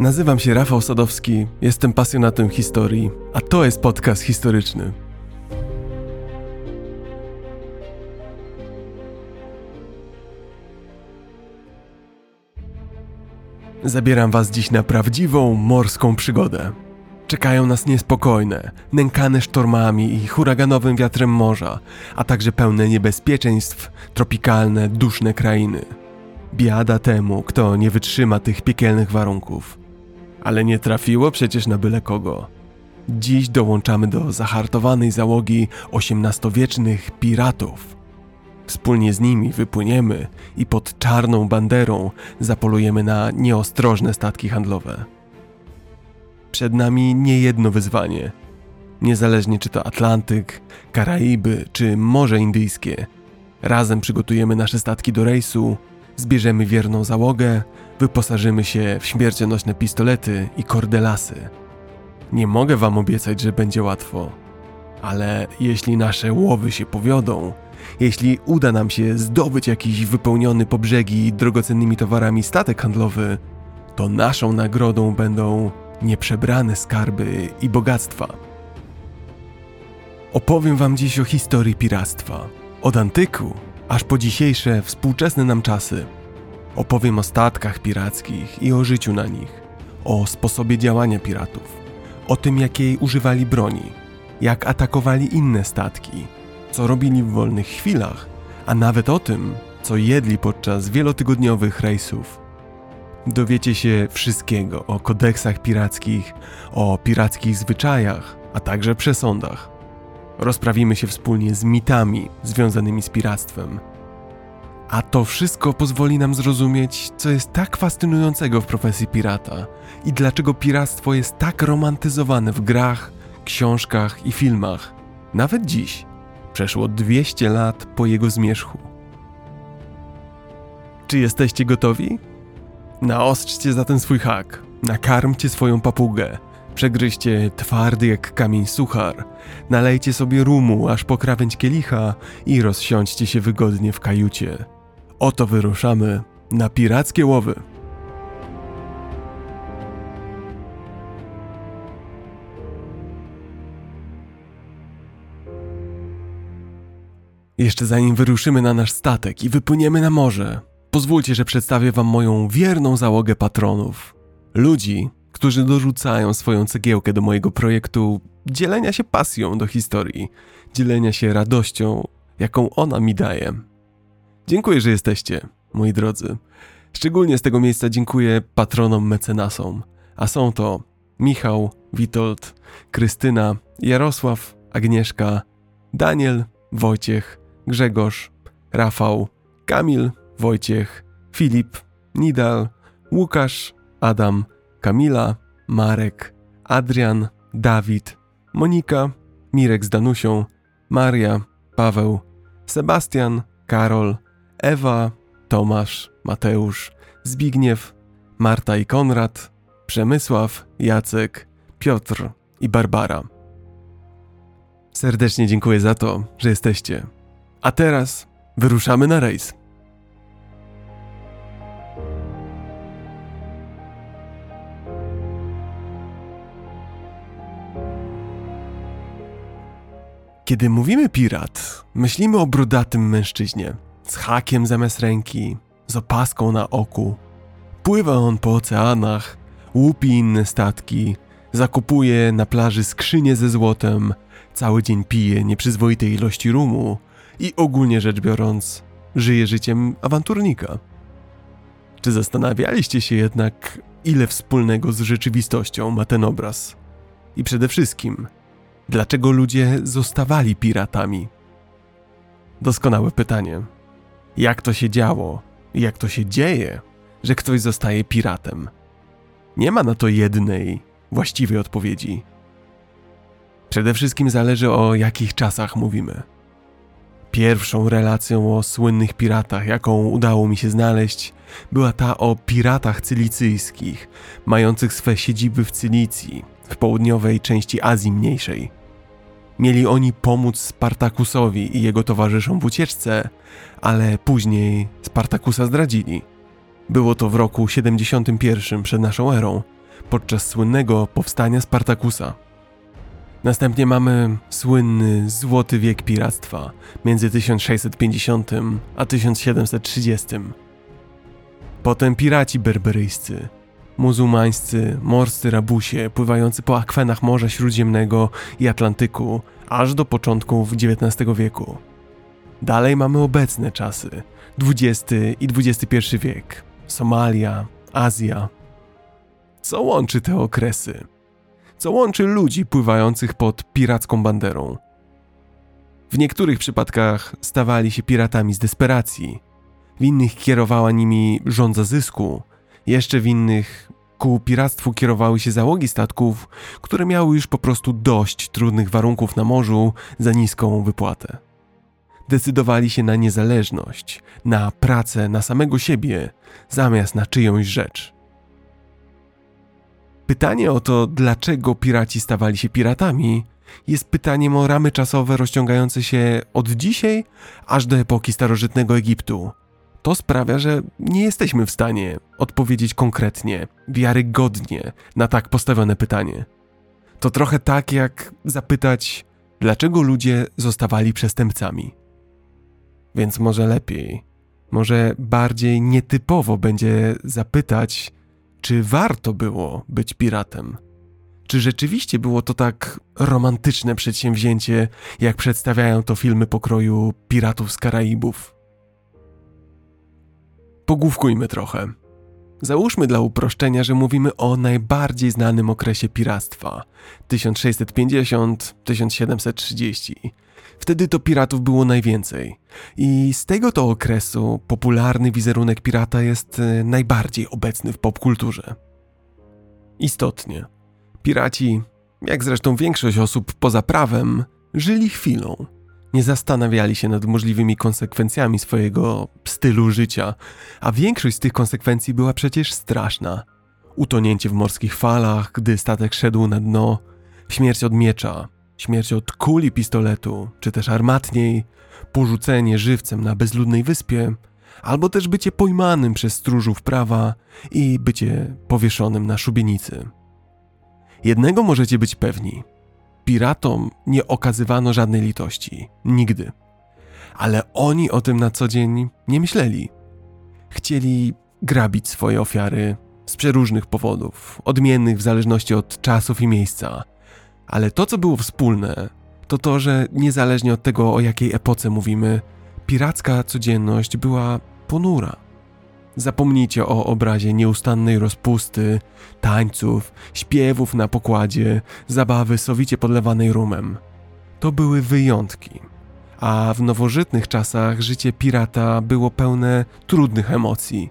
Nazywam się Rafał Sadowski, jestem pasjonatem historii, a to jest podcast historyczny. Zabieram Was dziś na prawdziwą morską przygodę. Czekają nas niespokojne, nękane sztormami i huraganowym wiatrem morza, a także pełne niebezpieczeństw, tropikalne, duszne krainy. Biada temu, kto nie wytrzyma tych piekielnych warunków. Ale nie trafiło przecież na byle kogo. Dziś dołączamy do zahartowanej załogi XVIII-wiecznych piratów. Wspólnie z nimi wypłyniemy i pod czarną banderą zapolujemy na nieostrożne statki handlowe. Przed nami niejedno wyzwanie. Niezależnie czy to Atlantyk, Karaiby czy Morze Indyjskie, razem przygotujemy nasze statki do rejsu, zbierzemy wierną załogę, wyposażymy się w śmiercionośne pistolety i kordelasy. Nie mogę wam obiecać, że będzie łatwo, ale jeśli nasze łowy się powiodą, jeśli uda nam się zdobyć jakiś wypełniony po brzegi drogocennymi towarami statek handlowy, to naszą nagrodą będą nieprzebrane skarby i bogactwa. Opowiem wam dziś o historii piractwa, od antyku aż po dzisiejsze współczesne nam czasy. Opowiem o statkach pirackich i o życiu na nich, o sposobie działania piratów, o tym jakiej używali broni, jak atakowali inne statki, co robili w wolnych chwilach, a nawet o tym, co jedli podczas wielotygodniowych rejsów. Dowiecie się wszystkiego o kodeksach pirackich, o pirackich zwyczajach, a także przesądach. Rozprawimy się wspólnie z mitami związanymi z piractwem. A to wszystko pozwoli nam zrozumieć, co jest tak fascynującego w profesji pirata i dlaczego piractwo jest tak romantyzowane w grach, książkach i filmach, nawet dziś. Przeszło 200 lat po jego zmierzchu. Czy jesteście gotowi? Naostrzcie zatem swój hak, nakarmcie swoją papugę, przegryźcie twardy jak kamień suchar, nalejcie sobie rumu aż po krawędź kielicha i rozsiądźcie się wygodnie w kajucie. Oto wyruszamy na pirackie łowy. Jeszcze zanim wyruszymy na nasz statek i wypłyniemy na morze, pozwólcie, że przedstawię Wam moją wierną załogę patronów. Ludzi, którzy dorzucają swoją cegiełkę do mojego projektu dzielenia się pasją do historii, dzielenia się radością, jaką ona mi daje. Dziękuję, że jesteście, moi drodzy. Szczególnie z tego miejsca dziękuję patronom mecenasom, a są to Michał, Witold, Krystyna, Jarosław, Agnieszka, Daniel, Wojciech, Grzegorz, Rafał, Kamil, Wojciech, Filip, Nidal, Łukasz, Adam, Kamila, Marek, Adrian, Dawid, Monika, Mirek z Danusią, Maria, Paweł, Sebastian, Karol, Ewa, Tomasz, Mateusz, Zbigniew, Marta i Konrad, Przemysław, Jacek, Piotr i Barbara. Serdecznie dziękuję za to, że jesteście. A teraz wyruszamy na rejs. Kiedy mówimy pirat, myślimy o brudatym mężczyźnie z hakiem zamiast ręki, z opaską na oku. Pływa on po oceanach, łupi inne statki, zakupuje na plaży skrzynie ze złotem, cały dzień pije nieprzyzwoite ilości rumu i ogólnie rzecz biorąc, żyje życiem awanturnika. Czy zastanawialiście się jednak, ile wspólnego z rzeczywistością ma ten obraz? I przede wszystkim, dlaczego ludzie zostawali piratami? Doskonałe pytanie. Jak to się działo, jak to się dzieje, że ktoś zostaje piratem? Nie ma na to jednej, właściwej odpowiedzi. Przede wszystkim zależy o jakich czasach mówimy. Pierwszą relacją o słynnych piratach, jaką udało mi się znaleźć, była ta o piratach cylicyjskich, mających swe siedziby w Cylicji, w południowej części Azji Mniejszej. Mieli oni pomóc Spartakusowi i jego towarzyszom w ucieczce, ale później Spartakusa zdradzili. Było to w roku 71 przed naszą erą, podczas słynnego powstania Spartakusa. Następnie mamy słynny złoty wiek piractwa między 1650 a 1730. Potem piraci berberyjscy, muzułmańscy, morscy rabusie pływający po akwenach Morza Śródziemnego i Atlantyku aż do początków XIX wieku. Dalej mamy obecne czasy, XX i XXI wiek, Somalia, Azja. Co łączy te okresy? Co łączy ludzi pływających pod piracką banderą? W niektórych przypadkach stawali się piratami z desperacji, w innych kierowała nimi żądza zysku, jeszcze w innych ku piractwu kierowały się załogi statków, które miały już po prostu dość trudnych warunków na morzu za niską wypłatę. Decydowali się na niezależność, na pracę na samego siebie, zamiast na czyjąś rzecz. Pytanie o to, dlaczego piraci stawali się piratami, jest pytaniem o ramy czasowe rozciągające się od dzisiaj aż do epoki starożytnego Egiptu, to sprawia, że nie jesteśmy w stanie odpowiedzieć konkretnie, wiarygodnie na tak postawione pytanie. To trochę tak, jak zapytać, dlaczego ludzie zostawali przestępcami. Więc może lepiej, może bardziej nietypowo będzie zapytać, czy warto było być piratem. Czy rzeczywiście było to tak romantyczne przedsięwzięcie, jak przedstawiają to filmy pokroju Piratów z Karaibów? Pogłówkujmy trochę. Załóżmy dla uproszczenia, że mówimy o najbardziej znanym okresie piractwa 1650-1730. Wtedy to piratów było najwięcej. I z tego to okresu popularny wizerunek pirata jest e, najbardziej obecny w popkulturze. Istotnie, piraci, jak zresztą większość osób poza prawem, żyli chwilą nie zastanawiali się nad możliwymi konsekwencjami swojego stylu życia, a większość z tych konsekwencji była przecież straszna. Utonięcie w morskich falach, gdy statek szedł na dno, śmierć od miecza, śmierć od kuli pistoletu, czy też armatniej, porzucenie żywcem na bezludnej wyspie, albo też bycie pojmanym przez stróżów prawa i bycie powieszonym na szubienicy. Jednego możecie być pewni – Piratom nie okazywano żadnej litości. Nigdy. Ale oni o tym na co dzień nie myśleli. Chcieli grabić swoje ofiary z przeróżnych powodów, odmiennych w zależności od czasów i miejsca. Ale to, co było wspólne, to to, że niezależnie od tego, o jakiej epoce mówimy, piracka codzienność była ponura. Zapomnijcie o obrazie nieustannej rozpusty, tańców, śpiewów na pokładzie, zabawy sowicie podlewanej rumem. To były wyjątki. A w nowożytnych czasach życie pirata było pełne trudnych emocji.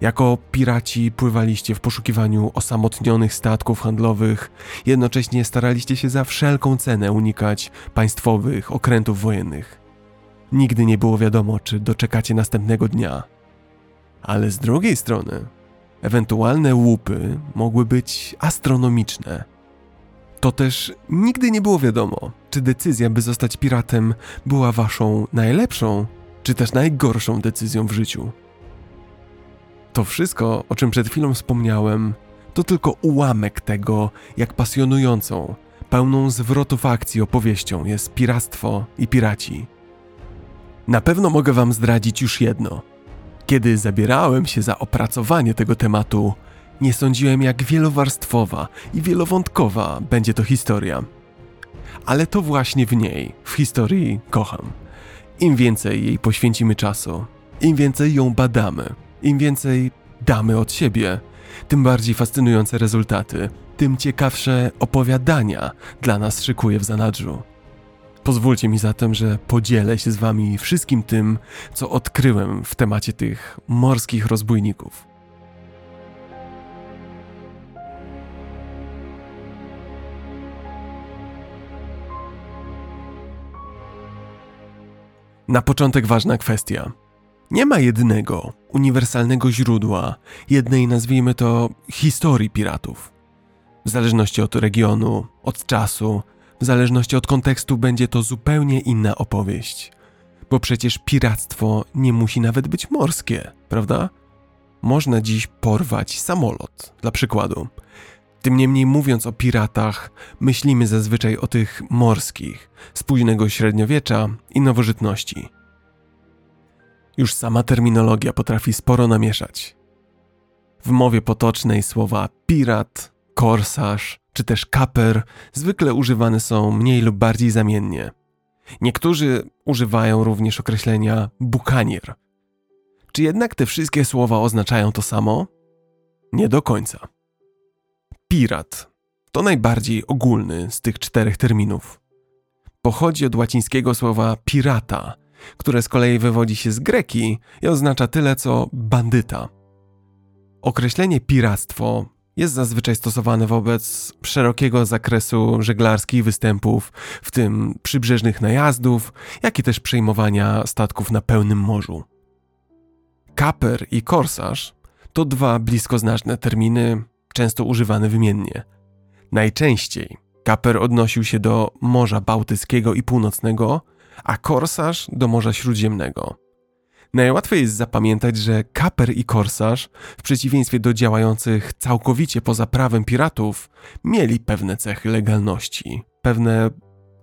Jako piraci pływaliście w poszukiwaniu osamotnionych statków handlowych, jednocześnie staraliście się za wszelką cenę unikać państwowych okrętów wojennych. Nigdy nie było wiadomo, czy doczekacie następnego dnia ale z drugiej strony, ewentualne łupy mogły być astronomiczne. To też nigdy nie było wiadomo, czy decyzja, by zostać piratem, była waszą najlepszą, czy też najgorszą decyzją w życiu. To wszystko, o czym przed chwilą wspomniałem, to tylko ułamek tego, jak pasjonującą, pełną zwrotów akcji opowieścią jest piractwo i piraci. Na pewno mogę wam zdradzić już jedno – kiedy zabierałem się za opracowanie tego tematu, nie sądziłem, jak wielowarstwowa i wielowątkowa będzie to historia. Ale to właśnie w niej, w historii, kocham. Im więcej jej poświęcimy czasu, im więcej ją badamy, im więcej damy od siebie, tym bardziej fascynujące rezultaty, tym ciekawsze opowiadania dla nas szykuje w zanadrzu. Pozwólcie mi zatem, że podzielę się z wami wszystkim tym, co odkryłem w temacie tych morskich rozbójników. Na początek ważna kwestia. Nie ma jednego, uniwersalnego źródła, jednej nazwijmy to historii piratów. W zależności od regionu, od czasu, w zależności od kontekstu będzie to zupełnie inna opowieść. Bo przecież piractwo nie musi nawet być morskie, prawda? Można dziś porwać samolot, dla przykładu, Tym niemniej mówiąc o piratach, myślimy zazwyczaj o tych morskich, z późnego średniowiecza i nowożytności. Już sama terminologia potrafi sporo namieszać. W mowie potocznej słowa pirat, korsarz czy też kaper zwykle używane są mniej lub bardziej zamiennie. Niektórzy używają również określenia bukanier. Czy jednak te wszystkie słowa oznaczają to samo? Nie do końca. Pirat to najbardziej ogólny z tych czterech terminów. Pochodzi od łacińskiego słowa pirata, które z kolei wywodzi się z greki i oznacza tyle co bandyta. Określenie piractwo jest zazwyczaj stosowane wobec szerokiego zakresu żeglarskich występów, w tym przybrzeżnych najazdów, jak i też przejmowania statków na pełnym morzu. Kaper i korsarz to dwa bliskoznaczne terminy, często używane wymiennie. Najczęściej kaper odnosił się do Morza Bałtyckiego i Północnego, a korsarz do Morza Śródziemnego. Najłatwiej jest zapamiętać, że kaper i korsarz, w przeciwieństwie do działających całkowicie poza prawem piratów, mieli pewne cechy legalności, pewne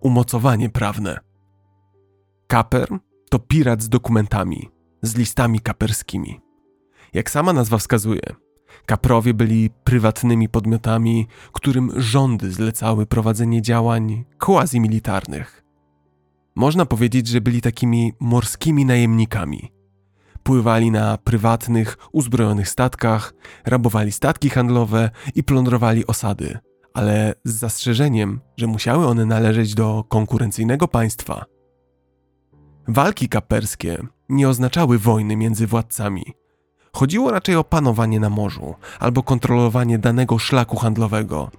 umocowanie prawne. Kaper to pirat z dokumentami, z listami kaperskimi. Jak sama nazwa wskazuje, kaprowie byli prywatnymi podmiotami, którym rządy zlecały prowadzenie działań quasi-militarnych. Można powiedzieć, że byli takimi morskimi najemnikami. Pływali na prywatnych, uzbrojonych statkach, rabowali statki handlowe i plądrowali osady, ale z zastrzeżeniem, że musiały one należeć do konkurencyjnego państwa. Walki kaperskie nie oznaczały wojny między władcami. Chodziło raczej o panowanie na morzu albo kontrolowanie danego szlaku handlowego.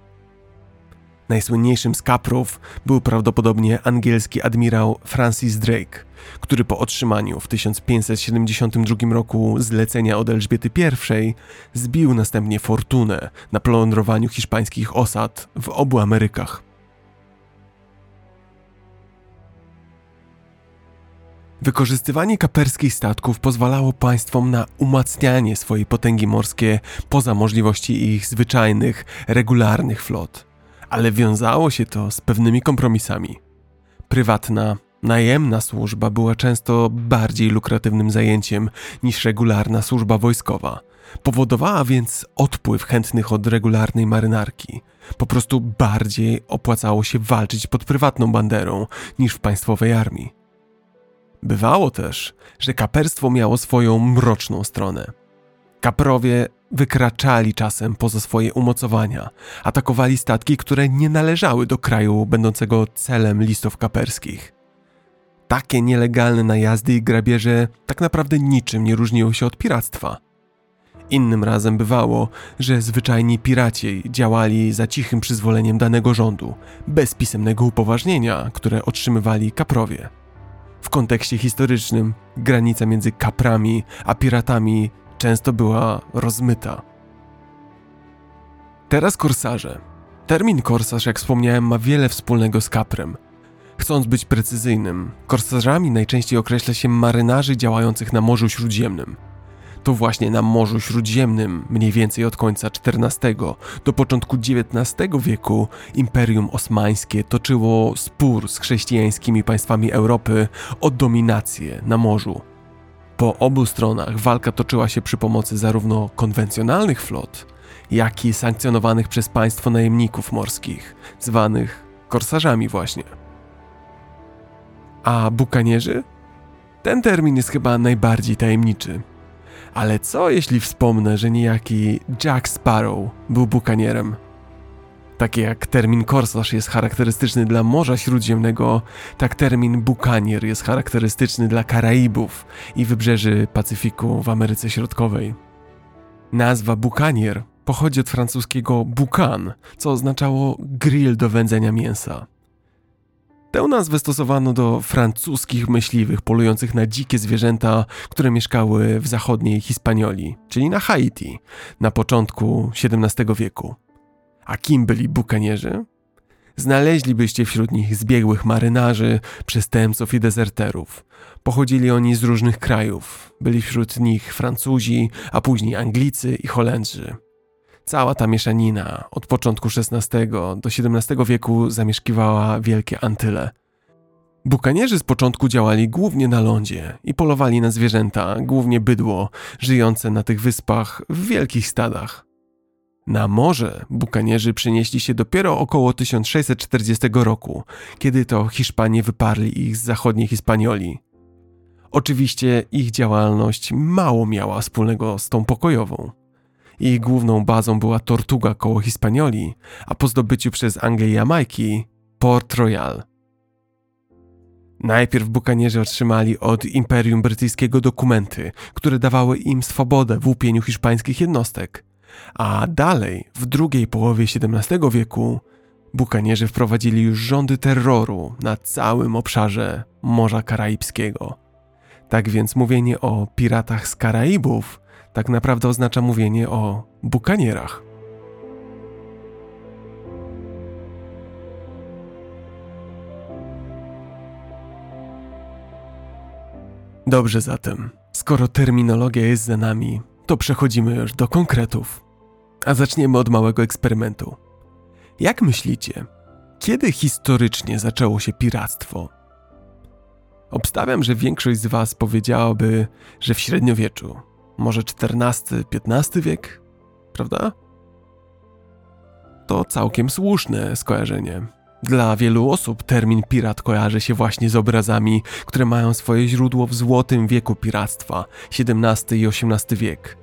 Najsłynniejszym z kaprów był prawdopodobnie angielski admirał Francis Drake, który po otrzymaniu w 1572 roku zlecenia od Elżbiety I zbił następnie fortunę na plądrowaniu hiszpańskich osad w obu Amerykach. Wykorzystywanie kaperskich statków pozwalało państwom na umacnianie swojej potęgi morskie poza możliwości ich zwyczajnych, regularnych flot. Ale wiązało się to z pewnymi kompromisami. Prywatna, najemna służba była często bardziej lukratywnym zajęciem niż regularna służba wojskowa. Powodowała więc odpływ chętnych od regularnej marynarki. Po prostu bardziej opłacało się walczyć pod prywatną banderą niż w państwowej armii. Bywało też, że kaperstwo miało swoją mroczną stronę. Kaprowie wykraczali czasem poza swoje umocowania, atakowali statki, które nie należały do kraju będącego celem listów kaperskich. Takie nielegalne najazdy i grabieże tak naprawdę niczym nie różniły się od piractwa. Innym razem bywało, że zwyczajni piraci działali za cichym przyzwoleniem danego rządu, bez pisemnego upoważnienia, które otrzymywali kaprowie. W kontekście historycznym granica między kaprami a piratami często była rozmyta. Teraz korsarze. Termin korsarz, jak wspomniałem, ma wiele wspólnego z kaprem. Chcąc być precyzyjnym, korsarzami najczęściej określa się marynarzy działających na Morzu Śródziemnym – to właśnie na Morzu Śródziemnym, mniej więcej od końca XIV do początku XIX wieku, Imperium Osmańskie toczyło spór z chrześcijańskimi państwami Europy o dominację na morzu. Po obu stronach walka toczyła się przy pomocy zarówno konwencjonalnych flot, jak i sankcjonowanych przez państwo najemników morskich, zwanych korsarzami właśnie. A bukanierzy? Ten termin jest chyba najbardziej tajemniczy. Ale co jeśli wspomnę, że niejaki Jack Sparrow był bukanierem? Takie jak termin korsarz jest charakterystyczny dla Morza Śródziemnego, tak termin bukanier jest charakterystyczny dla Karaibów i wybrzeży Pacyfiku w Ameryce Środkowej. Nazwa bukanier pochodzi od francuskiego boucan, co oznaczało grill do wędzenia mięsa. Tę nazwę stosowano do francuskich myśliwych polujących na dzikie zwierzęta, które mieszkały w zachodniej Hispanioli, czyli na Haiti, na początku XVII wieku. A kim byli bukanierzy? Znaleźlibyście wśród nich zbiegłych marynarzy, przestępców i dezerterów. Pochodzili oni z różnych krajów. Byli wśród nich Francuzi, a później Anglicy i Holendrzy. Cała ta mieszanina od początku XVI do XVII wieku zamieszkiwała Wielkie Antyle. Bukanierzy z początku działali głównie na lądzie i polowali na zwierzęta, głównie bydło, żyjące na tych wyspach w wielkich stadach. Na morze bukanierzy przenieśli się dopiero około 1640 roku, kiedy to Hiszpanie wyparli ich z zachodniej Hispanioli. Oczywiście ich działalność mało miała wspólnego z tą pokojową. Ich główną bazą była Tortuga koło Hispanioli, a po zdobyciu przez Anglię Jamajki Port Royal. Najpierw bukanierzy otrzymali od Imperium Brytyjskiego dokumenty, które dawały im swobodę w łupieniu hiszpańskich jednostek, a dalej, w drugiej połowie XVII wieku, bukanierzy wprowadzili już rządy terroru na całym obszarze Morza Karaibskiego. Tak więc mówienie o piratach z Karaibów tak naprawdę oznacza mówienie o bukanierach. Dobrze zatem, skoro terminologia jest za nami, to przechodzimy już do konkretów. A zaczniemy od małego eksperymentu. Jak myślicie, kiedy historycznie zaczęło się piractwo? Obstawiam, że większość z Was powiedziałaby, że w średniowieczu, może XIV-XV wiek, prawda? To całkiem słuszne skojarzenie. Dla wielu osób termin pirat kojarzy się właśnie z obrazami, które mają swoje źródło w złotym wieku piractwa, XVII i XVIII wiek.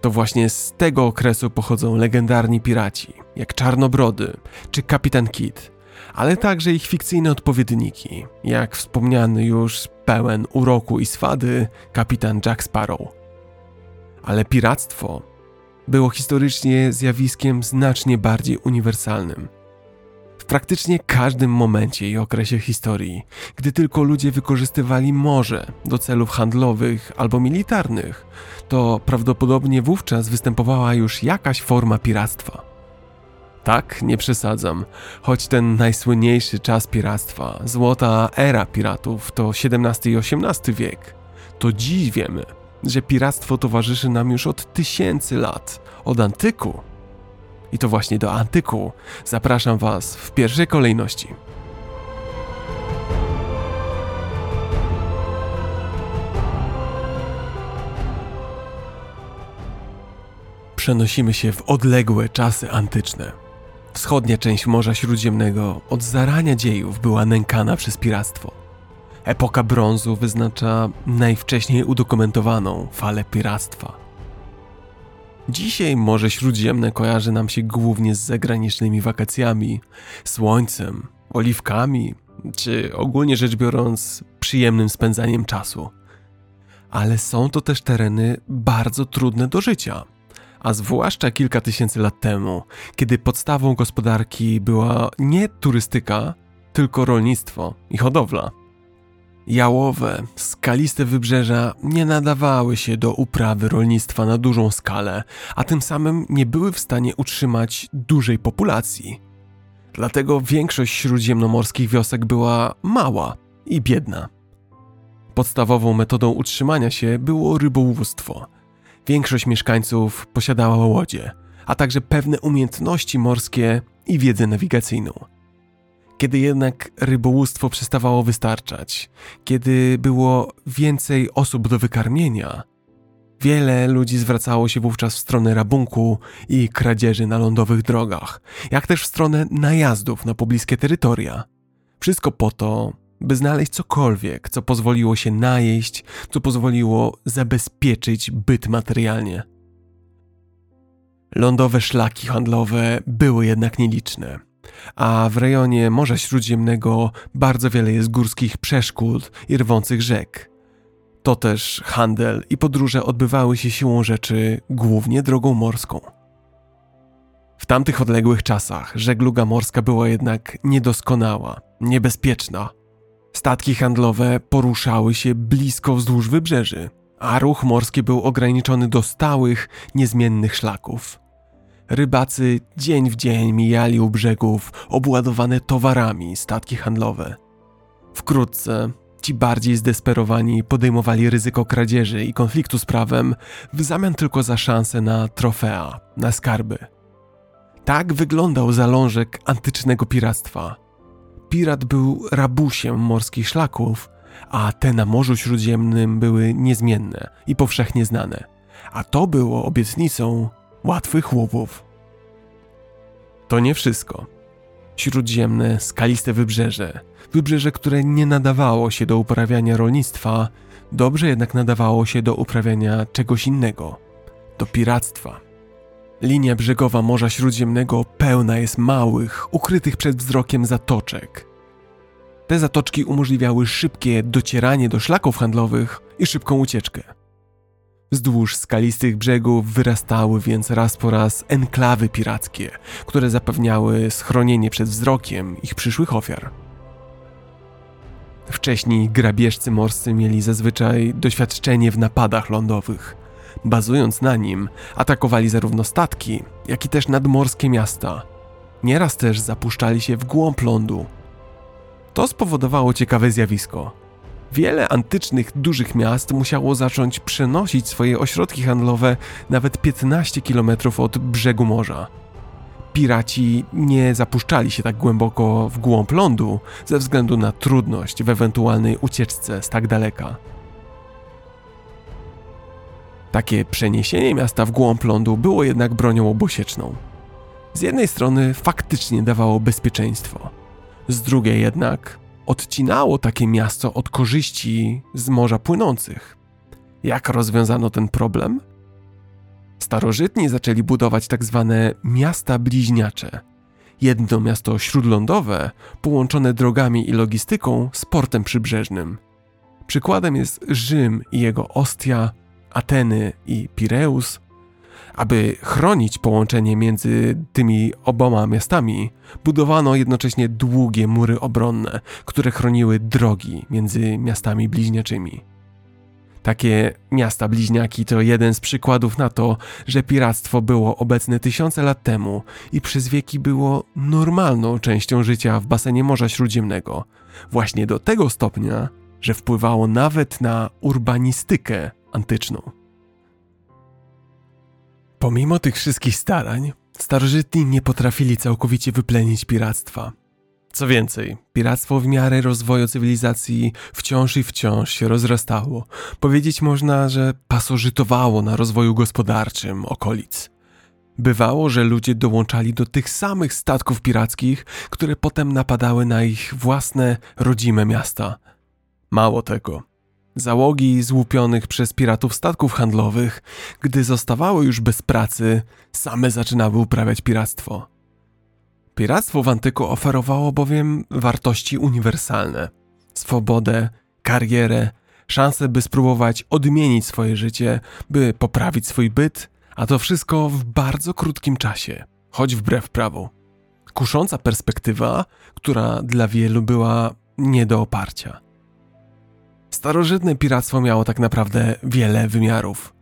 To właśnie z tego okresu pochodzą legendarni piraci, jak Czarnobrody czy Kapitan Kidd, ale także ich fikcyjne odpowiedniki, jak wspomniany już pełen uroku i swady kapitan Jack Sparrow. Ale piractwo było historycznie zjawiskiem znacznie bardziej uniwersalnym – praktycznie każdym momencie i okresie historii, gdy tylko ludzie wykorzystywali morze do celów handlowych albo militarnych, to prawdopodobnie wówczas występowała już jakaś forma piractwa. Tak, nie przesadzam, choć ten najsłynniejszy czas piractwa, złota era piratów to XVII i XVIII wiek, to dziś wiemy, że piractwo towarzyszy nam już od tysięcy lat, od antyku i to właśnie do antyku zapraszam Was w pierwszej kolejności. Przenosimy się w odległe czasy antyczne. Wschodnia część Morza Śródziemnego od zarania dziejów była nękana przez piractwo. Epoka brązu wyznacza najwcześniej udokumentowaną falę piractwa. Dzisiaj Morze Śródziemne kojarzy nam się głównie z zagranicznymi wakacjami, słońcem, oliwkami, czy ogólnie rzecz biorąc, przyjemnym spędzaniem czasu. Ale są to też tereny bardzo trudne do życia, a zwłaszcza kilka tysięcy lat temu, kiedy podstawą gospodarki była nie turystyka, tylko rolnictwo i hodowla. Jałowe, skaliste wybrzeża nie nadawały się do uprawy rolnictwa na dużą skalę, a tym samym nie były w stanie utrzymać dużej populacji. Dlatego większość śródziemnomorskich wiosek była mała i biedna. Podstawową metodą utrzymania się było rybołówstwo. Większość mieszkańców posiadała łodzie, a także pewne umiejętności morskie i wiedzę nawigacyjną. Kiedy jednak rybołówstwo przestawało wystarczać, kiedy było więcej osób do wykarmienia, wiele ludzi zwracało się wówczas w stronę rabunku i kradzieży na lądowych drogach, jak też w stronę najazdów na pobliskie terytoria. Wszystko po to, by znaleźć cokolwiek, co pozwoliło się najeść, co pozwoliło zabezpieczyć byt materialnie. Lądowe szlaki handlowe były jednak nieliczne a w rejonie Morza Śródziemnego bardzo wiele jest górskich przeszkód i rwących rzek. To też handel i podróże odbywały się siłą rzeczy głównie drogą morską. W tamtych odległych czasach żegluga morska była jednak niedoskonała, niebezpieczna. Statki handlowe poruszały się blisko wzdłuż wybrzeży, a ruch morski był ograniczony do stałych, niezmiennych szlaków. Rybacy dzień w dzień mijali u brzegów obładowane towarami statki handlowe. Wkrótce Ci bardziej zdesperowani podejmowali ryzyko kradzieży i konfliktu z prawem w zamian tylko za szansę na trofea, na skarby. Tak wyglądał zalążek antycznego piractwa. Pirat był rabusiem morskich szlaków, a te na Morzu Śródziemnym były niezmienne i powszechnie znane, a to było obietnicą łatwych łupów. To nie wszystko. Śródziemne, skaliste wybrzeże, wybrzeże, które nie nadawało się do uprawiania rolnictwa, dobrze jednak nadawało się do uprawiania czegoś innego do piractwa. Linia brzegowa Morza Śródziemnego pełna jest małych, ukrytych przed wzrokiem zatoczek. Te zatoczki umożliwiały szybkie docieranie do szlaków handlowych i szybką ucieczkę. Wzdłuż skalistych brzegów wyrastały więc raz po raz enklawy pirackie, które zapewniały schronienie przed wzrokiem ich przyszłych ofiar. Wcześniej grabieżcy morscy mieli zazwyczaj doświadczenie w napadach lądowych. Bazując na nim, atakowali zarówno statki, jak i też nadmorskie miasta. Nieraz też zapuszczali się w głąb lądu. To spowodowało ciekawe zjawisko. Wiele antycznych dużych miast musiało zacząć przenosić swoje ośrodki handlowe nawet 15 km od brzegu morza. Piraci nie zapuszczali się tak głęboko w głąb lądu ze względu na trudność w ewentualnej ucieczce z tak daleka. Takie przeniesienie miasta w głąb lądu było jednak bronią obosieczną. Z jednej strony faktycznie dawało bezpieczeństwo, z drugiej jednak odcinało takie miasto od korzyści z morza płynących. Jak rozwiązano ten problem? Starożytni zaczęli budować tak zwane miasta bliźniacze. Jedno miasto śródlądowe, połączone drogami i logistyką z portem przybrzeżnym. Przykładem jest Rzym i jego Ostia, Ateny i Pireus. Aby chronić połączenie między tymi oboma miastami, budowano jednocześnie długie mury obronne, które chroniły drogi między miastami bliźniaczymi. Takie miasta bliźniaki to jeden z przykładów na to, że piractwo było obecne tysiące lat temu i przez wieki było normalną częścią życia w basenie Morza Śródziemnego, właśnie do tego stopnia, że wpływało nawet na urbanistykę antyczną. Pomimo tych wszystkich starań, starożytni nie potrafili całkowicie wyplenić piractwa. Co więcej, piractwo w miarę rozwoju cywilizacji wciąż i wciąż się rozrastało. Powiedzieć można, że pasożytowało na rozwoju gospodarczym okolic. Bywało, że ludzie dołączali do tych samych statków pirackich, które potem napadały na ich własne rodzime miasta. Mało tego, Załogi złupionych przez piratów statków handlowych, gdy zostawały już bez pracy, same zaczynały uprawiać piractwo. Piractwo w antyku oferowało bowiem wartości uniwersalne: swobodę, karierę, szansę, by spróbować odmienić swoje życie, by poprawić swój byt, a to wszystko w bardzo krótkim czasie, choć wbrew prawu. Kusząca perspektywa, która dla wielu była nie do oparcia. Starożytne piractwo miało tak naprawdę wiele wymiarów.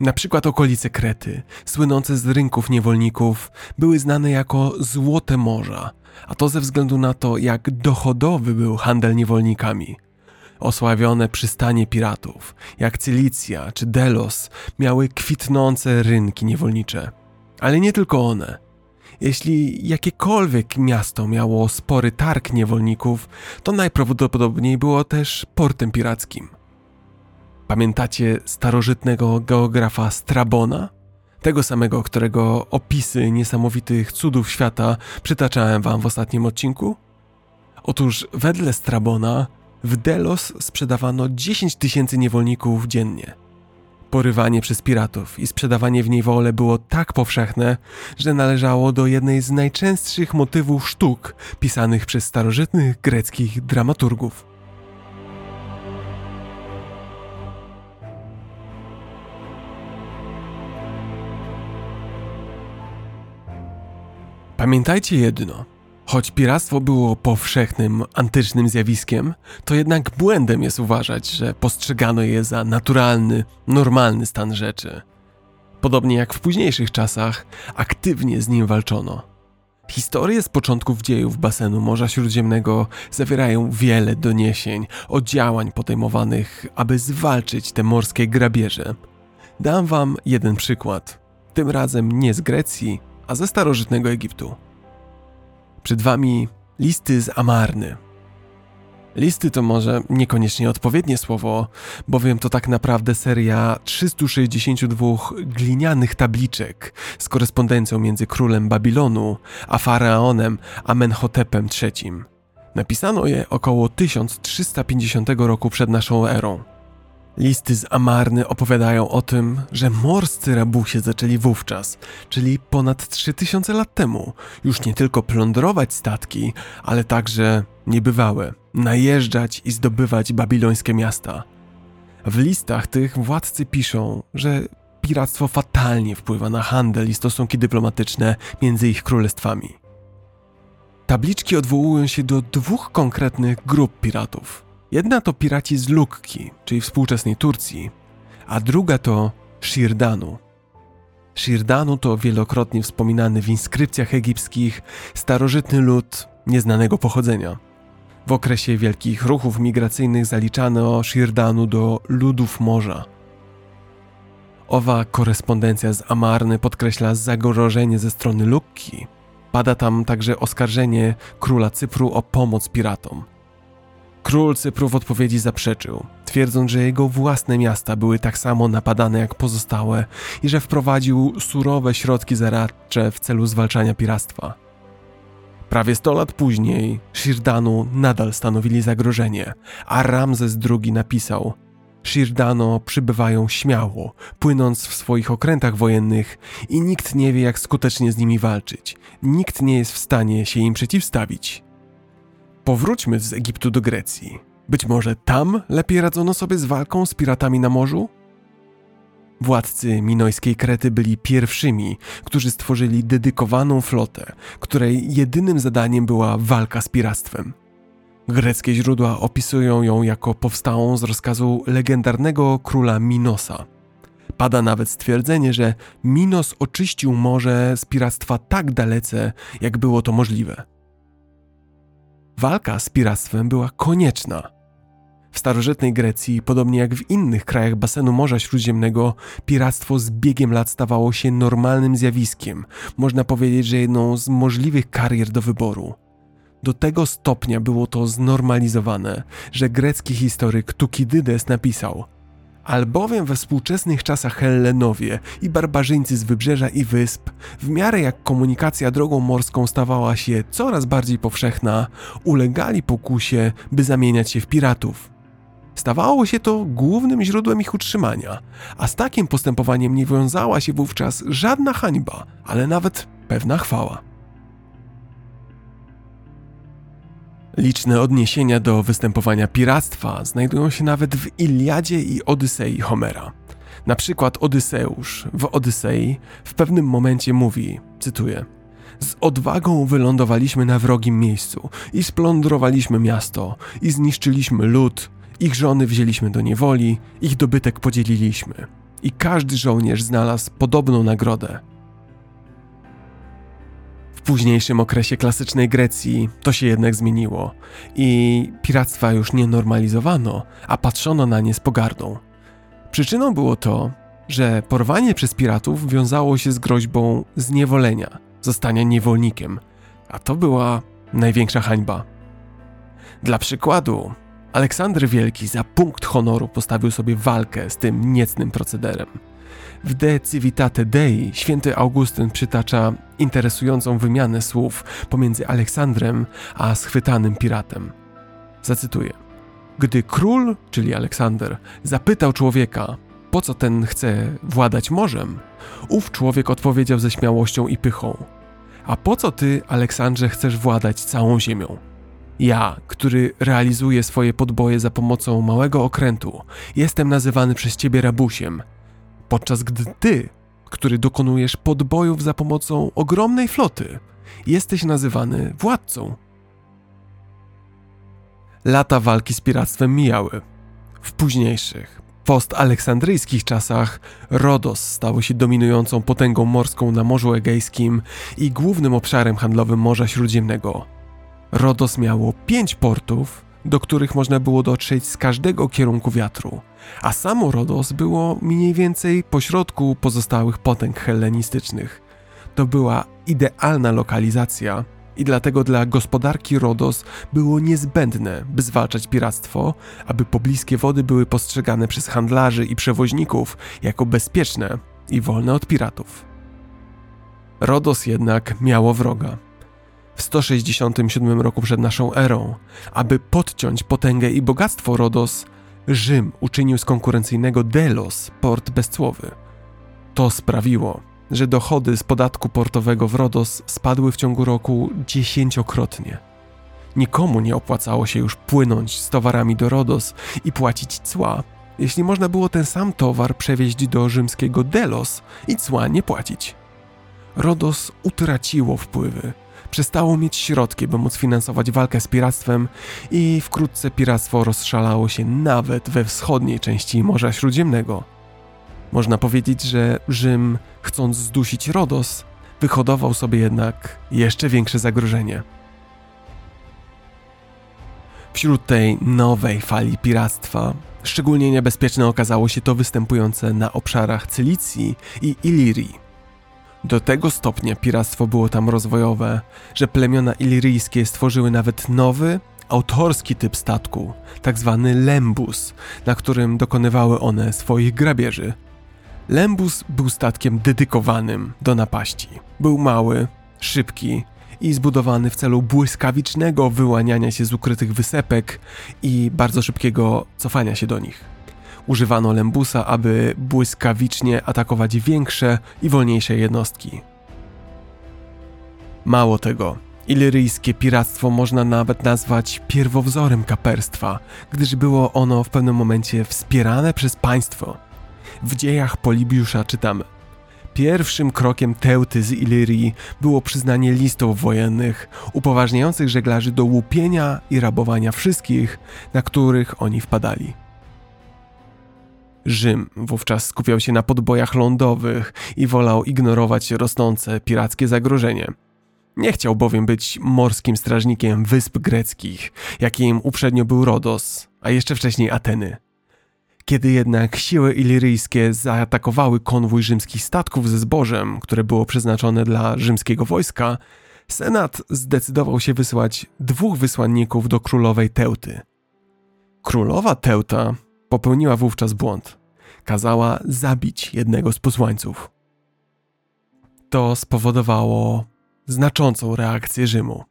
Na przykład okolice Krety, słynące z rynków niewolników, były znane jako Złote Morza, a to ze względu na to, jak dochodowy był handel niewolnikami. Osławione przystanie piratów, jak Cylicja czy Delos, miały kwitnące rynki niewolnicze. Ale nie tylko one. Jeśli jakiekolwiek miasto miało spory targ niewolników, to najprawdopodobniej było też portem pirackim. Pamiętacie starożytnego geografa Strabona? Tego samego, którego opisy niesamowitych cudów świata przytaczałem wam w ostatnim odcinku? Otóż wedle Strabona w Delos sprzedawano 10 tysięcy niewolników dziennie – Porywanie przez piratów i sprzedawanie w niewolę było tak powszechne, że należało do jednej z najczęstszych motywów sztuk pisanych przez starożytnych greckich dramaturgów. Pamiętajcie jedno – Choć piractwo było powszechnym, antycznym zjawiskiem, to jednak błędem jest uważać, że postrzegano je za naturalny, normalny stan rzeczy. Podobnie jak w późniejszych czasach, aktywnie z nim walczono. Historie z początków dziejów basenu Morza Śródziemnego zawierają wiele doniesień o działań podejmowanych, aby zwalczyć te morskie grabieże. Dam wam jeden przykład. Tym razem nie z Grecji, a ze starożytnego Egiptu. Przed wami listy z Amarny, Listy to może niekoniecznie odpowiednie słowo, bowiem to tak naprawdę seria 362 glinianych tabliczek z korespondencją między królem Babilonu a faraonem Amenhotepem III. Napisano je około 1350 roku przed naszą erą. Listy z Amarny opowiadają o tym, że morscy rabusie zaczęli wówczas, czyli ponad 3000 lat temu, już nie tylko plądrować statki, ale także niebywałe, najeżdżać i zdobywać babilońskie miasta. W listach tych władcy piszą, że piractwo fatalnie wpływa na handel i stosunki dyplomatyczne między ich królestwami. Tabliczki odwołują się do dwóch konkretnych grup piratów – Jedna to piraci z Lukki, czyli współczesnej Turcji, a druga to Shirdanu. Shirdanu to wielokrotnie wspominany w inskrypcjach egipskich starożytny lud nieznanego pochodzenia. W okresie wielkich ruchów migracyjnych zaliczano Shirdanu do ludów morza. Owa korespondencja z Amarny podkreśla zagrożenie ze strony Lukki. Pada tam także oskarżenie króla Cypru o pomoc piratom – Król Cypru w odpowiedzi zaprzeczył, twierdząc, że jego własne miasta były tak samo napadane jak pozostałe i że wprowadził surowe środki zaradcze w celu zwalczania piractwa. Prawie 100 lat później Shirdanu nadal stanowili zagrożenie, a Ramzes II napisał: Shirdano przybywają śmiało, płynąc w swoich okrętach wojennych i nikt nie wie, jak skutecznie z nimi walczyć. Nikt nie jest w stanie się im przeciwstawić. Powróćmy z Egiptu do Grecji. Być może tam lepiej radzono sobie z walką z piratami na morzu? Władcy minojskiej Krety byli pierwszymi, którzy stworzyli dedykowaną flotę, której jedynym zadaniem była walka z piractwem. Greckie źródła opisują ją jako powstałą z rozkazu legendarnego króla Minosa. Pada nawet stwierdzenie, że Minos oczyścił morze z piractwa tak dalece, jak było to możliwe. Walka z piractwem była konieczna. W starożytnej Grecji, podobnie jak w innych krajach basenu Morza Śródziemnego, piractwo z biegiem lat stawało się normalnym zjawiskiem, można powiedzieć, że jedną z możliwych karier do wyboru. Do tego stopnia było to znormalizowane, że grecki historyk Tukidydes napisał – albowiem we współczesnych czasach Hellenowie i barbarzyńcy z wybrzeża i wysp, w miarę jak komunikacja drogą morską stawała się coraz bardziej powszechna, ulegali pokusie, by zamieniać się w piratów. Stawało się to głównym źródłem ich utrzymania, a z takim postępowaniem nie wiązała się wówczas żadna hańba, ale nawet pewna chwała. Liczne odniesienia do występowania piractwa znajdują się nawet w Iliadzie i Odysei Homera. Na przykład Odyseusz w Odysei w pewnym momencie mówi, cytuję: Z odwagą wylądowaliśmy na wrogim miejscu i splądrowaliśmy miasto i zniszczyliśmy lud, ich żony wzięliśmy do niewoli, ich dobytek podzieliliśmy. I każdy żołnierz znalazł podobną nagrodę późniejszym okresie klasycznej Grecji to się jednak zmieniło i piractwa już nie normalizowano, a patrzono na nie z pogardą. Przyczyną było to, że porwanie przez piratów wiązało się z groźbą zniewolenia, zostania niewolnikiem, a to była największa hańba. Dla przykładu, Aleksander Wielki za punkt honoru postawił sobie walkę z tym niecnym procederem. W De Civitate Dei święty Augustyn przytacza interesującą wymianę słów pomiędzy Aleksandrem a schwytanym piratem. Zacytuję. Gdy król, czyli Aleksander, zapytał człowieka, po co ten chce władać morzem, ów człowiek odpowiedział ze śmiałością i pychą: A po co ty, Aleksandrze, chcesz władać całą ziemią? Ja, który realizuję swoje podboje za pomocą małego okrętu, jestem nazywany przez ciebie rabusiem, podczas gdy ty, który dokonujesz podbojów za pomocą ogromnej floty, jesteś nazywany władcą. Lata walki z piractwem mijały. W późniejszych, post-aleksandryjskich czasach Rodos stało się dominującą potęgą morską na Morzu Egejskim i głównym obszarem handlowym Morza Śródziemnego. Rodos miało pięć portów, do których można było dotrzeć z każdego kierunku wiatru, a samo Rodos było mniej więcej pośrodku pozostałych potęg hellenistycznych. To była idealna lokalizacja i dlatego dla gospodarki Rodos było niezbędne, by zwalczać piractwo, aby pobliskie wody były postrzegane przez handlarzy i przewoźników jako bezpieczne i wolne od piratów. Rodos jednak miało wroga. W 167 roku przed naszą erą, aby podciąć potęgę i bogactwo Rodos, Rzym uczynił z konkurencyjnego Delos port bezcłowy. To sprawiło, że dochody z podatku portowego w Rodos spadły w ciągu roku dziesięciokrotnie. Nikomu nie opłacało się już płynąć z towarami do Rodos i płacić cła, jeśli można było ten sam towar przewieźć do rzymskiego Delos i cła nie płacić. Rodos utraciło wpływy, przestało mieć środki, by móc finansować walkę z piractwem i wkrótce piractwo rozszalało się nawet we wschodniej części Morza Śródziemnego. Można powiedzieć, że Rzym, chcąc zdusić Rodos, wyhodował sobie jednak jeszcze większe zagrożenie. Wśród tej nowej fali piractwa szczególnie niebezpieczne okazało się to występujące na obszarach Cylicji i Ilirii. Do tego stopnia piractwo było tam rozwojowe, że plemiona iliryjskie stworzyły nawet nowy, autorski typ statku, tak zwany lembus, na którym dokonywały one swoich grabieży – Lembus był statkiem dedykowanym do napaści. Był mały, szybki i zbudowany w celu błyskawicznego wyłaniania się z ukrytych wysepek i bardzo szybkiego cofania się do nich. Używano Lembusa, aby błyskawicznie atakować większe i wolniejsze jednostki. Mało tego, Ilyryjskie piractwo można nawet nazwać pierwowzorem kaperstwa, gdyż było ono w pewnym momencie wspierane przez państwo – w dziejach Polibiusza czytamy. Pierwszym krokiem Teuty z Ilyrii było przyznanie listów wojennych upoważniających żeglarzy do łupienia i rabowania wszystkich, na których oni wpadali. Rzym wówczas skupiał się na podbojach lądowych i wolał ignorować rosnące pirackie zagrożenie. Nie chciał bowiem być morskim strażnikiem wysp greckich, jakim uprzednio był Rodos, a jeszcze wcześniej Ateny. Kiedy jednak siły iliryjskie zaatakowały konwój rzymskich statków ze zbożem, które było przeznaczone dla rzymskiego wojska, Senat zdecydował się wysłać dwóch wysłanników do królowej Teuty. Królowa Teuta popełniła wówczas błąd. Kazała zabić jednego z posłańców. To spowodowało znaczącą reakcję Rzymu.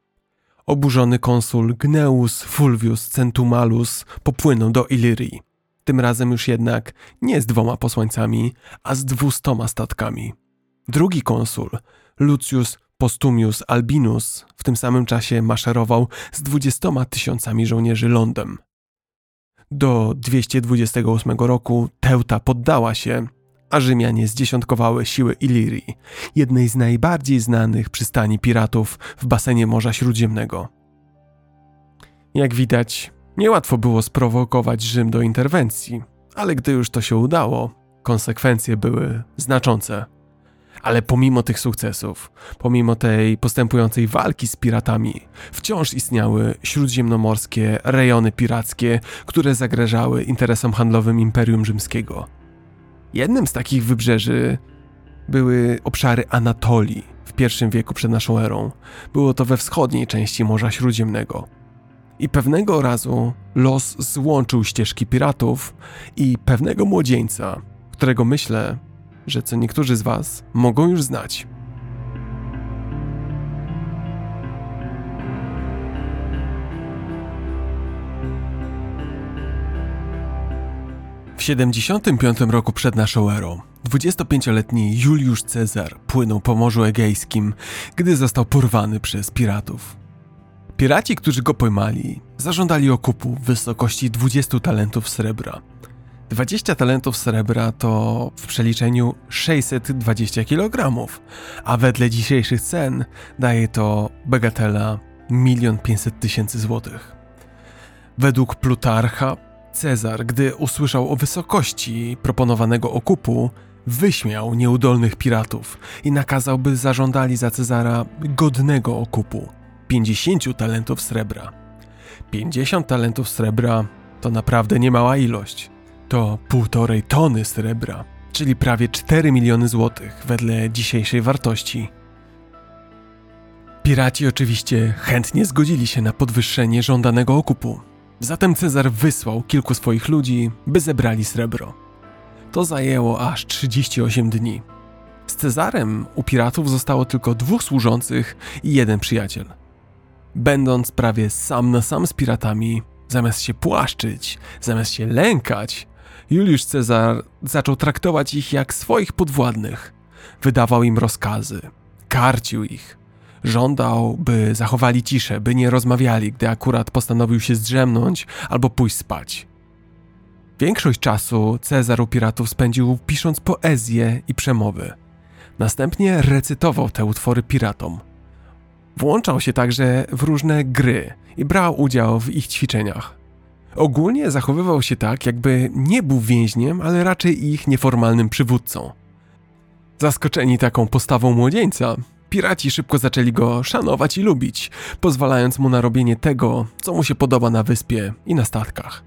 Oburzony konsul Gneus Fulvius Centumalus popłynął do Ilirii. Tym razem już jednak nie z dwoma posłańcami, a z dwustoma statkami. Drugi konsul, Lucius Postumius Albinus, w tym samym czasie maszerował z dwudziestoma tysiącami żołnierzy lądem. Do 228 roku Teuta poddała się, a Rzymianie zdziesiątkowały siły Ilirii, jednej z najbardziej znanych przystani piratów w basenie Morza Śródziemnego. Jak widać, Niełatwo było sprowokować Rzym do interwencji, ale gdy już to się udało, konsekwencje były znaczące. Ale pomimo tych sukcesów, pomimo tej postępującej walki z piratami, wciąż istniały śródziemnomorskie rejony pirackie, które zagrażały interesom handlowym Imperium Rzymskiego. Jednym z takich wybrzeży były obszary Anatolii w I wieku przed naszą erą. Było to we wschodniej części Morza Śródziemnego. I pewnego razu los złączył ścieżki piratów i pewnego młodzieńca, którego myślę, że co niektórzy z Was mogą już znać. W 75 roku przed naszą erą 25-letni Juliusz Cezar płynął po Morzu Egejskim, gdy został porwany przez piratów. Piraci, którzy go pojmali, zażądali okupu w wysokości 20 talentów srebra. 20 talentów srebra to w przeliczeniu 620 kg, a wedle dzisiejszych cen daje to bagatela 1 500 tysięcy złotych. Według Plutarcha Cezar, gdy usłyszał o wysokości proponowanego okupu, wyśmiał nieudolnych piratów i nakazał, by zażądali za Cezara godnego okupu 50 talentów srebra. 50 talentów srebra to naprawdę niemała ilość. To półtorej tony srebra, czyli prawie 4 miliony złotych wedle dzisiejszej wartości. Piraci oczywiście chętnie zgodzili się na podwyższenie żądanego okupu. Zatem Cezar wysłał kilku swoich ludzi, by zebrali srebro. To zajęło aż 38 dni. Z Cezarem u piratów zostało tylko dwóch służących i jeden przyjaciel. Będąc prawie sam na sam z piratami, zamiast się płaszczyć, zamiast się lękać, Juliusz Cezar zaczął traktować ich jak swoich podwładnych. Wydawał im rozkazy, karcił ich, żądał, by zachowali ciszę, by nie rozmawiali, gdy akurat postanowił się zdrzemnąć albo pójść spać. Większość czasu Cezar u piratów spędził pisząc poezję i przemowy. Następnie recytował te utwory piratom. Włączał się także w różne gry i brał udział w ich ćwiczeniach. Ogólnie zachowywał się tak, jakby nie był więźniem, ale raczej ich nieformalnym przywódcą. Zaskoczeni taką postawą młodzieńca, piraci szybko zaczęli go szanować i lubić, pozwalając mu na robienie tego, co mu się podoba na wyspie i na statkach.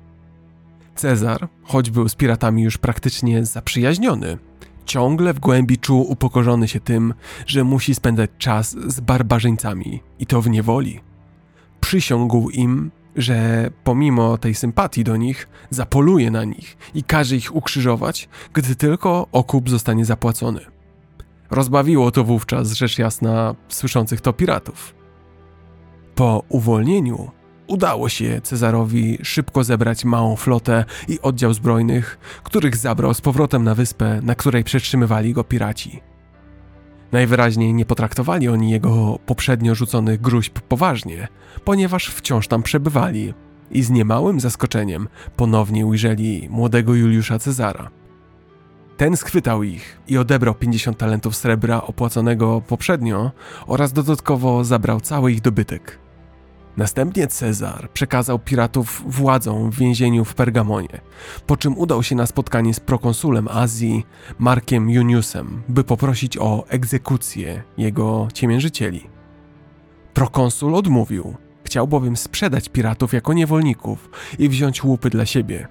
Cezar, choć był z piratami już praktycznie zaprzyjaźniony, ciągle w głębi czuł upokorzony się tym, że musi spędzać czas z barbarzyńcami i to w niewoli. Przysiągł im, że pomimo tej sympatii do nich, zapoluje na nich i każe ich ukrzyżować, gdy tylko okup zostanie zapłacony. Rozbawiło to wówczas, rzecz jasna, słyszących to piratów. Po uwolnieniu udało się Cezarowi szybko zebrać małą flotę i oddział zbrojnych, których zabrał z powrotem na wyspę, na której przetrzymywali go piraci. Najwyraźniej nie potraktowali oni jego poprzednio rzuconych gruźb poważnie, ponieważ wciąż tam przebywali i z niemałym zaskoczeniem ponownie ujrzeli młodego Juliusza Cezara. Ten schwytał ich i odebrał 50 talentów srebra opłaconego poprzednio oraz dodatkowo zabrał cały ich dobytek. Następnie Cezar przekazał piratów władzom w więzieniu w Pergamonie, po czym udał się na spotkanie z prokonsulem Azji, Markiem Juniusem, by poprosić o egzekucję jego ciemiężycieli. Prokonsul odmówił, chciał bowiem sprzedać piratów jako niewolników i wziąć łupy dla siebie.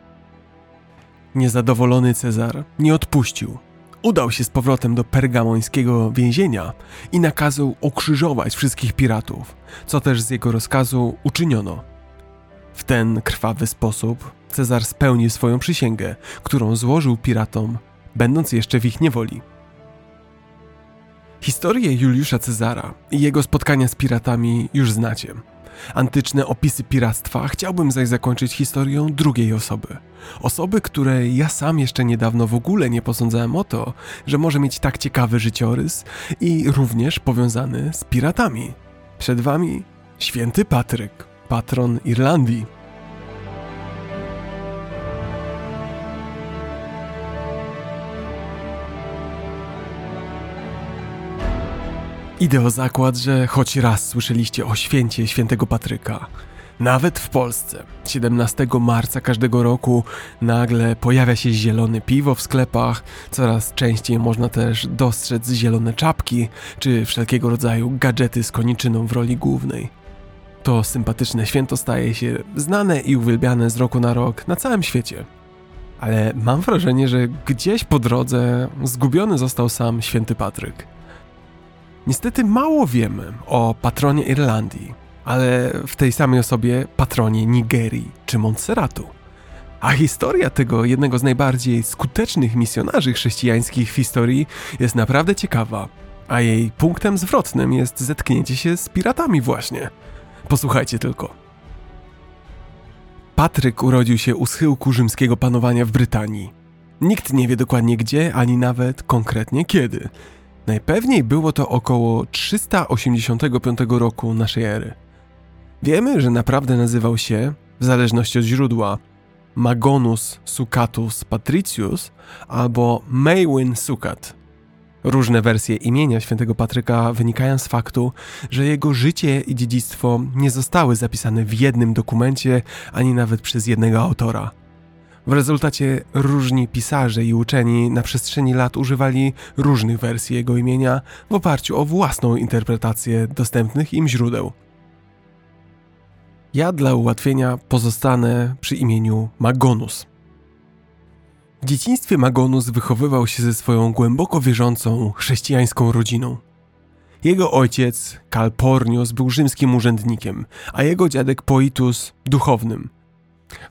Niezadowolony Cezar nie odpuścił udał się z powrotem do pergamońskiego więzienia i nakazał okrzyżować wszystkich piratów, co też z jego rozkazu uczyniono. W ten krwawy sposób Cezar spełnił swoją przysięgę, którą złożył piratom, będąc jeszcze w ich niewoli. Historię Juliusza Cezara i jego spotkania z piratami już znacie antyczne opisy piractwa, chciałbym zaś zakończyć historią drugiej osoby. Osoby, której ja sam jeszcze niedawno w ogóle nie posądzałem o to, że może mieć tak ciekawy życiorys i również powiązany z piratami. Przed wami święty Patryk, patron Irlandii. Idę o zakład, że choć raz słyszeliście o święcie świętego Patryka. Nawet w Polsce 17 marca każdego roku nagle pojawia się zielone piwo w sklepach, coraz częściej można też dostrzec zielone czapki czy wszelkiego rodzaju gadżety z koniczyną w roli głównej. To sympatyczne święto staje się znane i uwielbiane z roku na rok na całym świecie. Ale mam wrażenie, że gdzieś po drodze zgubiony został sam święty Patryk. Niestety mało wiemy o patronie Irlandii, ale w tej samej osobie patronie Nigerii czy Montserratu. A historia tego jednego z najbardziej skutecznych misjonarzy chrześcijańskich w historii jest naprawdę ciekawa, a jej punktem zwrotnym jest zetknięcie się z piratami właśnie. Posłuchajcie tylko. Patryk urodził się u schyłku rzymskiego panowania w Brytanii. Nikt nie wie dokładnie gdzie, ani nawet konkretnie kiedy – Najpewniej było to około 385 roku naszej ery. Wiemy, że naprawdę nazywał się, w zależności od źródła, Magonus Sucatus Patricius albo Maywin Sucat. Różne wersje imienia świętego Patryka wynikają z faktu, że jego życie i dziedzictwo nie zostały zapisane w jednym dokumencie ani nawet przez jednego autora. W rezultacie różni pisarze i uczeni na przestrzeni lat używali różnych wersji jego imienia w oparciu o własną interpretację dostępnych im źródeł. Ja dla ułatwienia pozostanę przy imieniu Magonus. W dzieciństwie Magonus wychowywał się ze swoją głęboko wierzącą chrześcijańską rodziną. Jego ojciec, Kalpornius, był rzymskim urzędnikiem, a jego dziadek Poitus duchownym.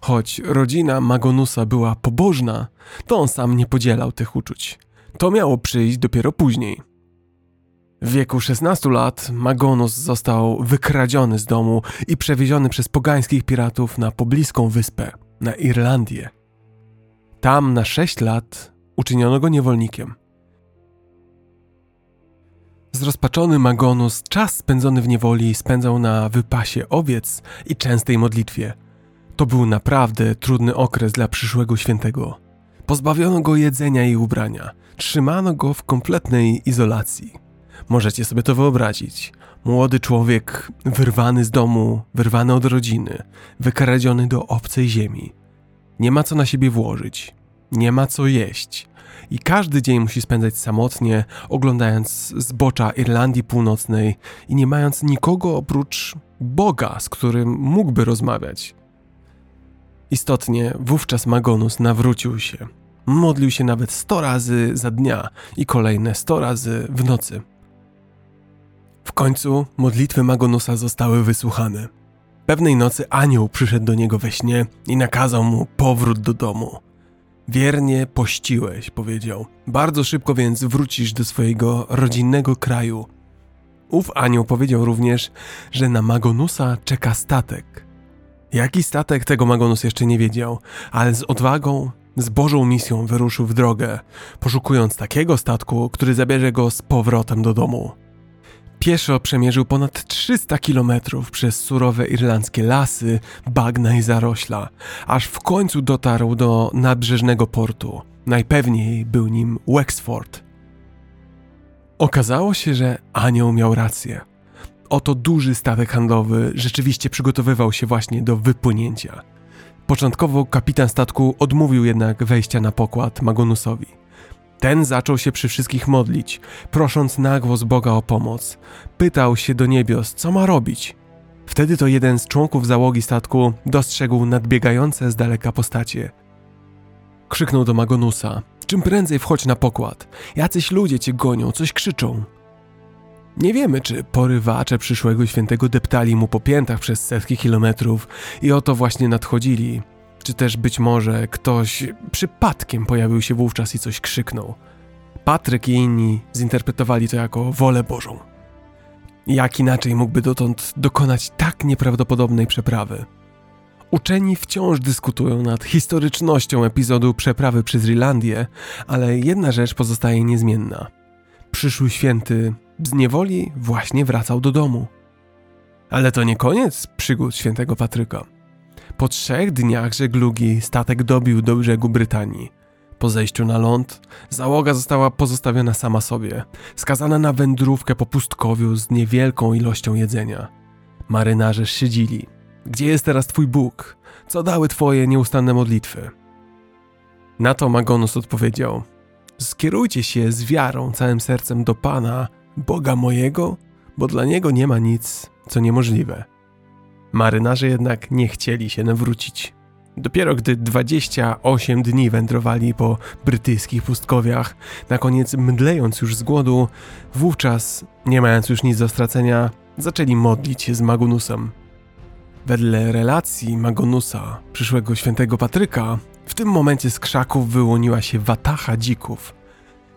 Choć rodzina Magonusa była pobożna, to on sam nie podzielał tych uczuć. To miało przyjść dopiero później. W wieku 16 lat Magonus został wykradziony z domu i przewieziony przez pogańskich piratów na pobliską wyspę, na Irlandię. Tam na 6 lat uczyniono go niewolnikiem. Zrozpaczony Magonus czas spędzony w niewoli spędzał na wypasie owiec i częstej modlitwie. To był naprawdę trudny okres dla przyszłego świętego. Pozbawiono go jedzenia i ubrania, trzymano go w kompletnej izolacji. Możecie sobie to wyobrazić. Młody człowiek wyrwany z domu, wyrwany od rodziny, wykradziony do obcej ziemi. Nie ma co na siebie włożyć, nie ma co jeść, i każdy dzień musi spędzać samotnie, oglądając zbocza Irlandii Północnej i nie mając nikogo oprócz Boga, z którym mógłby rozmawiać. Istotnie, wówczas Magonus nawrócił się. Modlił się nawet sto razy za dnia i kolejne sto razy w nocy. W końcu modlitwy Magonusa zostały wysłuchane. Pewnej nocy anioł przyszedł do niego we śnie i nakazał mu powrót do domu. Wiernie pościłeś, powiedział. Bardzo szybko więc wrócisz do swojego rodzinnego kraju. Ów anioł powiedział również, że na Magonusa czeka statek. Jaki statek, tego Magonus jeszcze nie wiedział, ale z odwagą, z Bożą misją wyruszył w drogę, poszukując takiego statku, który zabierze go z powrotem do domu. Pieszo przemierzył ponad 300 kilometrów przez surowe irlandzkie lasy, bagna i zarośla, aż w końcu dotarł do nadbrzeżnego portu. Najpewniej był nim Wexford. Okazało się, że anioł miał rację. Oto duży statek handlowy rzeczywiście przygotowywał się właśnie do wypłynięcia. Początkowo kapitan statku odmówił jednak wejścia na pokład Magonusowi. Ten zaczął się przy wszystkich modlić, prosząc na głos Boga o pomoc. Pytał się do niebios, co ma robić. Wtedy to jeden z członków załogi statku dostrzegł nadbiegające z daleka postacie. Krzyknął do Magonusa: Czym prędzej wchodź na pokład. Jacyś ludzie cię gonią, coś krzyczą. Nie wiemy, czy porywacze przyszłego świętego deptali mu po piętach przez setki kilometrów i oto właśnie nadchodzili, czy też być może ktoś przypadkiem pojawił się wówczas i coś krzyknął. Patryk i inni zinterpretowali to jako wolę Bożą. Jak inaczej mógłby dotąd dokonać tak nieprawdopodobnej przeprawy? Uczeni wciąż dyskutują nad historycznością epizodu przeprawy przez Irlandię, ale jedna rzecz pozostaje niezmienna. Przyszły święty z niewoli właśnie wracał do domu. Ale to nie koniec przygód świętego Patryka. Po trzech dniach żeglugi statek dobił do brzegu Brytanii. Po zejściu na ląd, załoga została pozostawiona sama sobie, skazana na wędrówkę po pustkowiu z niewielką ilością jedzenia. Marynarze szydzili. Gdzie jest teraz twój Bóg? Co dały twoje nieustanne modlitwy? Na to Magonus odpowiedział: Skierujcie się z wiarą całym sercem do Pana, Boga mojego, bo dla Niego nie ma nic, co niemożliwe. Marynarze jednak nie chcieli się nawrócić. Dopiero gdy 28 dni wędrowali po brytyjskich pustkowiach, na koniec mdlejąc już z głodu, wówczas, nie mając już nic do stracenia, zaczęli modlić się z Magunusem. Wedle relacji Magonusa, przyszłego świętego Patryka, w tym momencie z krzaków wyłoniła się watacha dzików.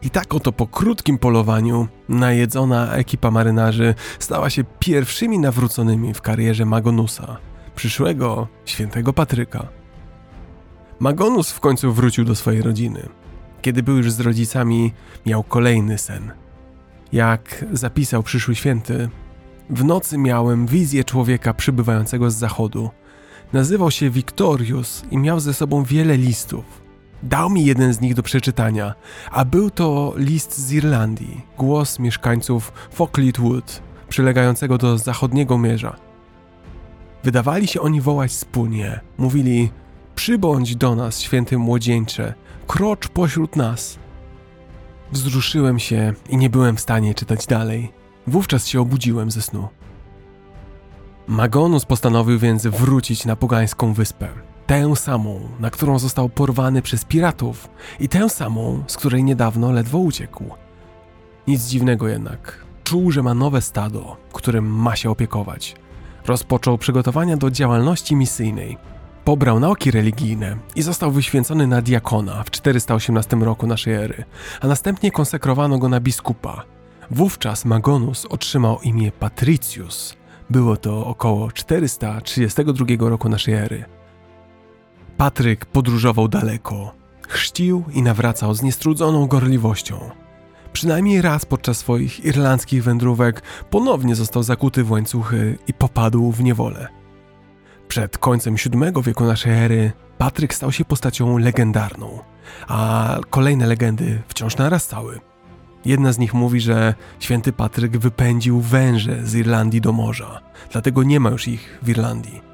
I tak oto po krótkim polowaniu najedzona ekipa marynarzy stała się pierwszymi nawróconymi w karierze Magonusa, przyszłego świętego Patryka. Magonus w końcu wrócił do swojej rodziny. Kiedy był już z rodzicami, miał kolejny sen. Jak zapisał przyszły święty, w nocy miałem wizję człowieka przybywającego z zachodu. Nazywał się Victorius i miał ze sobą wiele listów. Dał mi jeden z nich do przeczytania, a był to list z Irlandii, głos mieszkańców Falkland Wood, przylegającego do zachodniego mierza. Wydawali się oni wołać wspólnie. Mówili: Przybądź do nas, święty młodzieńcze, krocz pośród nas. Wzruszyłem się i nie byłem w stanie czytać dalej. Wówczas się obudziłem ze snu. Magonus postanowił więc wrócić na pogańską wyspę. Tę samą, na którą został porwany przez piratów i tę samą, z której niedawno ledwo uciekł. Nic dziwnego jednak. Czuł, że ma nowe stado, którym ma się opiekować. Rozpoczął przygotowania do działalności misyjnej. Pobrał nauki religijne i został wyświęcony na diakona w 418 roku naszej ery, a następnie konsekrowano go na biskupa. Wówczas Magonus otrzymał imię Patricius. Było to około 432 roku naszej ery. Patryk podróżował daleko, chrzcił i nawracał z niestrudzoną gorliwością. Przynajmniej raz podczas swoich irlandzkich wędrówek ponownie został zakuty w łańcuchy i popadł w niewolę. Przed końcem VII wieku naszej ery Patryk stał się postacią legendarną, a kolejne legendy wciąż narastały. Jedna z nich mówi, że święty Patryk wypędził węże z Irlandii do morza, dlatego nie ma już ich w Irlandii.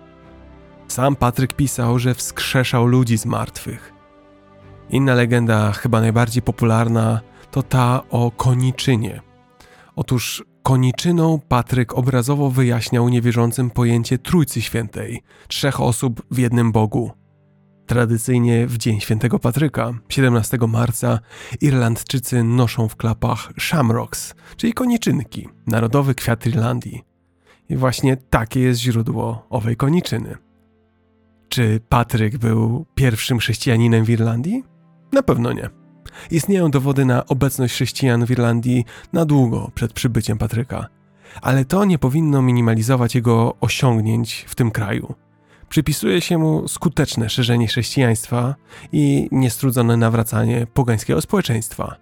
Sam Patryk pisał, że wskrzeszał ludzi z martwych. Inna legenda, chyba najbardziej popularna, to ta o koniczynie. Otóż koniczyną Patryk obrazowo wyjaśniał niewierzącym pojęcie Trójcy Świętej, trzech osób w jednym Bogu. Tradycyjnie w Dzień Świętego Patryka, 17 marca, Irlandczycy noszą w klapach shamrocks, czyli koniczynki, narodowy kwiat Irlandii. I właśnie takie jest źródło owej koniczyny. Czy Patryk był pierwszym chrześcijaninem w Irlandii? Na pewno nie. Istnieją dowody na obecność chrześcijan w Irlandii na długo przed przybyciem Patryka, ale to nie powinno minimalizować jego osiągnięć w tym kraju. Przypisuje się mu skuteczne szerzenie chrześcijaństwa i niestrudzone nawracanie pogańskiego społeczeństwa.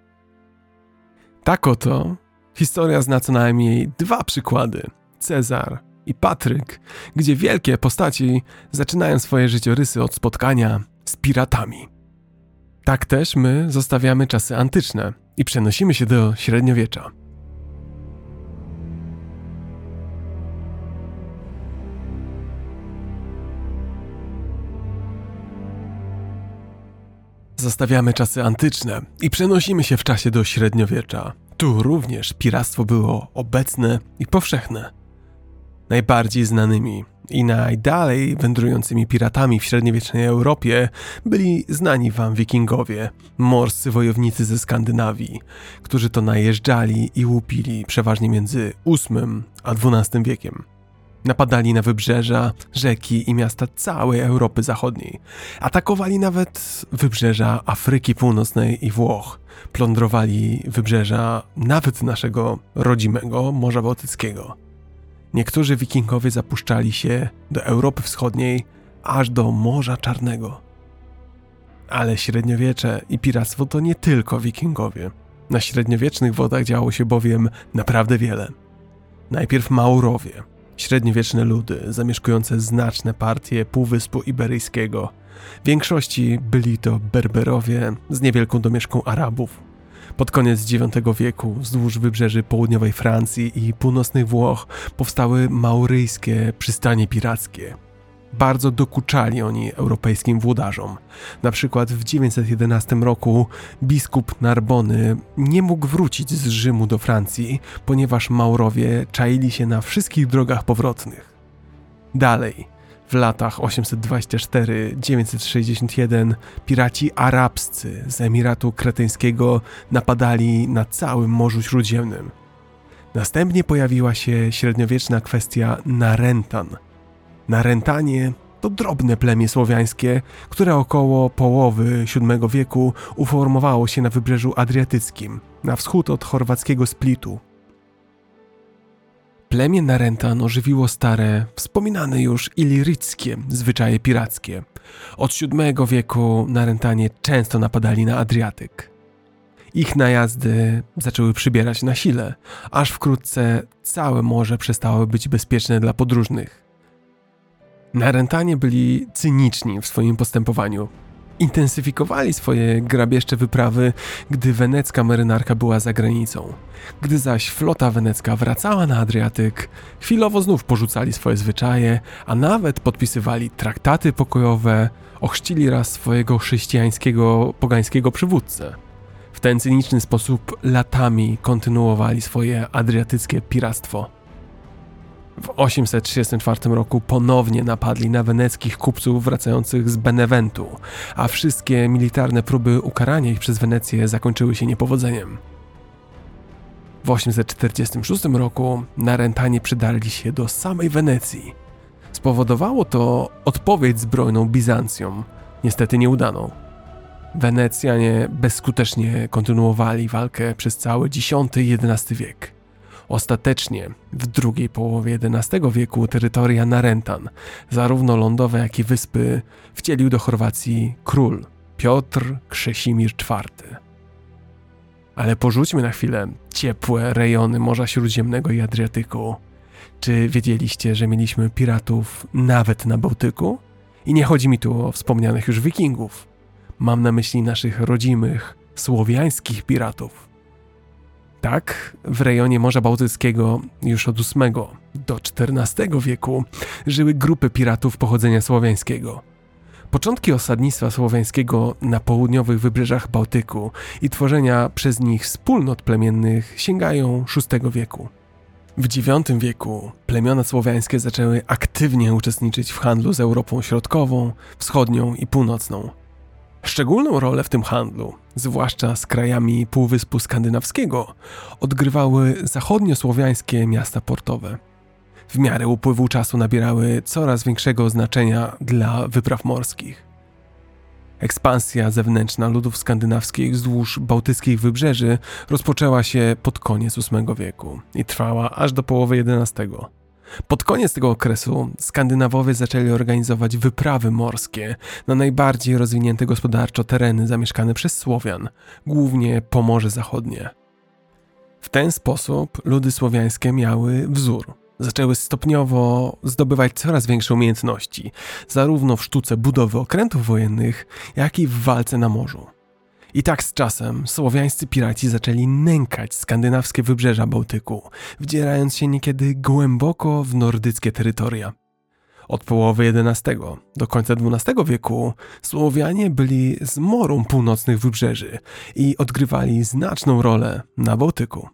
Tak oto historia zna co najmniej dwa przykłady: Cezar i Patryk, gdzie wielkie postaci zaczynają swoje życiorysy od spotkania z piratami. Tak też my zostawiamy czasy antyczne i przenosimy się do średniowiecza. Zostawiamy czasy antyczne i przenosimy się w czasie do średniowiecza. Tu również piractwo było obecne i powszechne. Najbardziej znanymi i najdalej wędrującymi piratami w średniowiecznej Europie byli znani wam wikingowie, morscy wojownicy ze Skandynawii, którzy to najeżdżali i łupili przeważnie między VIII a XII wiekiem. Napadali na wybrzeża, rzeki i miasta całej Europy Zachodniej. Atakowali nawet wybrzeża Afryki Północnej i Włoch. Plądrowali wybrzeża nawet naszego rodzimego Morza Bałtyckiego. Niektórzy wikingowie zapuszczali się do Europy Wschodniej aż do Morza Czarnego. Ale średniowiecze i piractwo to nie tylko wikingowie. Na średniowiecznych wodach działo się bowiem naprawdę wiele. Najpierw Maurowie, średniowieczne ludy zamieszkujące znaczne partie Półwyspu Iberyjskiego. W większości byli to Berberowie z niewielką domieszką Arabów. Pod koniec IX wieku wzdłuż wybrzeży południowej Francji i północnych Włoch powstały mauryjskie przystanie pirackie. Bardzo dokuczali oni europejskim włodarzom. Na przykład w 911 roku biskup Narbony nie mógł wrócić z Rzymu do Francji, ponieważ Maurowie czaili się na wszystkich drogach powrotnych. Dalej, w latach 824-961 piraci arabscy z Emiratu Kretyńskiego napadali na całym Morzu Śródziemnym. Następnie pojawiła się średniowieczna kwestia Narentan. Narentanie to drobne plemię słowiańskie, które około połowy VII wieku uformowało się na wybrzeżu adriatyckim, na wschód od chorwackiego Splitu. Plemię Narentan ożywiło stare, wspominane już iliryckie zwyczaje pirackie. Od VII wieku Narentanie często napadali na Adriatyk. Ich najazdy zaczęły przybierać na sile, aż wkrótce całe morze przestało być bezpieczne dla podróżnych. Narentanie byli cyniczni w swoim postępowaniu. Intensyfikowali swoje grabieżcze wyprawy, gdy wenecka marynarka była za granicą. Gdy zaś flota wenecka wracała na Adriatyk, chwilowo znów porzucali swoje zwyczaje, a nawet podpisywali traktaty pokojowe, ochrzcili raz swojego chrześcijańskiego, pogańskiego przywódcę. W ten cyniczny sposób latami kontynuowali swoje adriatyckie piractwo. W 834 roku ponownie napadli na weneckich kupców wracających z Beneventu, a wszystkie militarne próby ukarania ich przez Wenecję zakończyły się niepowodzeniem. W 846 roku Narentanie przydarli się do samej Wenecji. Spowodowało to odpowiedź zbrojną Bizancjom, niestety nieudaną. Wenecjanie bezskutecznie kontynuowali walkę przez cały X i XI wiek. Ostatecznie w drugiej połowie XI wieku terytoria Narentan, zarówno lądowe, jak i wyspy, wcielił do Chorwacji król Piotr Krzesimir IV. Ale porzućmy na chwilę ciepłe rejony Morza Śródziemnego i Adriatyku. Czy wiedzieliście, że mieliśmy piratów nawet na Bałtyku? I nie chodzi mi tu o wspomnianych już wikingów. Mam na myśli naszych rodzimych, słowiańskich piratów. Tak, w rejonie Morza Bałtyckiego już od VIII do XIV wieku żyły grupy piratów pochodzenia słowiańskiego. Początki osadnictwa słowiańskiego na południowych wybrzeżach Bałtyku i tworzenia przez nich wspólnot plemiennych sięgają VI wieku. W IX wieku plemiona słowiańskie zaczęły aktywnie uczestniczyć w handlu z Europą Środkową, Wschodnią i Północną. Szczególną rolę w tym handlu, zwłaszcza z krajami Półwyspu Skandynawskiego, odgrywały zachodniosłowiańskie miasta portowe. W miarę upływu czasu nabierały coraz większego znaczenia dla wypraw morskich. Ekspansja zewnętrzna ludów skandynawskich wzdłuż bałtyckich wybrzeży rozpoczęła się pod koniec VIII wieku i trwała aż do połowy XI. Pod koniec tego okresu Skandynawowie zaczęli organizować wyprawy morskie na najbardziej rozwinięte gospodarczo tereny zamieszkane przez Słowian, głównie Pomorze Zachodnie. W ten sposób ludy słowiańskie miały wzór. Zaczęły stopniowo zdobywać coraz większe umiejętności, zarówno w sztuce budowy okrętów wojennych, jak i w walce na morzu. I tak z czasem słowiańscy piraci zaczęli nękać skandynawskie wybrzeża Bałtyku, wdzierając się niekiedy głęboko w nordyckie terytoria. Od połowy XI do końca XII wieku Słowianie byli zmorą północnych wybrzeży i odgrywali znaczną rolę na Bałtyku.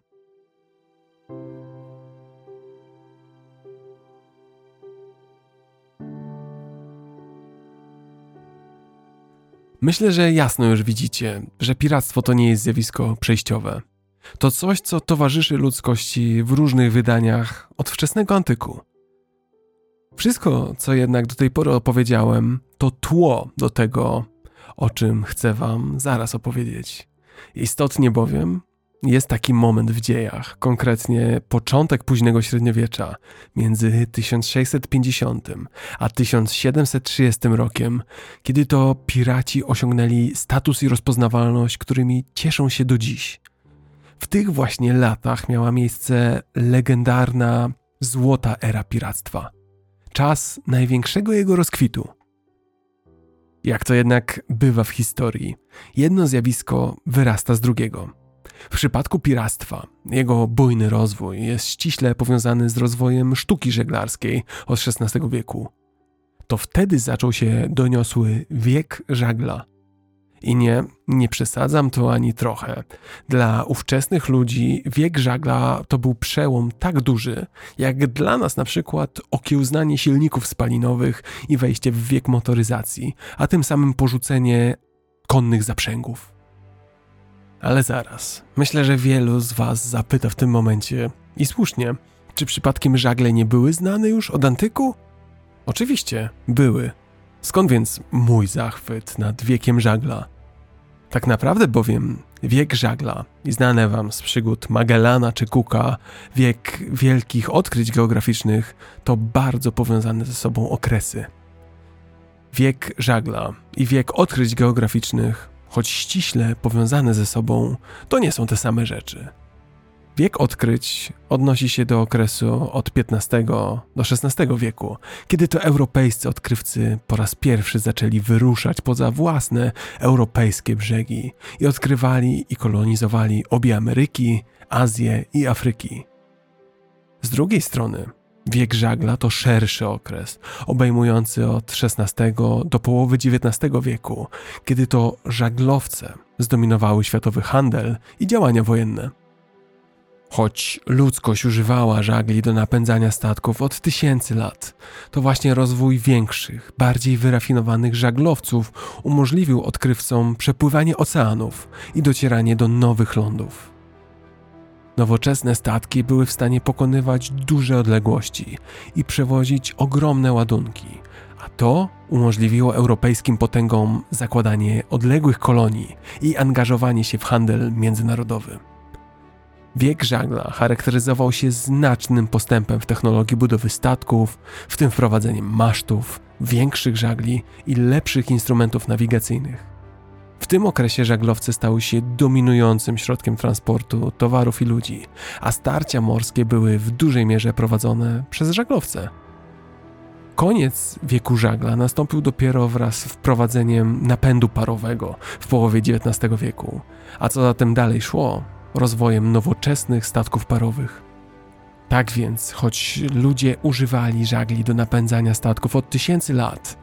Myślę, że jasno już widzicie, że piractwo to nie jest zjawisko przejściowe. To coś, co towarzyszy ludzkości w różnych wydaniach od wczesnego antyku. Wszystko, co jednak do tej pory opowiedziałem, to tło do tego, o czym chcę Wam zaraz opowiedzieć. Istotnie bowiem jest taki moment w dziejach, konkretnie początek późnego średniowiecza, między 1650 a 1730 rokiem, kiedy to piraci osiągnęli status i rozpoznawalność, którymi cieszą się do dziś. W tych właśnie latach miała miejsce legendarna złota era piractwa. Czas największego jego rozkwitu. Jak to jednak bywa w historii, jedno zjawisko wyrasta z drugiego – w przypadku piractwa, jego bujny rozwój jest ściśle powiązany z rozwojem sztuki żeglarskiej od XVI wieku. To wtedy zaczął się doniosły wiek żagla. I nie, nie przesadzam to ani trochę. Dla ówczesnych ludzi wiek żagla to był przełom tak duży, jak dla nas na przykład okiełznanie silników spalinowych i wejście w wiek motoryzacji, a tym samym porzucenie konnych zaprzęgów. Ale zaraz. Myślę, że wielu z Was zapyta w tym momencie, i słusznie, czy przypadkiem żagle nie były znane już od antyku? Oczywiście, były. Skąd więc mój zachwyt nad wiekiem żagla? Tak naprawdę bowiem wiek żagla znane wam z przygód Magellana czy Cooka, wiek wielkich odkryć geograficznych to bardzo powiązane ze sobą okresy. Wiek żagla i wiek odkryć geograficznych choć ściśle powiązane ze sobą, to nie są te same rzeczy. Wiek odkryć odnosi się do okresu od XV do XVI wieku, kiedy to europejscy odkrywcy po raz pierwszy zaczęli wyruszać poza własne europejskie brzegi i odkrywali i kolonizowali obie Ameryki, Azję i Afryki. Z drugiej strony, wiek żagla to szerszy okres, obejmujący od XVI do połowy XIX wieku, kiedy to żaglowce zdominowały światowy handel i działania wojenne. Choć ludzkość używała żagli do napędzania statków od tysięcy lat, to właśnie rozwój większych, bardziej wyrafinowanych żaglowców umożliwił odkrywcom przepływanie oceanów i docieranie do nowych lądów. Nowoczesne statki były w stanie pokonywać duże odległości i przewozić ogromne ładunki, a to umożliwiło europejskim potęgom zakładanie odległych kolonii i angażowanie się w handel międzynarodowy. Wiek żagla charakteryzował się znacznym postępem w technologii budowy statków, w tym wprowadzeniem masztów, większych żagli i lepszych instrumentów nawigacyjnych. W tym okresie żaglowce stały się dominującym środkiem transportu towarów i ludzi, a starcia morskie były w dużej mierze prowadzone przez żaglowce. Koniec wieku żagla nastąpił dopiero wraz z wprowadzeniem napędu parowego w połowie XIX wieku, a co zatem dalej szło, rozwojem nowoczesnych statków parowych. Tak więc, choć ludzie używali żagli do napędzania statków od tysięcy lat,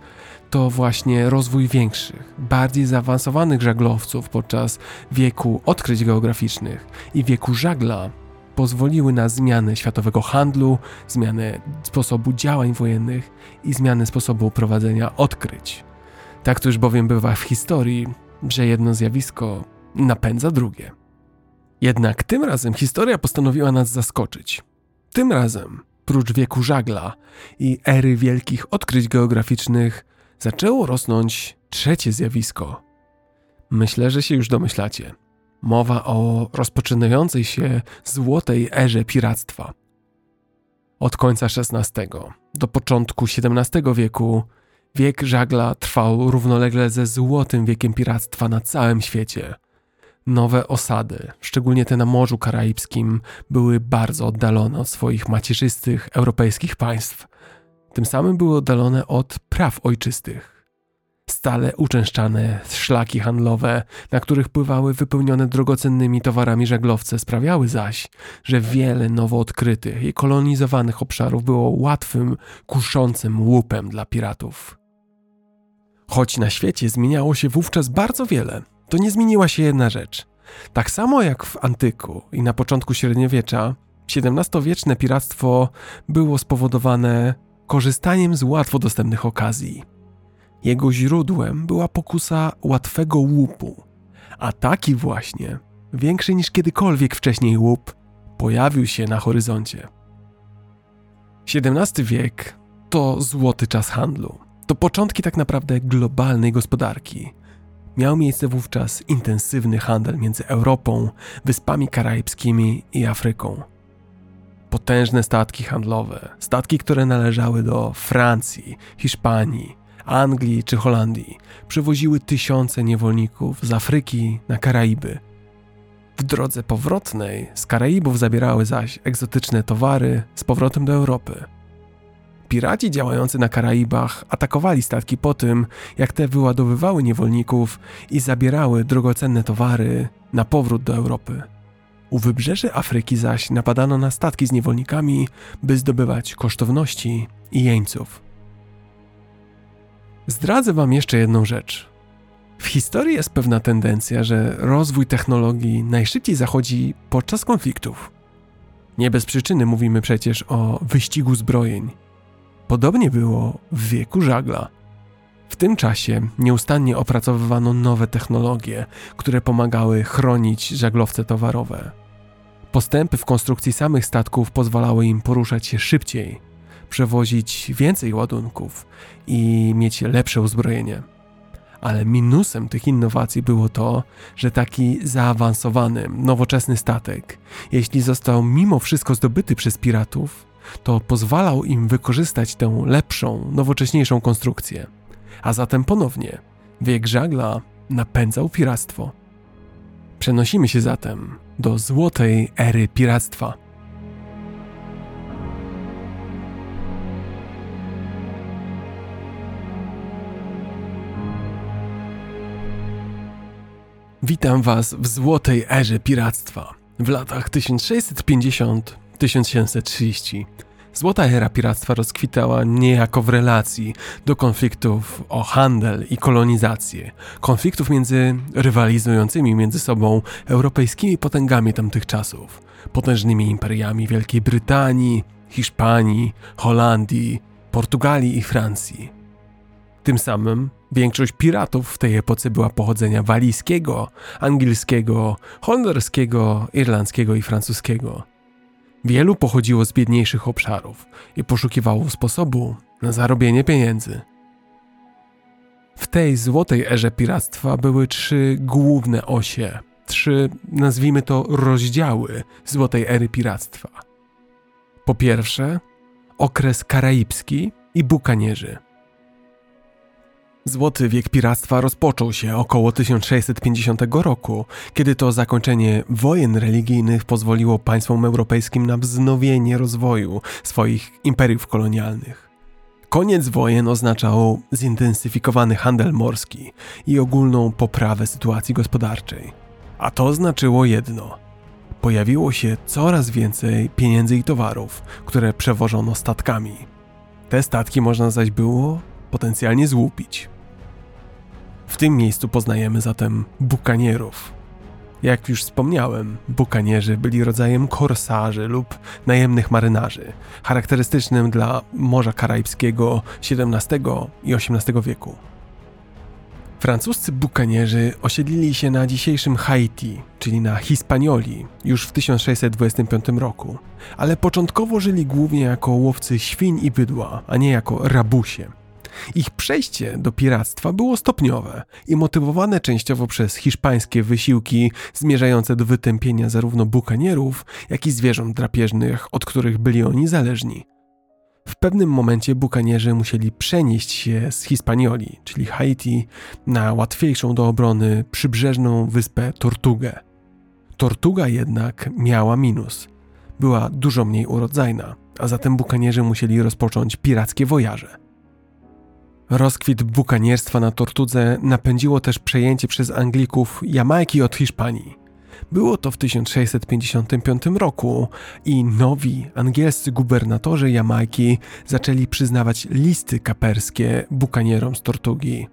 to właśnie rozwój większych, bardziej zaawansowanych żaglowców podczas wieku odkryć geograficznych i wieku żagla pozwoliły na zmianę światowego handlu, zmianę sposobu działań wojennych i zmianę sposobu prowadzenia odkryć. Tak to już bowiem bywa w historii, że jedno zjawisko napędza drugie. Jednak tym razem historia postanowiła nas zaskoczyć. Tym razem, prócz wieku żagla i ery wielkich odkryć geograficznych, zaczęło rosnąć trzecie zjawisko. Myślę, że się już domyślacie. Mowa o rozpoczynającej się złotej erze piractwa. Od końca XVI do początku XVII wieku wiek żagla trwał równolegle ze złotym wiekiem piractwa na całym świecie – Nowe osady, szczególnie te na Morzu Karaibskim, były bardzo oddalone od swoich macierzystych europejskich państw. Tym samym były oddalone od praw ojczystych. Stale uczęszczane szlaki handlowe, na których pływały wypełnione drogocennymi towarami żaglowce, sprawiały zaś, że wiele nowo odkrytych i kolonizowanych obszarów było łatwym, kuszącym łupem dla piratów. Choć na świecie zmieniało się wówczas bardzo wiele, to nie zmieniła się jedna rzecz. Tak samo jak w antyku i na początku średniowiecza, XVII-wieczne piractwo było spowodowane korzystaniem z łatwo dostępnych okazji. Jego źródłem była pokusa łatwego łupu, a taki właśnie, większy niż kiedykolwiek wcześniej łup, pojawił się na horyzoncie. XVII wiek to złoty czas handlu. To początki tak naprawdę globalnej gospodarki – Miał miejsce wówczas intensywny handel między Europą, Wyspami Karaibskimi i Afryką. Potężne statki handlowe, statki, które należały do Francji, Hiszpanii, Anglii czy Holandii, przywoziły tysiące niewolników z Afryki na Karaiby. W drodze powrotnej z Karaibów zabierały zaś egzotyczne towary z powrotem do Europy. Piraci działający na Karaibach atakowali statki po tym, jak te wyładowywały niewolników i zabierały drogocenne towary na powrót do Europy. U wybrzeży Afryki zaś napadano na statki z niewolnikami, by zdobywać kosztowności i jeńców. Zdradzę Wam jeszcze jedną rzecz. W historii jest pewna tendencja, że rozwój technologii najszybciej zachodzi podczas konfliktów. Nie bez przyczyny mówimy przecież o wyścigu zbrojeń Podobnie było w wieku żagla. W tym czasie nieustannie opracowywano nowe technologie, które pomagały chronić żaglowce towarowe. Postępy w konstrukcji samych statków pozwalały im poruszać się szybciej, przewozić więcej ładunków i mieć lepsze uzbrojenie. Ale minusem tych innowacji było to, że taki zaawansowany, nowoczesny statek, jeśli został mimo wszystko zdobyty przez piratów, to pozwalał im wykorzystać tę lepszą, nowocześniejszą konstrukcję. A zatem ponownie, wiek żagla napędzał piractwo. Przenosimy się zatem do złotej ery piractwa. Witam Was w złotej erze piractwa w latach 1650-1730. Złota era piractwa rozkwitała niejako w relacji do konfliktów o handel i kolonizację, konfliktów między rywalizującymi między sobą europejskimi potęgami tamtych czasów, potężnymi imperiami Wielkiej Brytanii, Hiszpanii, Holandii, Portugalii i Francji. Tym samym większość piratów w tej epoce była pochodzenia walijskiego, angielskiego, holenderskiego, irlandzkiego i francuskiego. Wielu pochodziło z biedniejszych obszarów i poszukiwało sposobu na zarobienie pieniędzy. W tej złotej erze piractwa były trzy główne osie, trzy, nazwijmy to, rozdziały złotej ery piractwa. Po pierwsze, okres karaibski i bukanierzy. Złoty wiek piractwa rozpoczął się około 1650 roku, kiedy to zakończenie wojen religijnych pozwoliło państwom europejskim na wznowienie rozwoju swoich imperiów kolonialnych. Koniec wojen oznaczał zintensyfikowany handel morski i ogólną poprawę sytuacji gospodarczej. A to znaczyło jedno: pojawiło się coraz więcej pieniędzy i towarów, które przewożono statkami. Te statki można zaś było potencjalnie złupić. W tym miejscu poznajemy zatem bukanierów. Jak już wspomniałem, bukanierzy byli rodzajem korsarzy lub najemnych marynarzy, charakterystycznym dla Morza Karaibskiego XVII i XVIII wieku. Francuscy bukanierzy osiedlili się na dzisiejszym Haiti, czyli na Hispanioli, już w 1625 roku, ale początkowo żyli głównie jako łowcy świń i bydła, a nie jako rabusie. Ich przejście do piractwa było stopniowe i motywowane częściowo przez hiszpańskie wysiłki zmierzające do wytępienia zarówno bukanierów, jak i zwierząt drapieżnych, od których byli oni zależni. W pewnym momencie bukanierzy musieli przenieść się z Hispanioli, czyli Haiti, na łatwiejszą do obrony przybrzeżną wyspę Tortugę. Tortuga jednak miała minus. Była dużo mniej urodzajna, a zatem bukanierzy musieli rozpocząć pirackie wojaże. Rozkwit bukanierstwa na Tortudze napędziło też przejęcie przez Anglików Jamajki od Hiszpanii. Było to w 1655 roku i nowi angielscy gubernatorzy Jamajki zaczęli przyznawać listy kaperskie bukanierom z Tortugi.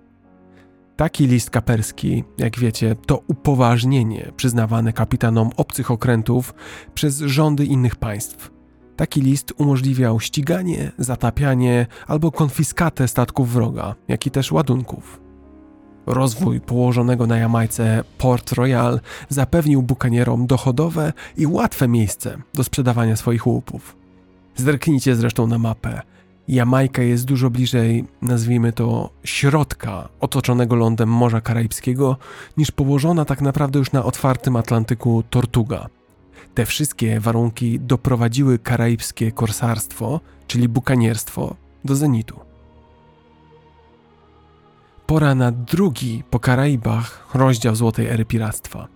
Taki list kaperski, jak wiecie, to upoważnienie przyznawane kapitanom obcych okrętów przez rządy innych państw. Taki list umożliwiał ściganie, zatapianie albo konfiskatę statków wroga, jak i też ładunków. Rozwój położonego na Jamajce Port Royal zapewnił bukanierom dochodowe i łatwe miejsce do sprzedawania swoich łupów. Zerknijcie zresztą na mapę. Jamajka jest dużo bliżej, nazwijmy to, środka otoczonego lądem Morza Karaibskiego, niż położona tak naprawdę już na otwartym Atlantyku Tortuga, te wszystkie warunki doprowadziły karaibskie korsarstwo, czyli bukanierstwo, do zenitu. Pora na drugi po Karaibach rozdział Złotej Ery Piractwa.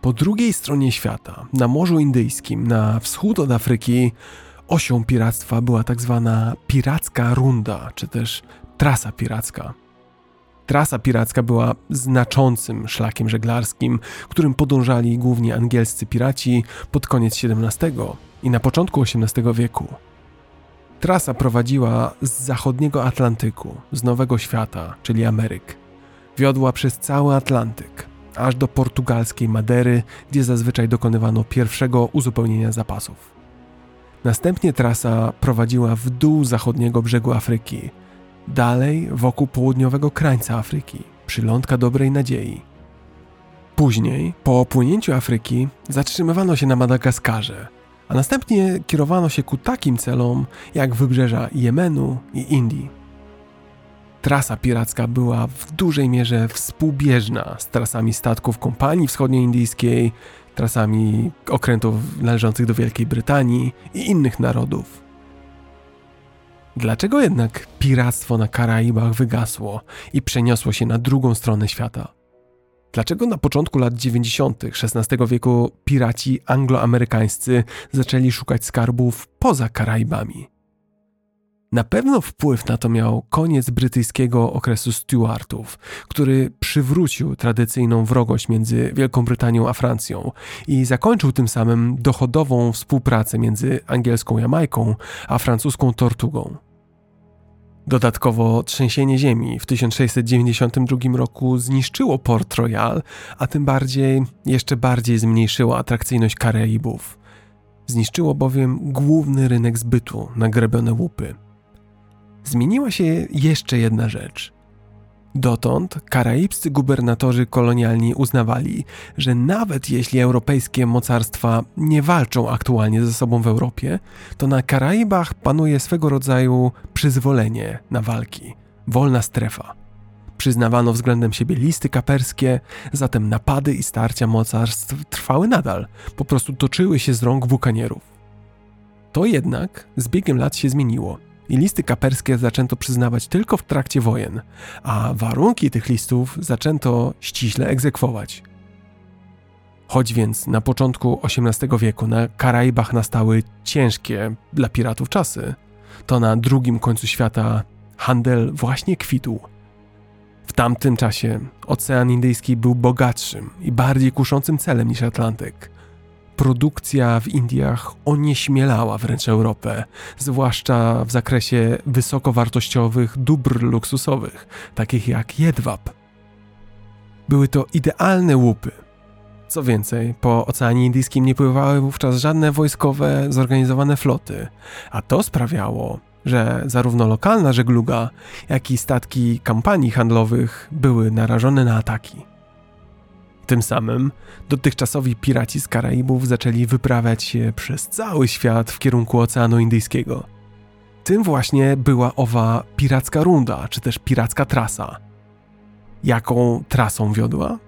Po drugiej stronie świata, na Morzu Indyjskim, na wschód od Afryki, osią piractwa była tak zwana piracka runda, czy też trasa piracka. Trasa piracka była znaczącym szlakiem żeglarskim, którym podążali głównie angielscy piraci pod koniec XVII i na początku XVIII wieku. Trasa prowadziła z zachodniego Atlantyku, z Nowego Świata, czyli Ameryk. Wiodła przez cały Atlantyk, aż do portugalskiej Madery, gdzie zazwyczaj dokonywano pierwszego uzupełnienia zapasów. Następnie trasa prowadziła w dół zachodniego brzegu Afryki, dalej wokół południowego krańca Afryki, przylądka Dobrej Nadziei. Później, po opłynięciu Afryki, zatrzymywano się na Madagaskarze, a następnie kierowano się ku takim celom jak wybrzeża Jemenu i Indii. Trasa piracka była w dużej mierze współbieżna z trasami statków kompanii wschodnioindyjskiej, trasami okrętów należących do Wielkiej Brytanii i innych narodów. Dlaczego jednak piractwo na Karaibach wygasło i przeniosło się na drugą stronę świata? Dlaczego na początku lat 90. XVI wieku piraci angloamerykańscy zaczęli szukać skarbów poza Karaibami? Na pewno wpływ na to miał koniec brytyjskiego okresu Stuartów, który przywrócił tradycyjną wrogość między Wielką Brytanią a Francją i zakończył tym samym dochodową współpracę między angielską Jamajką a francuską Tortugą. Dodatkowo trzęsienie ziemi w 1692 roku zniszczyło Port Royal, a tym bardziej jeszcze bardziej zmniejszyło atrakcyjność Karaibów. Zniszczyło bowiem główny rynek zbytu na grebione łupy – zmieniła się jeszcze jedna rzecz. Dotąd karaibscy gubernatorzy kolonialni uznawali, że nawet jeśli europejskie mocarstwa nie walczą aktualnie ze sobą w Europie, to na Karaibach panuje swego rodzaju przyzwolenie na walki, wolna strefa. Przyznawano względem siebie listy kaperskie, zatem napady i starcia mocarstw trwały nadal, po prostu toczyły się z rąk bukanierów. To jednak z biegiem lat się zmieniło i listy kaperskie zaczęto przyznawać tylko w trakcie wojen, a warunki tych listów zaczęto ściśle egzekwować. Choć więc na początku XVIII wieku na Karaibach nastały ciężkie dla piratów czasy, to na drugim końcu świata handel właśnie kwitł. W tamtym czasie Ocean Indyjski był bogatszym i bardziej kuszącym celem niż Atlantyk produkcja w Indiach onieśmielała wręcz Europę, zwłaszcza w zakresie wysokowartościowych dóbr luksusowych, takich jak jedwab. Były to idealne łupy. Co więcej, po Oceanie Indyjskim nie pływały wówczas żadne wojskowe, zorganizowane floty, a to sprawiało, że zarówno lokalna żegluga, jak i statki kampanii handlowych były narażone na ataki. Tym samym dotychczasowi piraci z Karaibów zaczęli wyprawiać się przez cały świat w kierunku Oceanu Indyjskiego. Tym właśnie była owa piracka runda, czy też piracka trasa. Jaką trasą wiodła?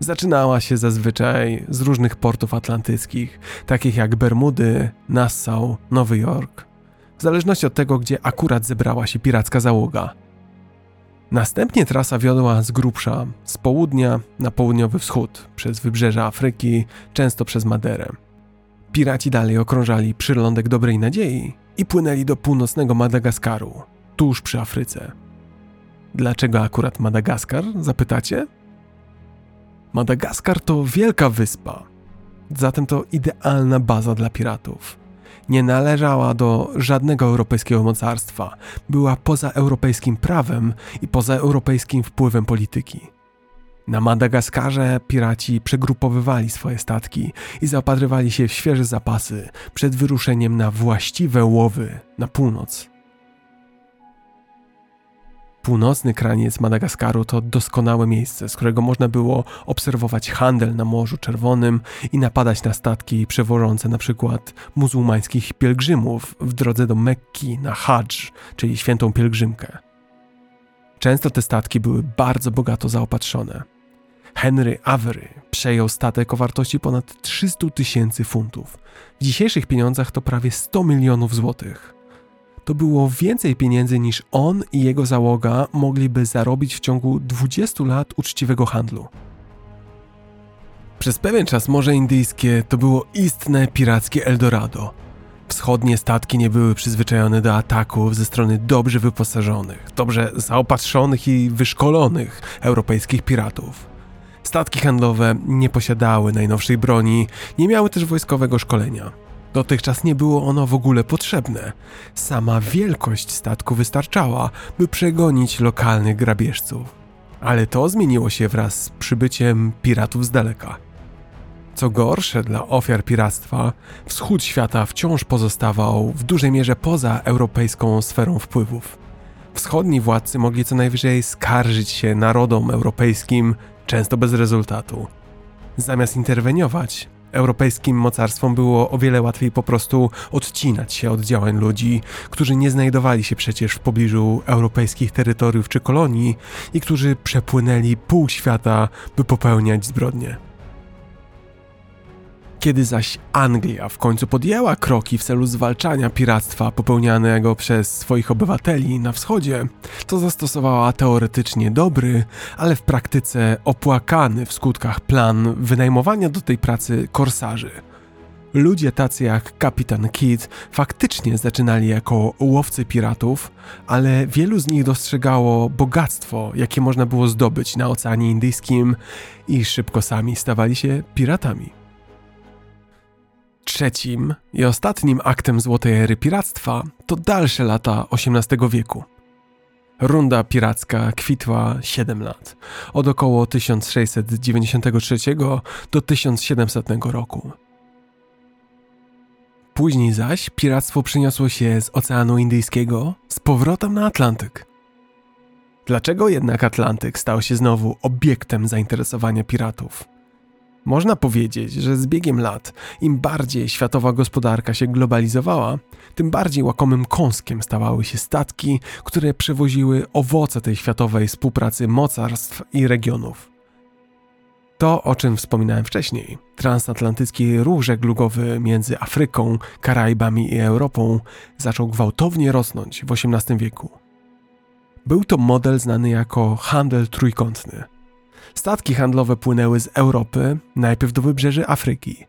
Zaczynała się zazwyczaj z różnych portów atlantyckich, takich jak Bermudy, Nassau, Nowy Jork, w zależności od tego, gdzie akurat zebrała się piracka załoga. Następnie trasa wiodła z grubsza, z południa na południowy wschód, przez wybrzeże Afryki, często przez Maderę. Piraci dalej okrążali przylądek Dobrej Nadziei i płynęli do północnego Madagaskaru, tuż przy Afryce. Dlaczego akurat Madagaskar, zapytacie? Madagaskar to wielka wyspa, zatem to idealna baza dla piratów nie należała do żadnego europejskiego mocarstwa, była poza europejskim prawem i poza europejskim wpływem polityki. Na Madagaskarze piraci przegrupowywali swoje statki i zaopatrywali się w świeże zapasy przed wyruszeniem na właściwe łowy na północ. Północny kraniec Madagaskaru to doskonałe miejsce, z którego można było obserwować handel na Morzu Czerwonym i napadać na statki przewożące na przykład muzułmańskich pielgrzymów w drodze do Mekki na Hadż, czyli świętą pielgrzymkę. Często te statki były bardzo bogato zaopatrzone. Henry Avery przejął statek o wartości ponad 300 tysięcy funtów. W dzisiejszych pieniądzach to prawie 100 milionów złotych to było więcej pieniędzy niż on i jego załoga mogliby zarobić w ciągu 20 lat uczciwego handlu. Przez pewien czas Morze Indyjskie to było istne pirackie Eldorado. Wschodnie statki nie były przyzwyczajone do ataków ze strony dobrze wyposażonych, dobrze zaopatrzonych i wyszkolonych europejskich piratów. Statki handlowe nie posiadały najnowszej broni, nie miały też wojskowego szkolenia. Dotychczas nie było ono w ogóle potrzebne. Sama wielkość statku wystarczała, by przegonić lokalnych grabieżców. Ale to zmieniło się wraz z przybyciem piratów z daleka. Co gorsze dla ofiar piractwa, wschód świata wciąż pozostawał w dużej mierze poza europejską sferą wpływów. Wschodni władcy mogli co najwyżej skarżyć się narodom europejskim, często bez rezultatu. Zamiast interweniować, Europejskim mocarstwom było o wiele łatwiej po prostu odcinać się od działań ludzi, którzy nie znajdowali się przecież w pobliżu europejskich terytoriów czy kolonii i którzy przepłynęli pół świata, by popełniać zbrodnie. Kiedy zaś Anglia w końcu podjęła kroki w celu zwalczania piractwa popełnianego przez swoich obywateli na wschodzie, to zastosowała teoretycznie dobry, ale w praktyce opłakany w skutkach plan wynajmowania do tej pracy korsarzy. Ludzie tacy jak kapitan Kidd faktycznie zaczynali jako łowcy piratów, ale wielu z nich dostrzegało bogactwo, jakie można było zdobyć na Oceanie Indyjskim i szybko sami stawali się piratami. Trzecim i ostatnim aktem złotej ery piractwa to dalsze lata XVIII wieku. Runda piracka kwitła 7 lat, od około 1693 do 1700 roku. Później zaś piractwo przeniosło się z Oceanu Indyjskiego z powrotem na Atlantyk. Dlaczego jednak Atlantyk stał się znowu obiektem zainteresowania piratów? Można powiedzieć, że z biegiem lat, im bardziej światowa gospodarka się globalizowała, tym bardziej łakomym kąskiem stawały się statki, które przewoziły owoce tej światowej współpracy mocarstw i regionów. To, o czym wspominałem wcześniej, transatlantycki ruch żeglugowy między Afryką, Karaibami i Europą zaczął gwałtownie rosnąć w XVIII wieku. Był to model znany jako handel trójkątny – Statki handlowe płynęły z Europy, najpierw do wybrzeży Afryki.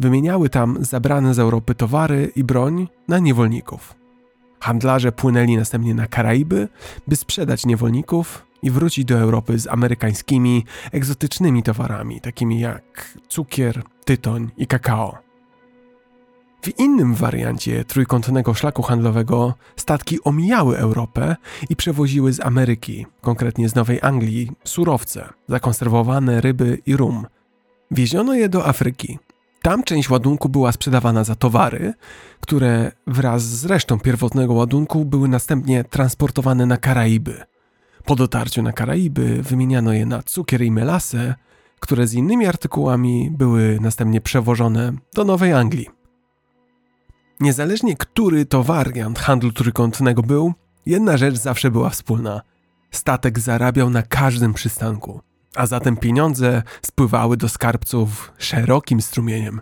Wymieniały tam zabrane z Europy towary i broń na niewolników. Handlarze płynęli następnie na Karaiby, by sprzedać niewolników i wrócić do Europy z amerykańskimi, egzotycznymi towarami, takimi jak cukier, tytoń i kakao. W innym wariancie trójkątnego szlaku handlowego statki omijały Europę i przewoziły z Ameryki, konkretnie z Nowej Anglii, surowce, zakonserwowane ryby i rum. Wieziono je do Afryki. Tam część ładunku była sprzedawana za towary, które wraz z resztą pierwotnego ładunku były następnie transportowane na Karaiby. Po dotarciu na Karaiby wymieniano je na cukier i melasę, które z innymi artykułami były następnie przewożone do Nowej Anglii. Niezależnie który to wariant handlu trójkątnego był, jedna rzecz zawsze była wspólna. Statek zarabiał na każdym przystanku, a zatem pieniądze spływały do skarbców szerokim strumieniem.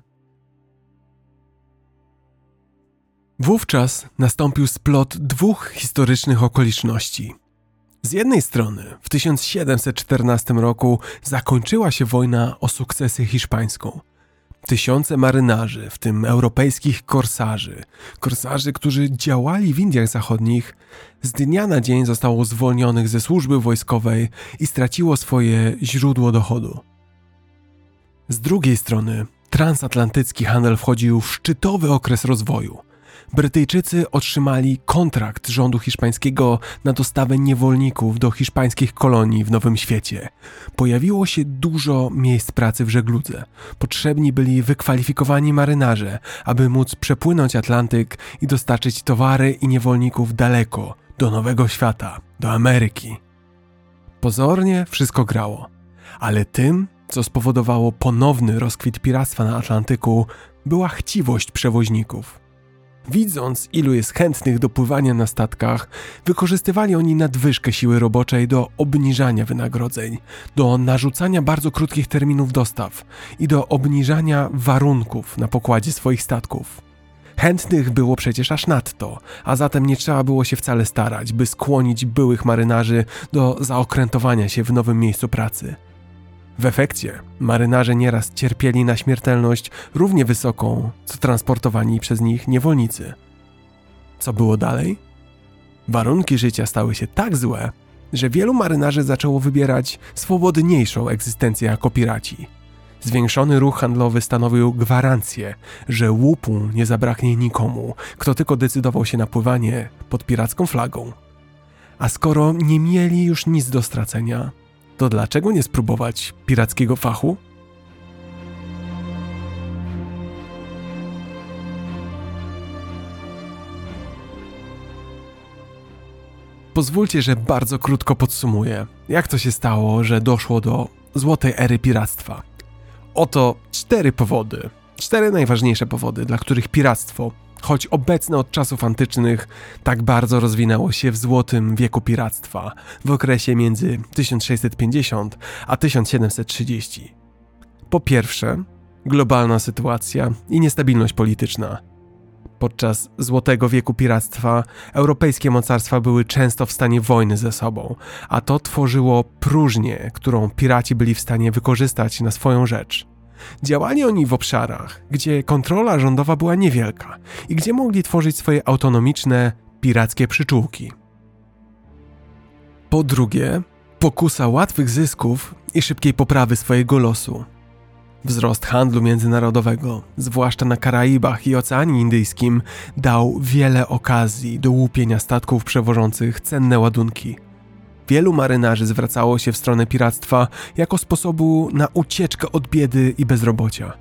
Wówczas nastąpił splot dwóch historycznych okoliczności. Z jednej strony w 1714 roku zakończyła się wojna o sukcesję hiszpańską – Tysiące marynarzy, w tym europejskich korsarzy, korsarzy, którzy działali w Indiach Zachodnich, z dnia na dzień zostało zwolnionych ze służby wojskowej i straciło swoje źródło dochodu. Z drugiej strony, transatlantycki handel wchodził w szczytowy okres rozwoju. Brytyjczycy otrzymali kontrakt rządu hiszpańskiego na dostawę niewolników do hiszpańskich kolonii w Nowym Świecie. Pojawiło się dużo miejsc pracy w żegludze. Potrzebni byli wykwalifikowani marynarze, aby móc przepłynąć Atlantyk i dostarczyć towary i niewolników daleko, do Nowego Świata, do Ameryki. Pozornie wszystko grało, ale tym, co spowodowało ponowny rozkwit piractwa na Atlantyku, była chciwość przewoźników. Widząc, ilu jest chętnych do pływania na statkach, wykorzystywali oni nadwyżkę siły roboczej do obniżania wynagrodzeń, do narzucania bardzo krótkich terminów dostaw i do obniżania warunków na pokładzie swoich statków. Chętnych było przecież aż nadto, a zatem nie trzeba było się wcale starać, by skłonić byłych marynarzy do zaokrętowania się w nowym miejscu pracy. W efekcie marynarze nieraz cierpieli na śmiertelność równie wysoką, co transportowani przez nich niewolnicy. Co było dalej? Warunki życia stały się tak złe, że wielu marynarzy zaczęło wybierać swobodniejszą egzystencję jako piraci. Zwiększony ruch handlowy stanowił gwarancję, że łupu nie zabraknie nikomu, kto tylko decydował się na pływanie pod piracką flagą. A skoro nie mieli już nic do stracenia, to dlaczego nie spróbować pirackiego fachu? Pozwólcie, że bardzo krótko podsumuję, jak to się stało, że doszło do złotej ery piractwa. Oto cztery powody, cztery najważniejsze powody, dla których piractwo choć obecne od czasów antycznych tak bardzo rozwinęło się w złotym wieku piractwa w okresie między 1650 a 1730. Po pierwsze, globalna sytuacja i niestabilność polityczna. Podczas złotego wieku piractwa europejskie mocarstwa były często w stanie wojny ze sobą, a to tworzyło próżnię, którą piraci byli w stanie wykorzystać na swoją rzecz. Działali oni w obszarach, gdzie kontrola rządowa była niewielka i gdzie mogli tworzyć swoje autonomiczne, pirackie przyczółki. Po drugie, pokusa łatwych zysków i szybkiej poprawy swojego losu. Wzrost handlu międzynarodowego, zwłaszcza na Karaibach i Oceanie Indyjskim, dał wiele okazji do łupienia statków przewożących cenne ładunki. Wielu marynarzy zwracało się w stronę piractwa jako sposobu na ucieczkę od biedy i bezrobocia.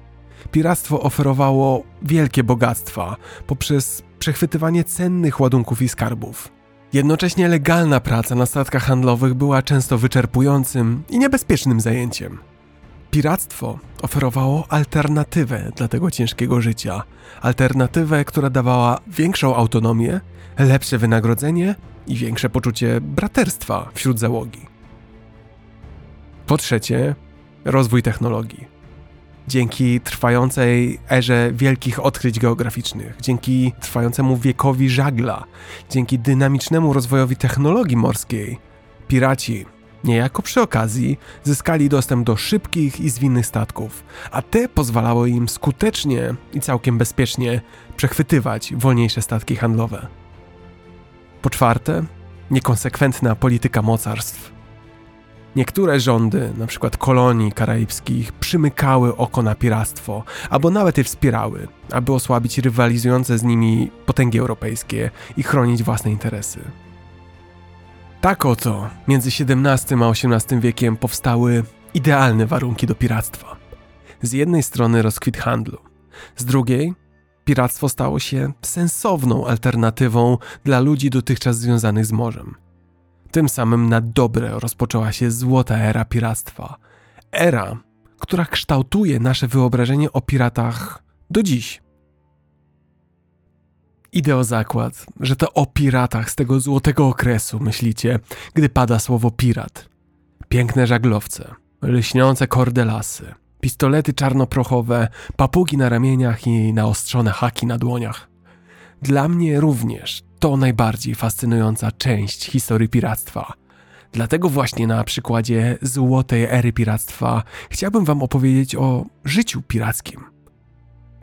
Piractwo oferowało wielkie bogactwa poprzez przechwytywanie cennych ładunków i skarbów. Jednocześnie legalna praca na statkach handlowych była często wyczerpującym i niebezpiecznym zajęciem. Piractwo oferowało alternatywę dla tego ciężkiego życia. Alternatywę, która dawała większą autonomię, lepsze wynagrodzenie i większe poczucie braterstwa wśród załogi. Po trzecie, rozwój technologii. Dzięki trwającej erze wielkich odkryć geograficznych, dzięki trwającemu wiekowi żagla, dzięki dynamicznemu rozwojowi technologii morskiej, piraci niejako przy okazji zyskali dostęp do szybkich i zwinnych statków, a te pozwalały im skutecznie i całkiem bezpiecznie przechwytywać wolniejsze statki handlowe. Po czwarte, niekonsekwentna polityka mocarstw. Niektóre rządy, np. kolonii karaibskich, przymykały oko na piractwo, albo nawet je wspierały, aby osłabić rywalizujące z nimi potęgi europejskie i chronić własne interesy. Tak oto między XVII a XVIII wiekiem powstały idealne warunki do piractwa. Z jednej strony rozkwit handlu, z drugiej piractwo stało się sensowną alternatywą dla ludzi dotychczas związanych z morzem. Tym samym na dobre rozpoczęła się złota era piractwa. Era, która kształtuje nasze wyobrażenie o piratach do dziś. Idę o zakład, że to o piratach z tego złotego okresu myślicie, gdy pada słowo pirat. Piękne żaglowce, lśniące kordelasy, pistolety czarnoprochowe, papugi na ramieniach i naostrzone haki na dłoniach. Dla mnie również to najbardziej fascynująca część historii piractwa. Dlatego właśnie na przykładzie złotej ery piractwa chciałbym wam opowiedzieć o życiu pirackim.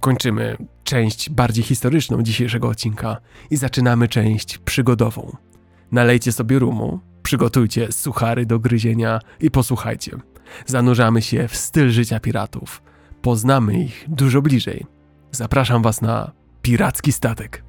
Kończymy część bardziej historyczną dzisiejszego odcinka i zaczynamy część przygodową. Nalejcie sobie rumu, przygotujcie suchary do gryzienia i posłuchajcie. Zanurzamy się w styl życia piratów. Poznamy ich dużo bliżej. Zapraszam Was na piracki statek.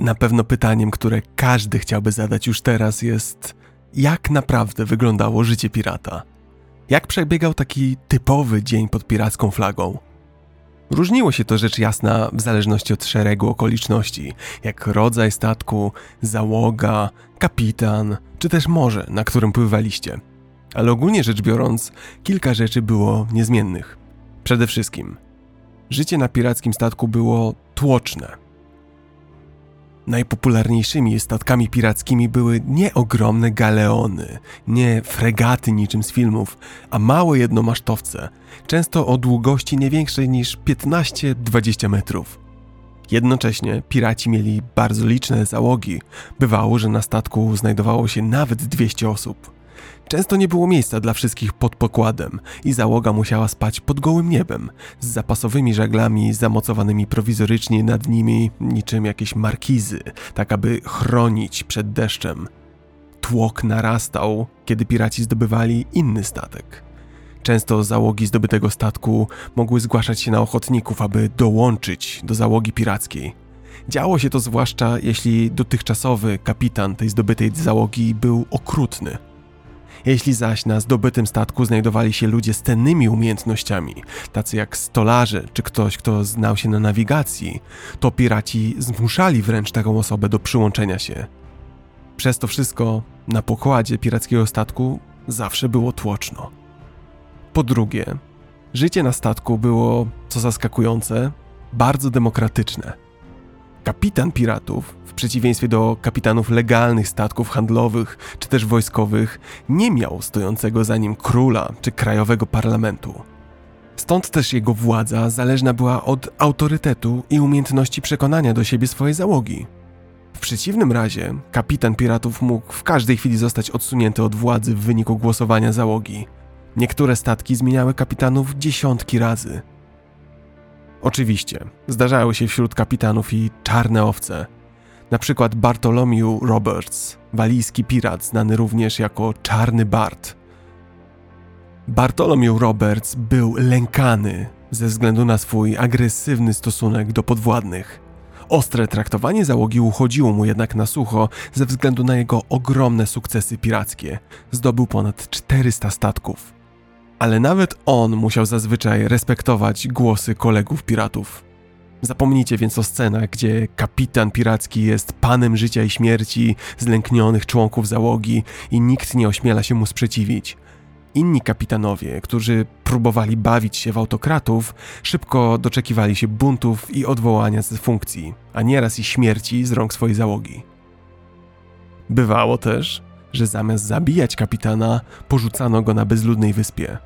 Na pewno pytaniem, które każdy chciałby zadać już teraz jest: jak naprawdę wyglądało życie pirata? Jak przebiegał taki typowy dzień pod piracką flagą? Różniło się to rzecz jasna w zależności od szeregu okoliczności, jak rodzaj statku, załoga, kapitan, czy też morze, na którym pływaliście. Ale ogólnie rzecz biorąc, kilka rzeczy było niezmiennych. Przede wszystkim, życie na pirackim statku było tłoczne Najpopularniejszymi statkami pirackimi były nie ogromne galeony, nie fregaty niczym z filmów, a małe jednomasztowce, często o długości nie większej niż 15-20 metrów. Jednocześnie piraci mieli bardzo liczne załogi. Bywało, że na statku znajdowało się nawet 200 osób. Często nie było miejsca dla wszystkich pod pokładem i załoga musiała spać pod gołym niebem, z zapasowymi żaglami zamocowanymi prowizorycznie nad nimi niczym jakieś markizy, tak aby chronić przed deszczem. Tłok narastał, kiedy piraci zdobywali inny statek. Często załogi zdobytego statku mogły zgłaszać się na ochotników, aby dołączyć do załogi pirackiej. Działo się to zwłaszcza jeśli dotychczasowy kapitan tej zdobytej załogi był okrutny. Jeśli zaś na zdobytym statku znajdowali się ludzie z cennymi umiejętnościami, tacy jak stolarze czy ktoś, kto znał się na nawigacji, to piraci zmuszali wręcz taką osobę do przyłączenia się. Przez to wszystko na pokładzie pirackiego statku zawsze było tłoczno. Po drugie, życie na statku było, co zaskakujące, bardzo demokratyczne. Kapitan piratów, w przeciwieństwie do kapitanów legalnych statków handlowych czy też wojskowych, nie miał stojącego za nim króla czy krajowego parlamentu. Stąd też jego władza zależna była od autorytetu i umiejętności przekonania do siebie swojej załogi. W przeciwnym razie kapitan piratów mógł w każdej chwili zostać odsunięty od władzy w wyniku głosowania załogi. Niektóre statki zmieniały kapitanów dziesiątki razy. Oczywiście, zdarzały się wśród kapitanów i czarne owce. Na przykład Bartholomew Roberts, walijski pirat znany również jako Czarny Bart. Bartholomew Roberts był lękany ze względu na swój agresywny stosunek do podwładnych. Ostre traktowanie załogi uchodziło mu jednak na sucho ze względu na jego ogromne sukcesy pirackie. Zdobył ponad 400 statków. Ale nawet on musiał zazwyczaj respektować głosy kolegów piratów. Zapomnijcie więc o scenach, gdzie kapitan piracki jest panem życia i śmierci zlęknionych członków załogi i nikt nie ośmiela się mu sprzeciwić. Inni kapitanowie, którzy próbowali bawić się w autokratów, szybko doczekiwali się buntów i odwołania z funkcji, a nieraz i śmierci z rąk swojej załogi. Bywało też, że zamiast zabijać kapitana, porzucano go na bezludnej wyspie.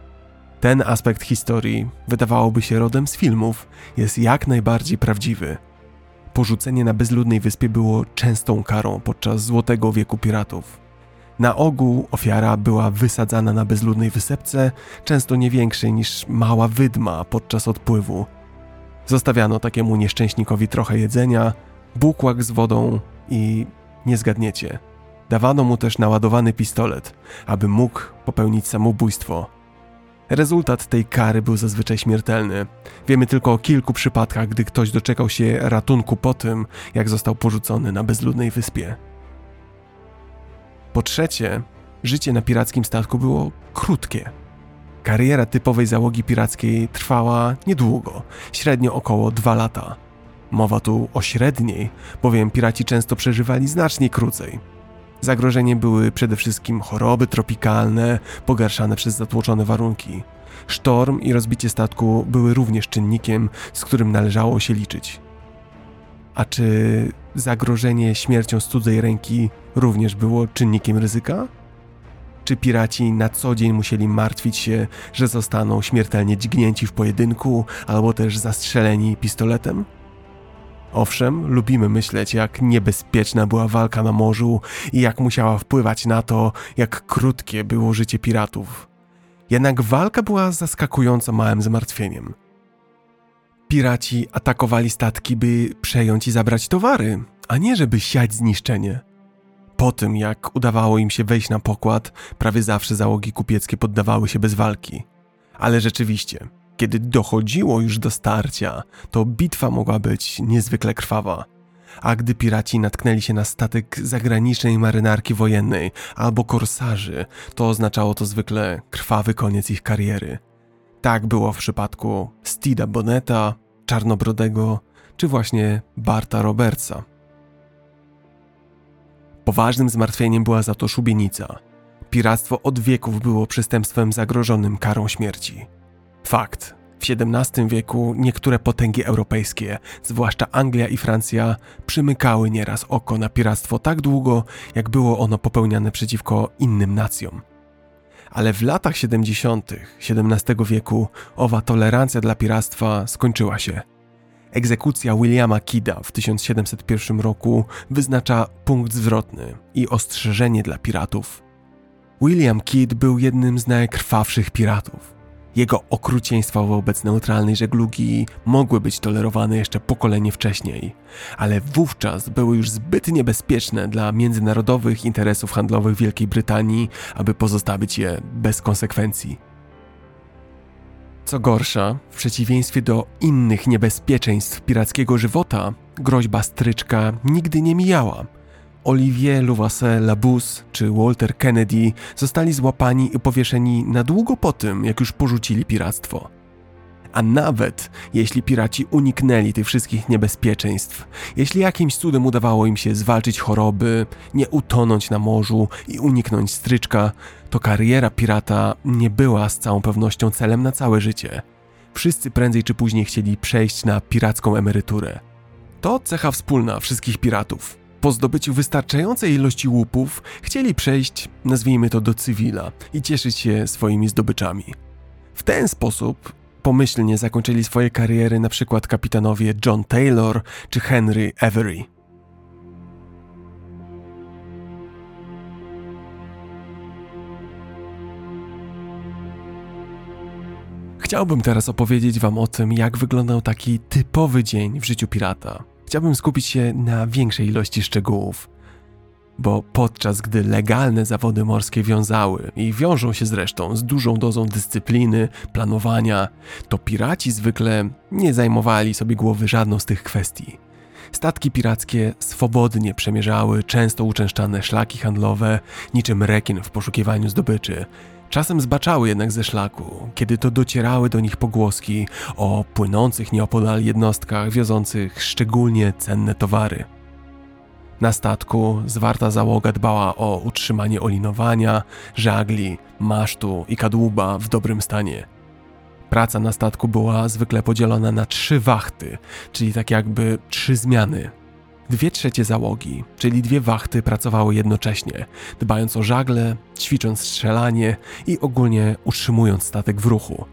Ten aspekt historii, wydawałoby się rodem z filmów, jest jak najbardziej prawdziwy. Porzucenie na bezludnej wyspie było częstą karą podczas Złotego Wieku Piratów. Na ogół ofiara była wysadzana na bezludnej wysepce, często nie większej niż mała wydma podczas odpływu. Zostawiano takiemu nieszczęśnikowi trochę jedzenia, bukłak z wodą i nie zgadniecie. Dawano mu też naładowany pistolet, aby mógł popełnić samobójstwo. Rezultat tej kary był zazwyczaj śmiertelny. Wiemy tylko o kilku przypadkach, gdy ktoś doczekał się ratunku po tym, jak został porzucony na bezludnej wyspie. Po trzecie, życie na pirackim statku było krótkie. Kariera typowej załogi pirackiej trwała niedługo, średnio około dwa lata. Mowa tu o średniej, bowiem piraci często przeżywali znacznie krócej. Zagrożeniem były przede wszystkim choroby tropikalne, pogarszane przez zatłoczone warunki. Sztorm i rozbicie statku były również czynnikiem, z którym należało się liczyć. A czy zagrożenie śmiercią z cudzej ręki również było czynnikiem ryzyka? Czy piraci na co dzień musieli martwić się, że zostaną śmiertelnie dźgnięci w pojedynku albo też zastrzeleni pistoletem? Owszem, lubimy myśleć, jak niebezpieczna była walka na morzu i jak musiała wpływać na to, jak krótkie było życie piratów. Jednak walka była zaskakująco małym zmartwieniem. Piraci atakowali statki, by przejąć i zabrać towary, a nie żeby siać zniszczenie. Po tym, jak udawało im się wejść na pokład, prawie zawsze załogi kupieckie poddawały się bez walki. Ale rzeczywiście, kiedy dochodziło już do starcia, to bitwa mogła być niezwykle krwawa. A gdy piraci natknęli się na statek zagranicznej marynarki wojennej albo korsarzy, to oznaczało to zwykle krwawy koniec ich kariery. Tak było w przypadku Stida Boneta, Czarnobrodego czy właśnie Barta Robertsa. Poważnym zmartwieniem była za to szubienica. Piractwo od wieków było przestępstwem zagrożonym karą śmierci. Fakt. W XVII wieku niektóre potęgi europejskie, zwłaszcza Anglia i Francja, przymykały nieraz oko na piractwo tak długo, jak było ono popełniane przeciwko innym nacjom. Ale w latach 70. XVII wieku owa tolerancja dla piractwa skończyła się. Egzekucja Williama Kida w 1701 roku wyznacza punkt zwrotny i ostrzeżenie dla piratów. William Kidd był jednym z najkrwawszych piratów. Jego okrucieństwa wobec neutralnej żeglugi mogły być tolerowane jeszcze pokolenie wcześniej, ale wówczas były już zbyt niebezpieczne dla międzynarodowych interesów handlowych Wielkiej Brytanii, aby pozostawić je bez konsekwencji. Co gorsza, w przeciwieństwie do innych niebezpieczeństw pirackiego żywota, groźba stryczka nigdy nie mijała – Olivier Louvasse Labus czy Walter Kennedy zostali złapani i powieszeni na długo po tym, jak już porzucili piractwo. A nawet jeśli piraci uniknęli tych wszystkich niebezpieczeństw, jeśli jakimś cudem udawało im się zwalczyć choroby, nie utonąć na morzu i uniknąć stryczka, to kariera pirata nie była z całą pewnością celem na całe życie. Wszyscy prędzej czy później chcieli przejść na piracką emeryturę. To cecha wspólna wszystkich piratów. Po zdobyciu wystarczającej ilości łupów chcieli przejść, nazwijmy to do cywila i cieszyć się swoimi zdobyczami. W ten sposób pomyślnie zakończyli swoje kariery np. kapitanowie John Taylor czy Henry Avery. Chciałbym teraz opowiedzieć Wam o tym, jak wyglądał taki typowy dzień w życiu pirata. Chciałbym skupić się na większej ilości szczegółów, bo podczas gdy legalne zawody morskie wiązały i wiążą się zresztą z dużą dozą dyscypliny, planowania, to piraci zwykle nie zajmowali sobie głowy żadną z tych kwestii. Statki pirackie swobodnie przemierzały często uczęszczane szlaki handlowe, niczym rekin w poszukiwaniu zdobyczy, Czasem zbaczały jednak ze szlaku, kiedy to docierały do nich pogłoski o płynących nieopodal jednostkach wiozących szczególnie cenne towary. Na statku zwarta załoga dbała o utrzymanie olinowania, żagli, masztu i kadłuba w dobrym stanie. Praca na statku była zwykle podzielona na trzy wachty, czyli tak jakby trzy zmiany Dwie trzecie załogi, czyli dwie wachty, pracowały jednocześnie, dbając o żagle, ćwicząc strzelanie i ogólnie utrzymując statek w ruchu.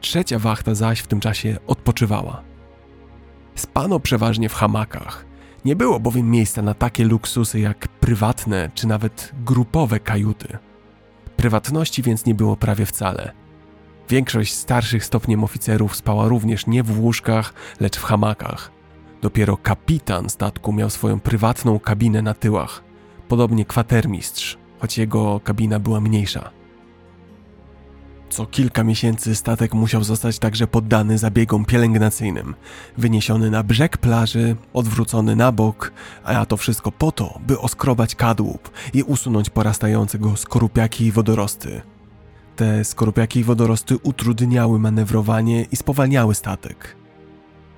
Trzecia wachta zaś w tym czasie odpoczywała. Spano przeważnie w hamakach. Nie było bowiem miejsca na takie luksusy jak prywatne czy nawet grupowe kajuty. Prywatności więc nie było prawie wcale. Większość starszych stopniem oficerów spała również nie w łóżkach, lecz w hamakach – Dopiero kapitan statku miał swoją prywatną kabinę na tyłach, podobnie kwatermistrz, choć jego kabina była mniejsza. Co kilka miesięcy statek musiał zostać także poddany zabiegom pielęgnacyjnym, wyniesiony na brzeg plaży, odwrócony na bok, a to wszystko po to, by oskrobać kadłub i usunąć porastające go skorupiaki i wodorosty. Te skorupiaki i wodorosty utrudniały manewrowanie i spowalniały statek.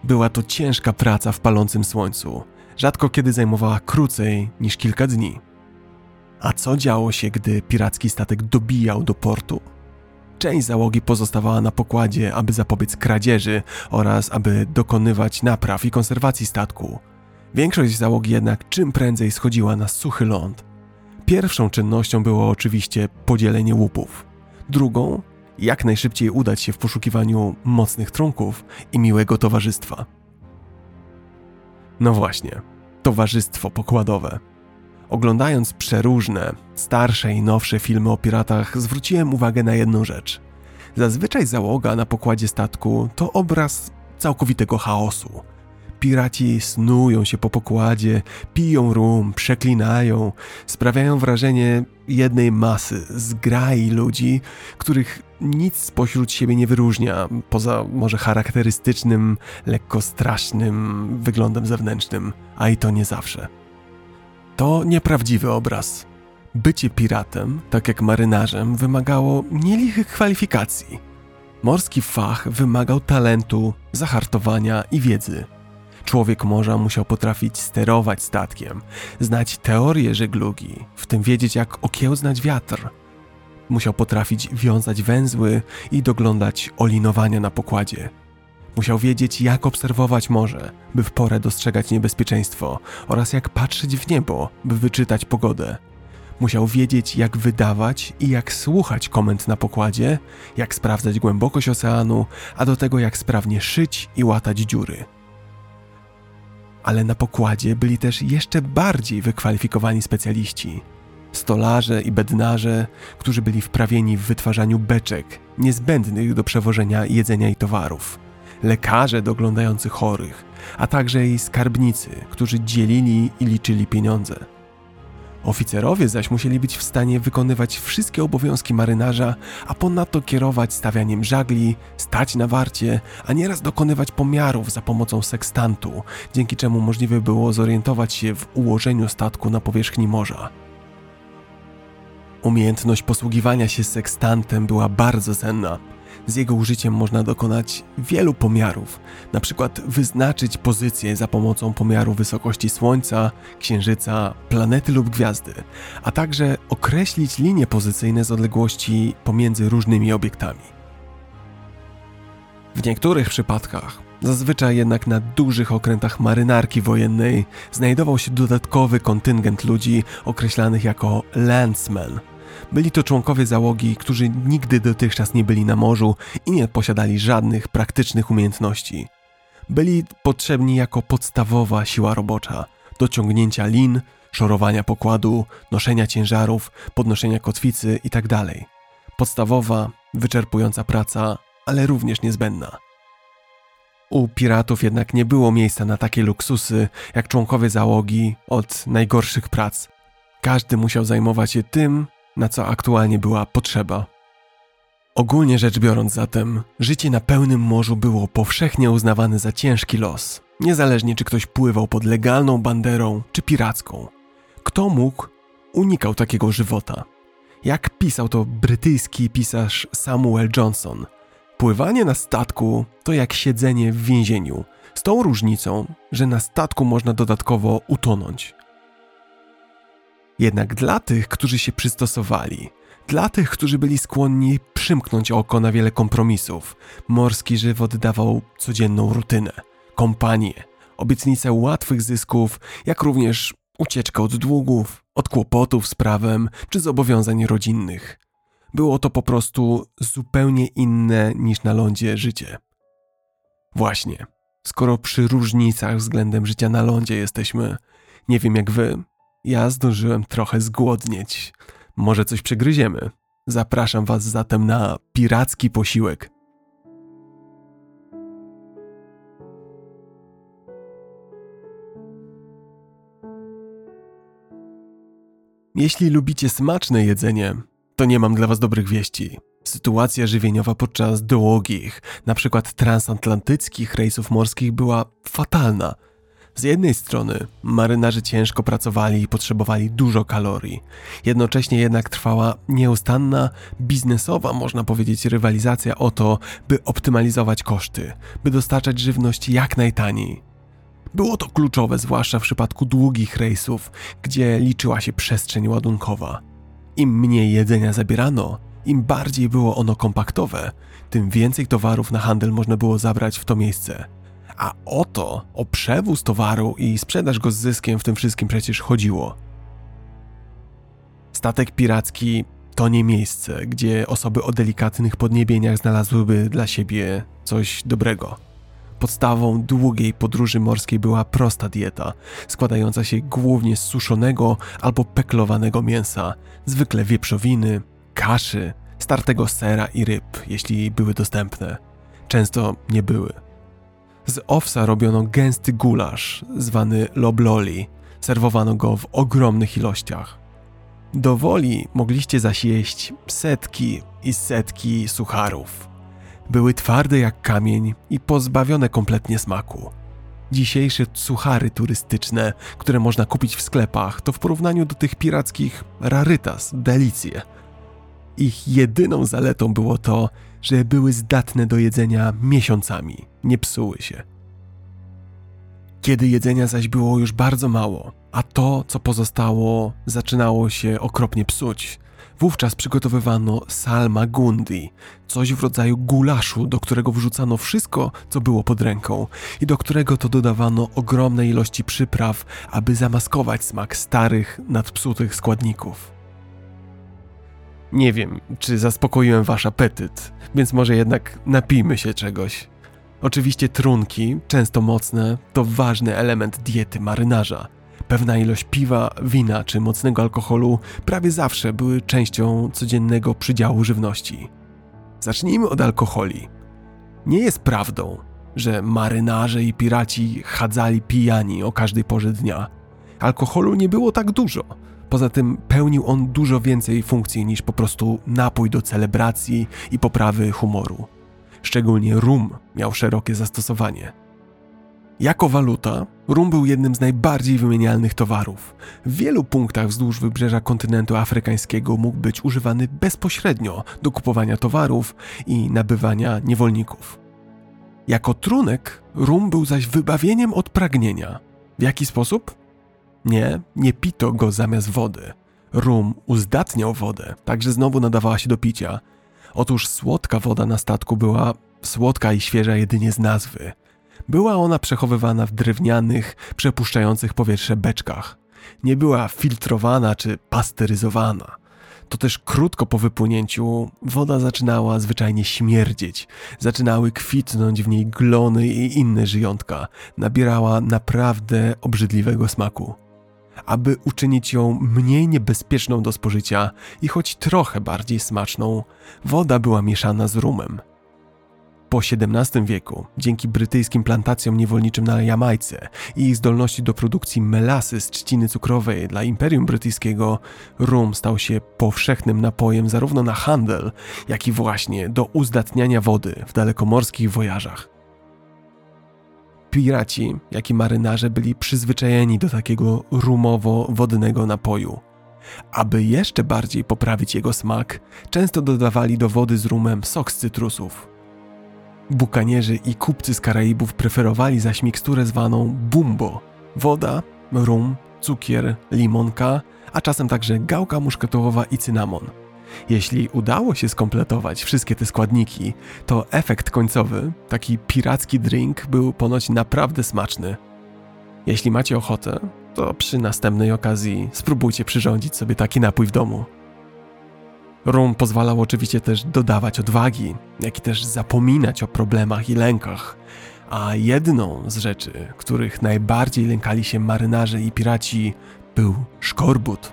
Była to ciężka praca w palącym słońcu, rzadko kiedy zajmowała krócej niż kilka dni. A co działo się, gdy piracki statek dobijał do portu? Część załogi pozostawała na pokładzie, aby zapobiec kradzieży oraz aby dokonywać napraw i konserwacji statku. Większość załogi jednak czym prędzej schodziła na suchy ląd. Pierwszą czynnością było oczywiście podzielenie łupów. Drugą jak najszybciej udać się w poszukiwaniu mocnych trunków i miłego towarzystwa. No właśnie, towarzystwo pokładowe. Oglądając przeróżne, starsze i nowsze filmy o piratach, zwróciłem uwagę na jedną rzecz. Zazwyczaj załoga na pokładzie statku to obraz całkowitego chaosu, Piraci snują się po pokładzie, piją rum, przeklinają, sprawiają wrażenie jednej masy, zgrai ludzi, których nic spośród siebie nie wyróżnia, poza może charakterystycznym, lekko strasznym wyglądem zewnętrznym, a i to nie zawsze. To nieprawdziwy obraz. Bycie piratem, tak jak marynarzem, wymagało nielichych kwalifikacji. Morski fach wymagał talentu, zahartowania i wiedzy. Człowiek morza musiał potrafić sterować statkiem, znać teorię żeglugi, w tym wiedzieć jak okiełznać wiatr. Musiał potrafić wiązać węzły i doglądać olinowania na pokładzie. Musiał wiedzieć, jak obserwować morze, by w porę dostrzegać niebezpieczeństwo oraz jak patrzeć w niebo, by wyczytać pogodę. Musiał wiedzieć, jak wydawać i jak słuchać komend na pokładzie, jak sprawdzać głębokość oceanu, a do tego jak sprawnie szyć i łatać dziury ale na pokładzie byli też jeszcze bardziej wykwalifikowani specjaliści. Stolarze i bednarze, którzy byli wprawieni w wytwarzaniu beczek niezbędnych do przewożenia jedzenia i towarów, lekarze doglądający chorych, a także i skarbnicy, którzy dzielili i liczyli pieniądze. Oficerowie zaś musieli być w stanie wykonywać wszystkie obowiązki marynarza, a ponadto kierować stawianiem żagli, stać na warcie, a nieraz dokonywać pomiarów za pomocą sekstantu, dzięki czemu możliwe było zorientować się w ułożeniu statku na powierzchni morza. Umiejętność posługiwania się sekstantem była bardzo cenna, z jego użyciem można dokonać wielu pomiarów, na przykład wyznaczyć pozycję za pomocą pomiaru wysokości Słońca, Księżyca, planety lub gwiazdy, a także określić linie pozycyjne z odległości pomiędzy różnymi obiektami. W niektórych przypadkach Zazwyczaj jednak na dużych okrętach marynarki wojennej znajdował się dodatkowy kontyngent ludzi określanych jako landsmen. Byli to członkowie załogi, którzy nigdy dotychczas nie byli na morzu i nie posiadali żadnych praktycznych umiejętności. Byli potrzebni jako podstawowa siła robocza do ciągnięcia lin, szorowania pokładu, noszenia ciężarów, podnoszenia kotwicy itd. Tak Podstawowa, wyczerpująca praca, ale również niezbędna. U piratów jednak nie było miejsca na takie luksusy jak członkowie załogi od najgorszych prac. Każdy musiał zajmować się tym, na co aktualnie była potrzeba. Ogólnie rzecz biorąc zatem, życie na pełnym morzu było powszechnie uznawane za ciężki los, niezależnie czy ktoś pływał pod legalną banderą czy piracką. Kto mógł, unikał takiego żywota. Jak pisał to brytyjski pisarz Samuel Johnson, pływanie na statku to jak siedzenie w więzieniu, z tą różnicą, że na statku można dodatkowo utonąć. Jednak dla tych, którzy się przystosowali, dla tych, którzy byli skłonni przymknąć oko na wiele kompromisów, morski żywot dawał codzienną rutynę, kompanię, obietnicę łatwych zysków, jak również ucieczkę od długów, od kłopotów z prawem czy zobowiązań rodzinnych. Było to po prostu zupełnie inne niż na lądzie życie. Właśnie, skoro przy różnicach względem życia na lądzie jesteśmy, nie wiem jak wy, ja zdążyłem trochę zgłodnieć. Może coś przegryziemy. Zapraszam Was zatem na piracki posiłek. Jeśli lubicie smaczne jedzenie, to nie mam dla Was dobrych wieści. Sytuacja żywieniowa podczas długich, na przykład transatlantyckich rejsów morskich była fatalna – z jednej strony marynarze ciężko pracowali i potrzebowali dużo kalorii. Jednocześnie jednak trwała nieustanna, biznesowa, można powiedzieć, rywalizacja o to, by optymalizować koszty, by dostarczać żywność jak najtaniej. Było to kluczowe, zwłaszcza w przypadku długich rejsów, gdzie liczyła się przestrzeń ładunkowa. Im mniej jedzenia zabierano, im bardziej było ono kompaktowe, tym więcej towarów na handel można było zabrać w to miejsce. A o to, o przewóz towaru i sprzedaż go z zyskiem w tym wszystkim przecież chodziło. Statek piracki to nie miejsce, gdzie osoby o delikatnych podniebieniach znalazłyby dla siebie coś dobrego. Podstawą długiej podróży morskiej była prosta dieta, składająca się głównie z suszonego albo peklowanego mięsa, zwykle wieprzowiny, kaszy, startego sera i ryb, jeśli były dostępne. Często nie były. Z owsa robiono gęsty gulasz, zwany lobloli. Serwowano go w ogromnych ilościach. Do woli mogliście zaś jeść setki i setki sucharów. Były twarde jak kamień i pozbawione kompletnie smaku. Dzisiejsze suchary turystyczne, które można kupić w sklepach, to w porównaniu do tych pirackich rarytas, delicje. Ich jedyną zaletą było to, że były zdatne do jedzenia miesiącami, nie psuły się. Kiedy jedzenia zaś było już bardzo mało, a to, co pozostało, zaczynało się okropnie psuć, wówczas przygotowywano salma gundi, coś w rodzaju gulaszu, do którego wrzucano wszystko, co było pod ręką i do którego to dodawano ogromne ilości przypraw, aby zamaskować smak starych, nadpsutych składników. Nie wiem, czy zaspokoiłem wasz apetyt, więc może jednak napijmy się czegoś. Oczywiście trunki, często mocne, to ważny element diety marynarza. Pewna ilość piwa, wina czy mocnego alkoholu prawie zawsze były częścią codziennego przydziału żywności. Zacznijmy od alkoholi. Nie jest prawdą, że marynarze i piraci chadzali pijani o każdej porze dnia. Alkoholu nie było tak dużo. Poza tym pełnił on dużo więcej funkcji niż po prostu napój do celebracji i poprawy humoru. Szczególnie rum miał szerokie zastosowanie. Jako waluta, rum był jednym z najbardziej wymienialnych towarów. W wielu punktach wzdłuż wybrzeża kontynentu afrykańskiego mógł być używany bezpośrednio do kupowania towarów i nabywania niewolników. Jako trunek, rum był zaś wybawieniem od pragnienia. W jaki sposób? Nie, nie pito go zamiast wody. Rum uzdatniał wodę, także znowu nadawała się do picia. Otóż słodka woda na statku była słodka i świeża jedynie z nazwy. Była ona przechowywana w drewnianych, przepuszczających powietrze beczkach. Nie była filtrowana czy pasteryzowana. To też krótko po wypłynięciu woda zaczynała zwyczajnie śmierdzieć. Zaczynały kwitnąć w niej glony i inne żyjątka. Nabierała naprawdę obrzydliwego smaku. Aby uczynić ją mniej niebezpieczną do spożycia i choć trochę bardziej smaczną, woda była mieszana z rumem. Po XVII wieku, dzięki brytyjskim plantacjom niewolniczym na Jamajce i ich zdolności do produkcji melasy z trzciny cukrowej dla Imperium Brytyjskiego, rum stał się powszechnym napojem zarówno na handel, jak i właśnie do uzdatniania wody w dalekomorskich wojażach. Piraci, jak i marynarze byli przyzwyczajeni do takiego rumowo-wodnego napoju. Aby jeszcze bardziej poprawić jego smak, często dodawali do wody z rumem sok z cytrusów, Bukanierzy i kupcy z Karaibów preferowali zaś miksturę zwaną bumbo. Woda, rum, cukier, limonka, a czasem także gałka muszkatołowa i cynamon. Jeśli udało się skompletować wszystkie te składniki, to efekt końcowy, taki piracki drink, był ponoć naprawdę smaczny. Jeśli macie ochotę, to przy następnej okazji spróbujcie przyrządzić sobie taki napój w domu. Rum pozwalał oczywiście też dodawać odwagi, jak i też zapominać o problemach i lękach. A jedną z rzeczy, których najbardziej lękali się marynarze i piraci, był szkorbut.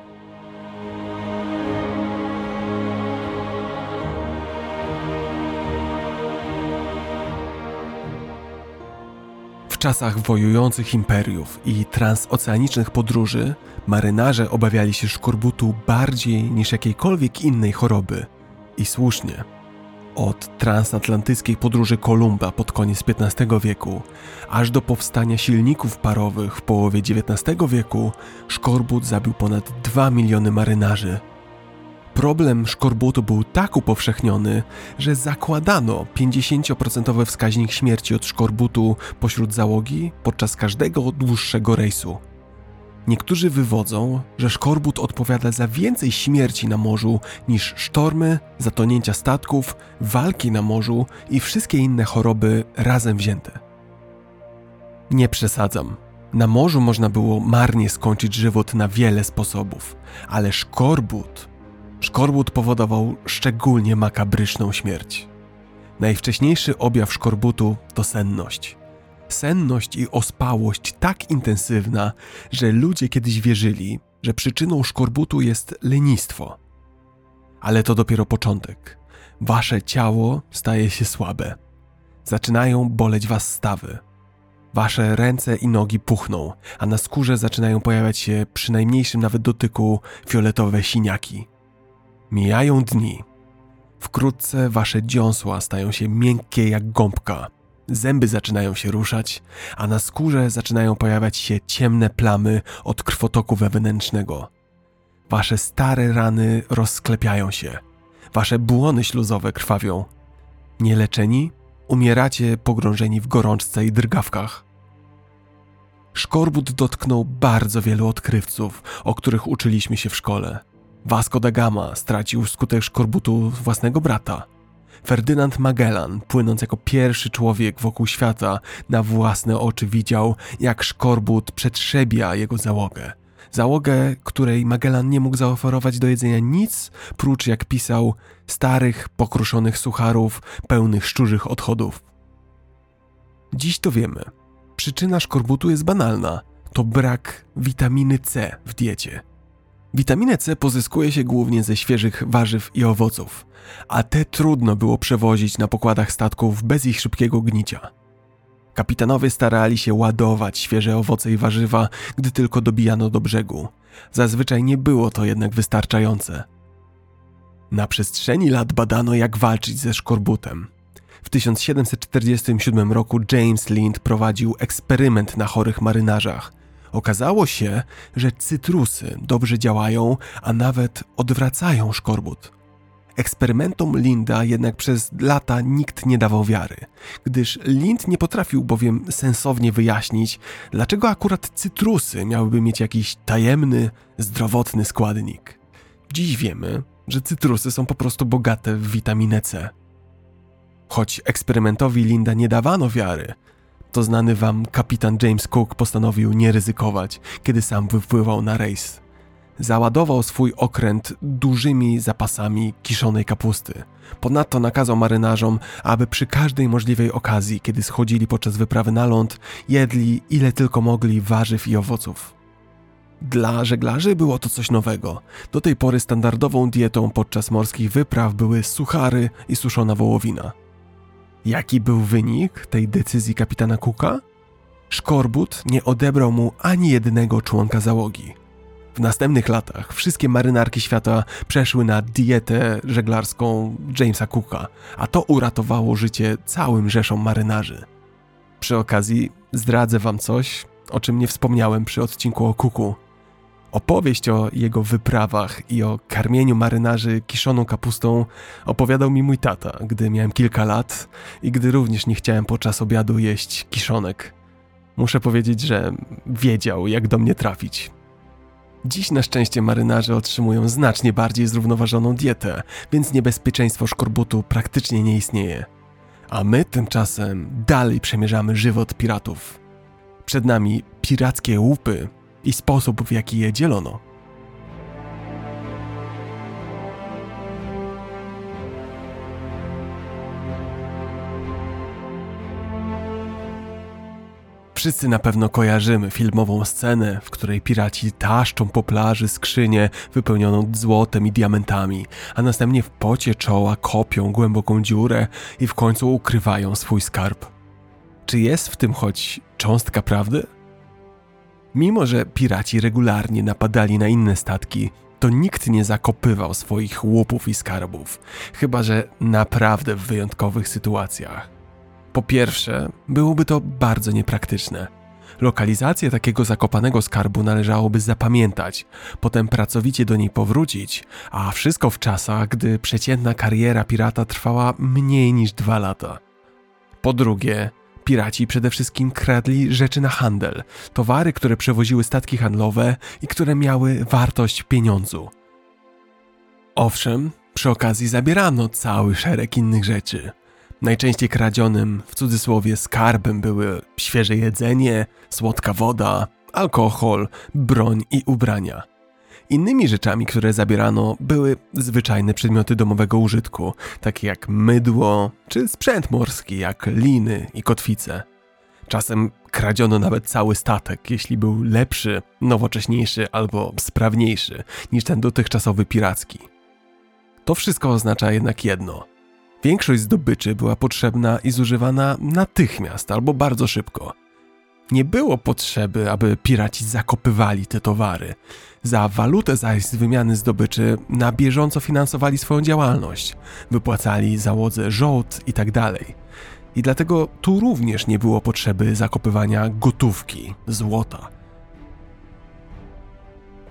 Czasach wojujących imperiów i transoceanicznych podróży marynarze obawiali się szkorbutu bardziej niż jakiejkolwiek innej choroby. I słusznie. Od transatlantyckiej podróży Kolumba pod koniec XV wieku, aż do powstania silników parowych w połowie XIX wieku, szkorbut zabił ponad 2 miliony marynarzy – Problem szkorbutu był tak upowszechniony, że zakładano 50% wskaźnik śmierci od szkorbutu pośród załogi podczas każdego dłuższego rejsu. Niektórzy wywodzą, że szkorbut odpowiada za więcej śmierci na morzu niż sztormy, zatonięcia statków, walki na morzu i wszystkie inne choroby razem wzięte. Nie przesadzam. Na morzu można było marnie skończyć żywot na wiele sposobów, ale szkorbut Szkorbut powodował szczególnie makabryczną śmierć. Najwcześniejszy objaw szkorbutu to senność. Senność i ospałość tak intensywna, że ludzie kiedyś wierzyli, że przyczyną szkorbutu jest lenistwo. Ale to dopiero początek. Wasze ciało staje się słabe. Zaczynają boleć was stawy. Wasze ręce i nogi puchną, a na skórze zaczynają pojawiać się przy najmniejszym nawet dotyku fioletowe siniaki. Mijają dni. Wkrótce wasze dziąsła stają się miękkie jak gąbka. Zęby zaczynają się ruszać, a na skórze zaczynają pojawiać się ciemne plamy od krwotoku wewnętrznego. Wasze stare rany rozsklepiają się. Wasze błony śluzowe krwawią. Nieleczeni umieracie pogrążeni w gorączce i drgawkach. Szkorbut dotknął bardzo wielu odkrywców, o których uczyliśmy się w szkole. Vasco da Gama stracił wskutek szkorbutu własnego brata. Ferdynand Magellan, płynąc jako pierwszy człowiek wokół świata, na własne oczy widział, jak szkorbut przetrzebia jego załogę. Załogę, której Magellan nie mógł zaoferować do jedzenia nic, prócz jak pisał, starych, pokruszonych sucharów, pełnych szczurzych odchodów. Dziś to wiemy. Przyczyna szkorbutu jest banalna. To brak witaminy C w diecie. Witaminę C pozyskuje się głównie ze świeżych warzyw i owoców, a te trudno było przewozić na pokładach statków bez ich szybkiego gnicia. Kapitanowie starali się ładować świeże owoce i warzywa, gdy tylko dobijano do brzegu. Zazwyczaj nie było to jednak wystarczające. Na przestrzeni lat badano, jak walczyć ze szkorbutem. W 1747 roku James Lind prowadził eksperyment na chorych marynarzach – Okazało się, że cytrusy dobrze działają, a nawet odwracają szkorbut. Eksperymentom Linda jednak przez lata nikt nie dawał wiary, gdyż Lind nie potrafił bowiem sensownie wyjaśnić, dlaczego akurat cytrusy miałyby mieć jakiś tajemny, zdrowotny składnik. Dziś wiemy, że cytrusy są po prostu bogate w witaminę C. Choć eksperymentowi Linda nie dawano wiary, to znany wam kapitan James Cook postanowił nie ryzykować, kiedy sam wypływał na rejs. Załadował swój okręt dużymi zapasami kiszonej kapusty. Ponadto nakazał marynarzom, aby przy każdej możliwej okazji, kiedy schodzili podczas wyprawy na ląd, jedli ile tylko mogli warzyw i owoców. Dla żeglarzy było to coś nowego. Do tej pory standardową dietą podczas morskich wypraw były suchary i suszona wołowina. Jaki był wynik tej decyzji kapitana Cooka? Szkorbut nie odebrał mu ani jednego członka załogi. W następnych latach wszystkie marynarki świata przeszły na dietę żeglarską Jamesa Cooka, a to uratowało życie całym rzeszom marynarzy. Przy okazji zdradzę wam coś, o czym nie wspomniałem przy odcinku o Cooku. Opowieść o jego wyprawach i o karmieniu marynarzy kiszoną kapustą opowiadał mi mój tata, gdy miałem kilka lat i gdy również nie chciałem podczas obiadu jeść kiszonek. Muszę powiedzieć, że wiedział, jak do mnie trafić. Dziś na szczęście marynarze otrzymują znacznie bardziej zrównoważoną dietę, więc niebezpieczeństwo szkorbutu praktycznie nie istnieje. A my tymczasem dalej przemierzamy żywot piratów. Przed nami pirackie łupy i sposób, w jaki je dzielono. Wszyscy na pewno kojarzymy filmową scenę, w której piraci taszczą po plaży skrzynię wypełnioną złotem i diamentami, a następnie w pocie czoła kopią głęboką dziurę i w końcu ukrywają swój skarb. Czy jest w tym choć cząstka prawdy? Mimo, że piraci regularnie napadali na inne statki, to nikt nie zakopywał swoich łupów i skarbów, chyba że naprawdę w wyjątkowych sytuacjach. Po pierwsze, byłoby to bardzo niepraktyczne. Lokalizację takiego zakopanego skarbu należałoby zapamiętać, potem pracowicie do niej powrócić, a wszystko w czasach, gdy przeciętna kariera pirata trwała mniej niż dwa lata. Po drugie, Piraci przede wszystkim kradli rzeczy na handel, towary, które przewoziły statki handlowe i które miały wartość pieniądzu. Owszem, przy okazji zabierano cały szereg innych rzeczy. Najczęściej kradzionym, w cudzysłowie, skarbem były świeże jedzenie, słodka woda, alkohol, broń i ubrania. Innymi rzeczami, które zabierano, były zwyczajne przedmioty domowego użytku, takie jak mydło czy sprzęt morski, jak liny i kotwice. Czasem kradziono nawet cały statek, jeśli był lepszy, nowocześniejszy albo sprawniejszy niż ten dotychczasowy piracki. To wszystko oznacza jednak jedno. Większość zdobyczy była potrzebna i zużywana natychmiast albo bardzo szybko. Nie było potrzeby, aby piraci zakopywali te towary. Za walutę zaś z wymiany zdobyczy na bieżąco finansowali swoją działalność, wypłacali załodze żołd itd. Tak I dlatego tu również nie było potrzeby zakopywania gotówki, złota.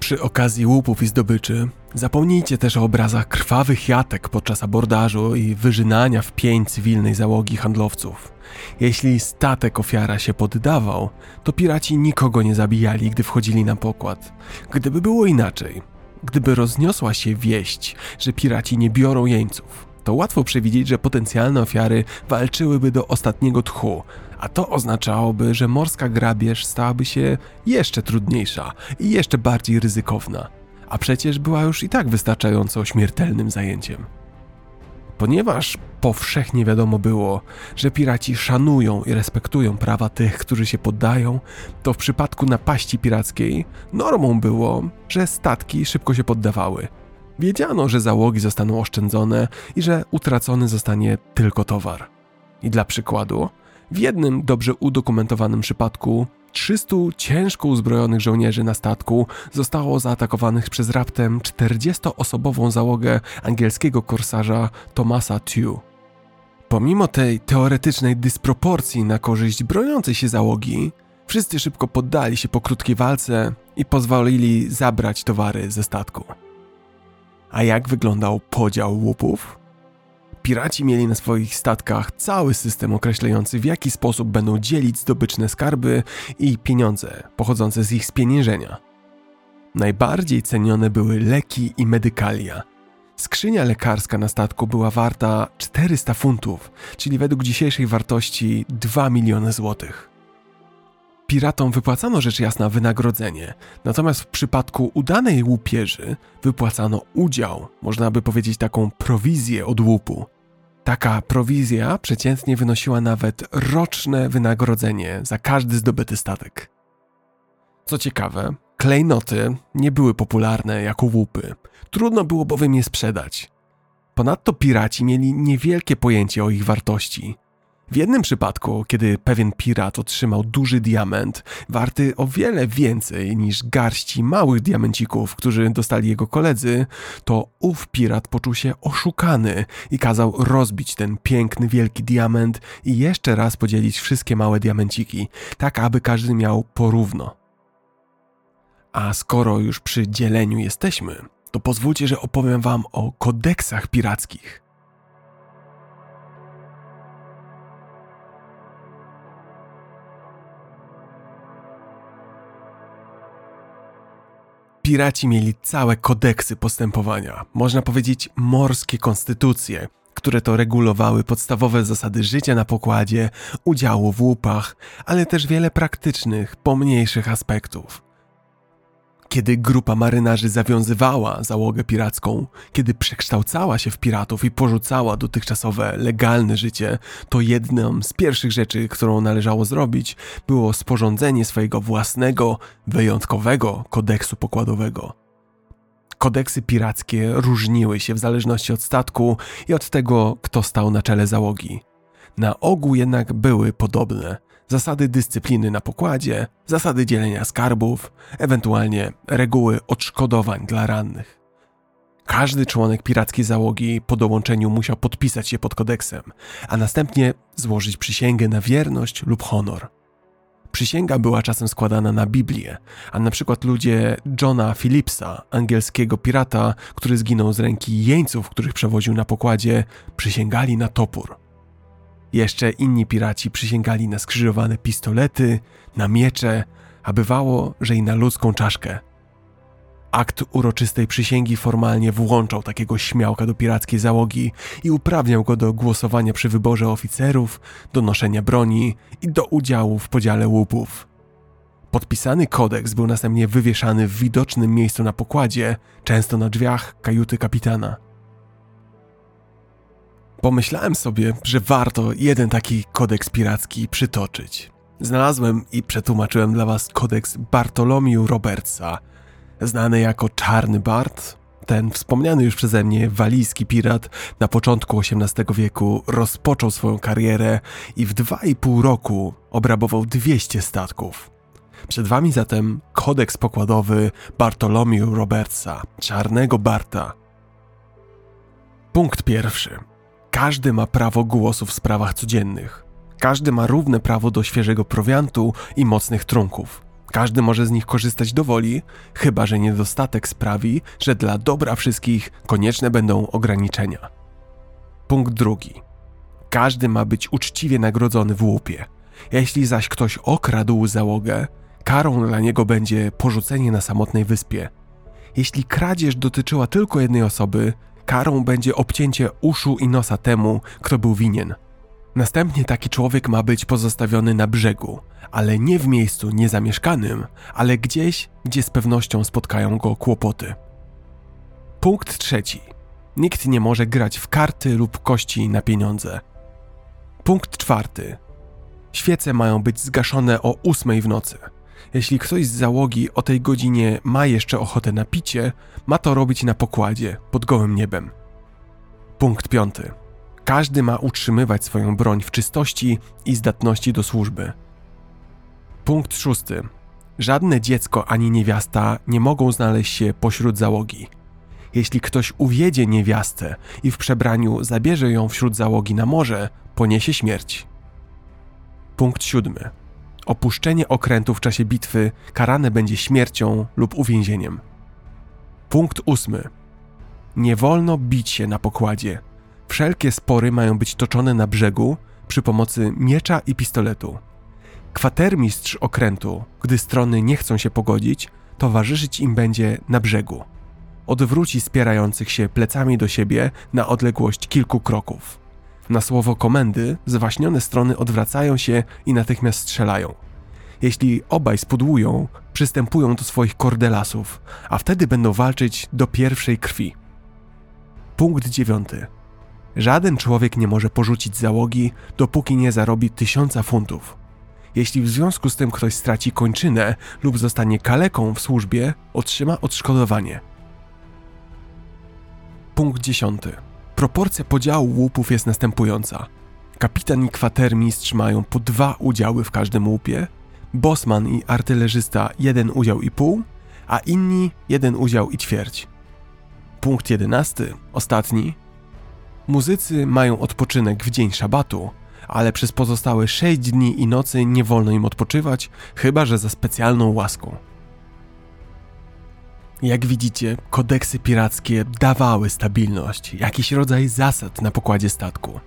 Przy okazji łupów i zdobyczy zapomnijcie też o obrazach krwawych jatek podczas abordażu i wyżynania w pień cywilnej załogi handlowców. Jeśli statek ofiara się poddawał, to piraci nikogo nie zabijali, gdy wchodzili na pokład. Gdyby było inaczej, gdyby rozniosła się wieść, że piraci nie biorą jeńców, to łatwo przewidzieć, że potencjalne ofiary walczyłyby do ostatniego tchu, a to oznaczałoby, że morska grabież stałaby się jeszcze trudniejsza i jeszcze bardziej ryzykowna, a przecież była już i tak wystarczająco śmiertelnym zajęciem. Ponieważ powszechnie wiadomo było, że piraci szanują i respektują prawa tych, którzy się poddają, to w przypadku napaści pirackiej normą było, że statki szybko się poddawały. Wiedziano, że załogi zostaną oszczędzone i że utracony zostanie tylko towar. I dla przykładu, w jednym dobrze udokumentowanym przypadku 300 ciężko uzbrojonych żołnierzy na statku zostało zaatakowanych przez raptem 40-osobową załogę angielskiego korsarza Thomasa Tew. Pomimo tej teoretycznej dysproporcji na korzyść broniącej się załogi, wszyscy szybko poddali się po krótkiej walce i pozwolili zabrać towary ze statku. A jak wyglądał podział łupów? Piraci mieli na swoich statkach cały system określający, w jaki sposób będą dzielić zdobyczne skarby i pieniądze pochodzące z ich spieniężenia. Najbardziej cenione były leki i medykalia. Skrzynia lekarska na statku była warta 400 funtów, czyli według dzisiejszej wartości 2 miliony złotych. Piratom wypłacano rzecz jasna wynagrodzenie, natomiast w przypadku udanej łupieży wypłacano udział, można by powiedzieć taką prowizję od łupu. Taka prowizja przeciętnie wynosiła nawet roczne wynagrodzenie za każdy zdobyty statek. Co ciekawe, klejnoty nie były popularne jako łupy. Trudno było bowiem je sprzedać. Ponadto piraci mieli niewielkie pojęcie o ich wartości. W jednym przypadku, kiedy pewien pirat otrzymał duży diament, warty o wiele więcej niż garści małych diamencików, którzy dostali jego koledzy, to ów pirat poczuł się oszukany i kazał rozbić ten piękny, wielki diament i jeszcze raz podzielić wszystkie małe diamenciki, tak aby każdy miał porówno. A skoro już przy dzieleniu jesteśmy, to pozwólcie, że opowiem Wam o kodeksach pirackich. Piraci mieli całe kodeksy postępowania, można powiedzieć morskie konstytucje, które to regulowały podstawowe zasady życia na pokładzie, udziału w łupach, ale też wiele praktycznych, pomniejszych aspektów. Kiedy grupa marynarzy zawiązywała załogę piracką, kiedy przekształcała się w piratów i porzucała dotychczasowe legalne życie, to jedną z pierwszych rzeczy, którą należało zrobić, było sporządzenie swojego własnego, wyjątkowego kodeksu pokładowego. Kodeksy pirackie różniły się w zależności od statku i od tego, kto stał na czele załogi. Na ogół jednak były podobne – zasady dyscypliny na pokładzie, zasady dzielenia skarbów, ewentualnie reguły odszkodowań dla rannych. Każdy członek pirackiej załogi po dołączeniu musiał podpisać się pod kodeksem, a następnie złożyć przysięgę na wierność lub honor. Przysięga była czasem składana na Biblię, a na przykład ludzie Johna Phillipsa, angielskiego pirata, który zginął z ręki jeńców, których przewoził na pokładzie, przysięgali na topór. Jeszcze inni piraci przysięgali na skrzyżowane pistolety, na miecze, a bywało, że i na ludzką czaszkę. Akt uroczystej przysięgi formalnie włączał takiego śmiałka do pirackiej załogi i uprawniał go do głosowania przy wyborze oficerów, do noszenia broni i do udziału w podziale łupów. Podpisany kodeks był następnie wywieszany w widocznym miejscu na pokładzie, często na drzwiach kajuty kapitana. Pomyślałem sobie, że warto jeden taki kodeks piracki przytoczyć. Znalazłem i przetłumaczyłem dla was kodeks Bartolomiu Robertsa, znany jako Czarny Bart. Ten wspomniany już przeze mnie walijski pirat na początku XVIII wieku rozpoczął swoją karierę i w dwa i pół roku obrabował 200 statków. Przed wami zatem kodeks pokładowy Bartolomiu Robertsa, Czarnego Barta. Punkt pierwszy. Każdy ma prawo głosu w sprawach codziennych. Każdy ma równe prawo do świeżego prowiantu i mocnych trunków. Każdy może z nich korzystać do woli, chyba że niedostatek sprawi, że dla dobra wszystkich konieczne będą ograniczenia. Punkt drugi. Każdy ma być uczciwie nagrodzony w łupie. Jeśli zaś ktoś okradł załogę, karą dla niego będzie porzucenie na samotnej wyspie. Jeśli kradzież dotyczyła tylko jednej osoby, karą będzie obcięcie uszu i nosa temu, kto był winien. Następnie taki człowiek ma być pozostawiony na brzegu, ale nie w miejscu niezamieszkanym, ale gdzieś, gdzie z pewnością spotkają go kłopoty. Punkt trzeci. Nikt nie może grać w karty lub kości na pieniądze. Punkt czwarty. Świece mają być zgaszone o ósmej w nocy. Jeśli ktoś z załogi o tej godzinie ma jeszcze ochotę na picie, ma to robić na pokładzie, pod gołym niebem. Punkt piąty. Każdy ma utrzymywać swoją broń w czystości i zdatności do służby. Punkt szósty. Żadne dziecko ani niewiasta nie mogą znaleźć się pośród załogi. Jeśli ktoś uwiedzie niewiastę i w przebraniu zabierze ją wśród załogi na morze, poniesie śmierć. Punkt siódmy. Opuszczenie okrętu w czasie bitwy karane będzie śmiercią lub uwięzieniem. Punkt ósmy. Nie wolno bić się na pokładzie. Wszelkie spory mają być toczone na brzegu przy pomocy miecza i pistoletu. Kwatermistrz okrętu, gdy strony nie chcą się pogodzić, towarzyszyć im będzie na brzegu. Odwróci spierających się plecami do siebie na odległość kilku kroków. Na słowo komendy zwaśnione strony odwracają się i natychmiast strzelają. Jeśli obaj spudłują, przystępują do swoich kordelasów, a wtedy będą walczyć do pierwszej krwi. Punkt dziewiąty. Żaden człowiek nie może porzucić załogi, dopóki nie zarobi tysiąca funtów. Jeśli w związku z tym ktoś straci kończynę lub zostanie kaleką w służbie, otrzyma odszkodowanie. Punkt dziesiąty. Proporcja podziału łupów jest następująca. Kapitan i kwatermistrz mają po dwa udziały w każdym łupie, bosman i artylerzysta jeden udział i pół, a inni jeden udział i ćwierć. Punkt jedenasty, ostatni. Muzycy mają odpoczynek w dzień szabatu, ale przez pozostałe sześć dni i nocy nie wolno im odpoczywać, chyba że za specjalną łaską. Jak widzicie, kodeksy pirackie dawały stabilność, jakiś rodzaj zasad na pokładzie statku.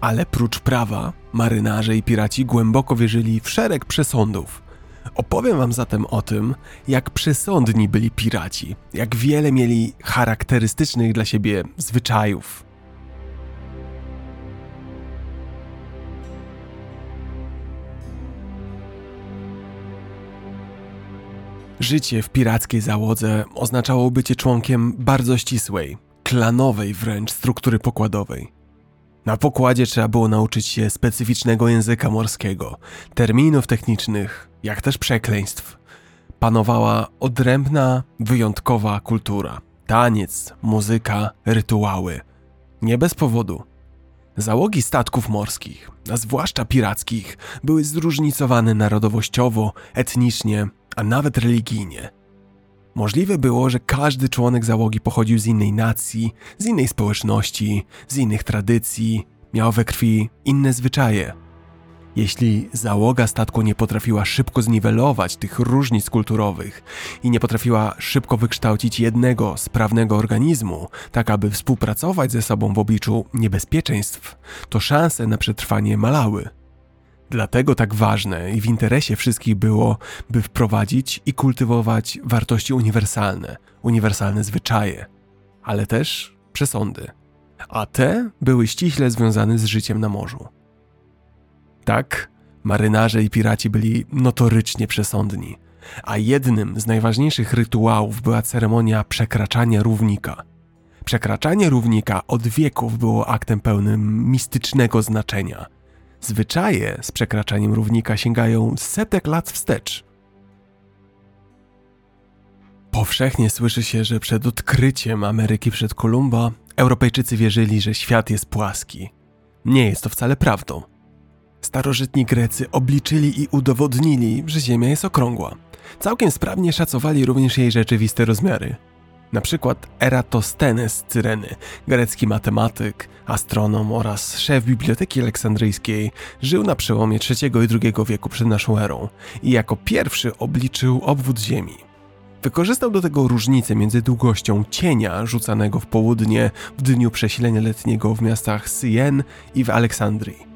Ale prócz prawa, marynarze i piraci głęboko wierzyli w szereg przesądów. Opowiem wam zatem o tym, jak przesądni byli piraci, jak wiele mieli charakterystycznych dla siebie zwyczajów. Życie w pirackiej załodze oznaczało bycie członkiem bardzo ścisłej, klanowej wręcz struktury pokładowej. Na pokładzie trzeba było nauczyć się specyficznego języka morskiego, terminów technicznych, jak też przekleństw. Panowała odrębna, wyjątkowa kultura. Taniec, muzyka, rytuały. Nie bez powodu. Załogi statków morskich, a zwłaszcza pirackich, były zróżnicowane narodowościowo, etnicznie, a nawet religijnie. Możliwe było, że każdy członek załogi pochodził z innej nacji, z innej społeczności, z innych tradycji, miał we krwi inne zwyczaje. Jeśli załoga statku nie potrafiła szybko zniwelować tych różnic kulturowych i nie potrafiła szybko wykształcić jednego sprawnego organizmu, tak aby współpracować ze sobą w obliczu niebezpieczeństw, to szanse na przetrwanie malały. Dlatego tak ważne i w interesie wszystkich było, by wprowadzić i kultywować wartości uniwersalne, uniwersalne zwyczaje, ale też przesądy. A te były ściśle związane z życiem na morzu. Tak, marynarze i piraci byli notorycznie przesądni, a jednym z najważniejszych rytuałów była ceremonia przekraczania równika. Przekraczanie równika od wieków było aktem pełnym mistycznego znaczenia – Zwyczaje z przekraczaniem równika sięgają setek lat wstecz. Powszechnie słyszy się, że przed odkryciem Ameryki przed Kolumba Europejczycy wierzyli, że świat jest płaski. Nie jest to wcale prawdą. Starożytni Grecy obliczyli i udowodnili, że Ziemia jest okrągła. Całkiem sprawnie szacowali również jej rzeczywiste rozmiary. Na przykład Eratosthenes z Cyreny, grecki matematyk, astronom oraz szef Biblioteki Aleksandryjskiej, żył na przełomie III i II wieku przed naszą erą i jako pierwszy obliczył obwód Ziemi. Wykorzystał do tego różnicę między długością cienia rzucanego w południe w dniu przesilenia letniego w miastach Syjen i w Aleksandrii.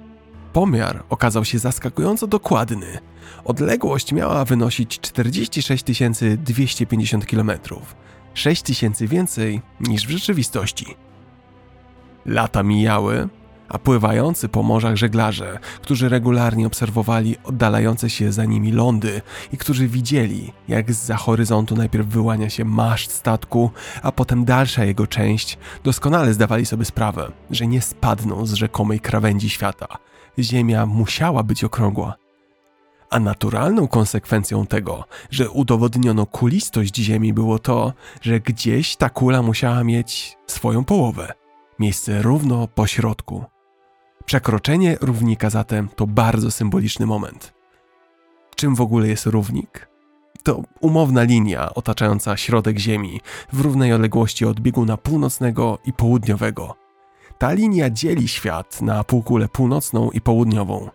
Pomiar okazał się zaskakująco dokładny. Odległość miała wynosić 46 250 kilometrów 6 tysięcy więcej niż w rzeczywistości. Lata mijały, a pływający po morzach żeglarze, którzy regularnie obserwowali oddalające się za nimi lądy i którzy widzieli, jak z za horyzontu najpierw wyłania się maszt statku, a potem dalsza jego część, doskonale zdawali sobie sprawę, że nie spadną z rzekomej krawędzi świata. Ziemia musiała być okrągła a naturalną konsekwencją tego, że udowodniono kulistość Ziemi było to, że gdzieś ta kula musiała mieć swoją połowę, miejsce równo po środku. Przekroczenie równika zatem to bardzo symboliczny moment. Czym w ogóle jest równik? To umowna linia otaczająca środek Ziemi w równej odległości od bieguna północnego i południowego. Ta linia dzieli świat na półkulę północną i południową.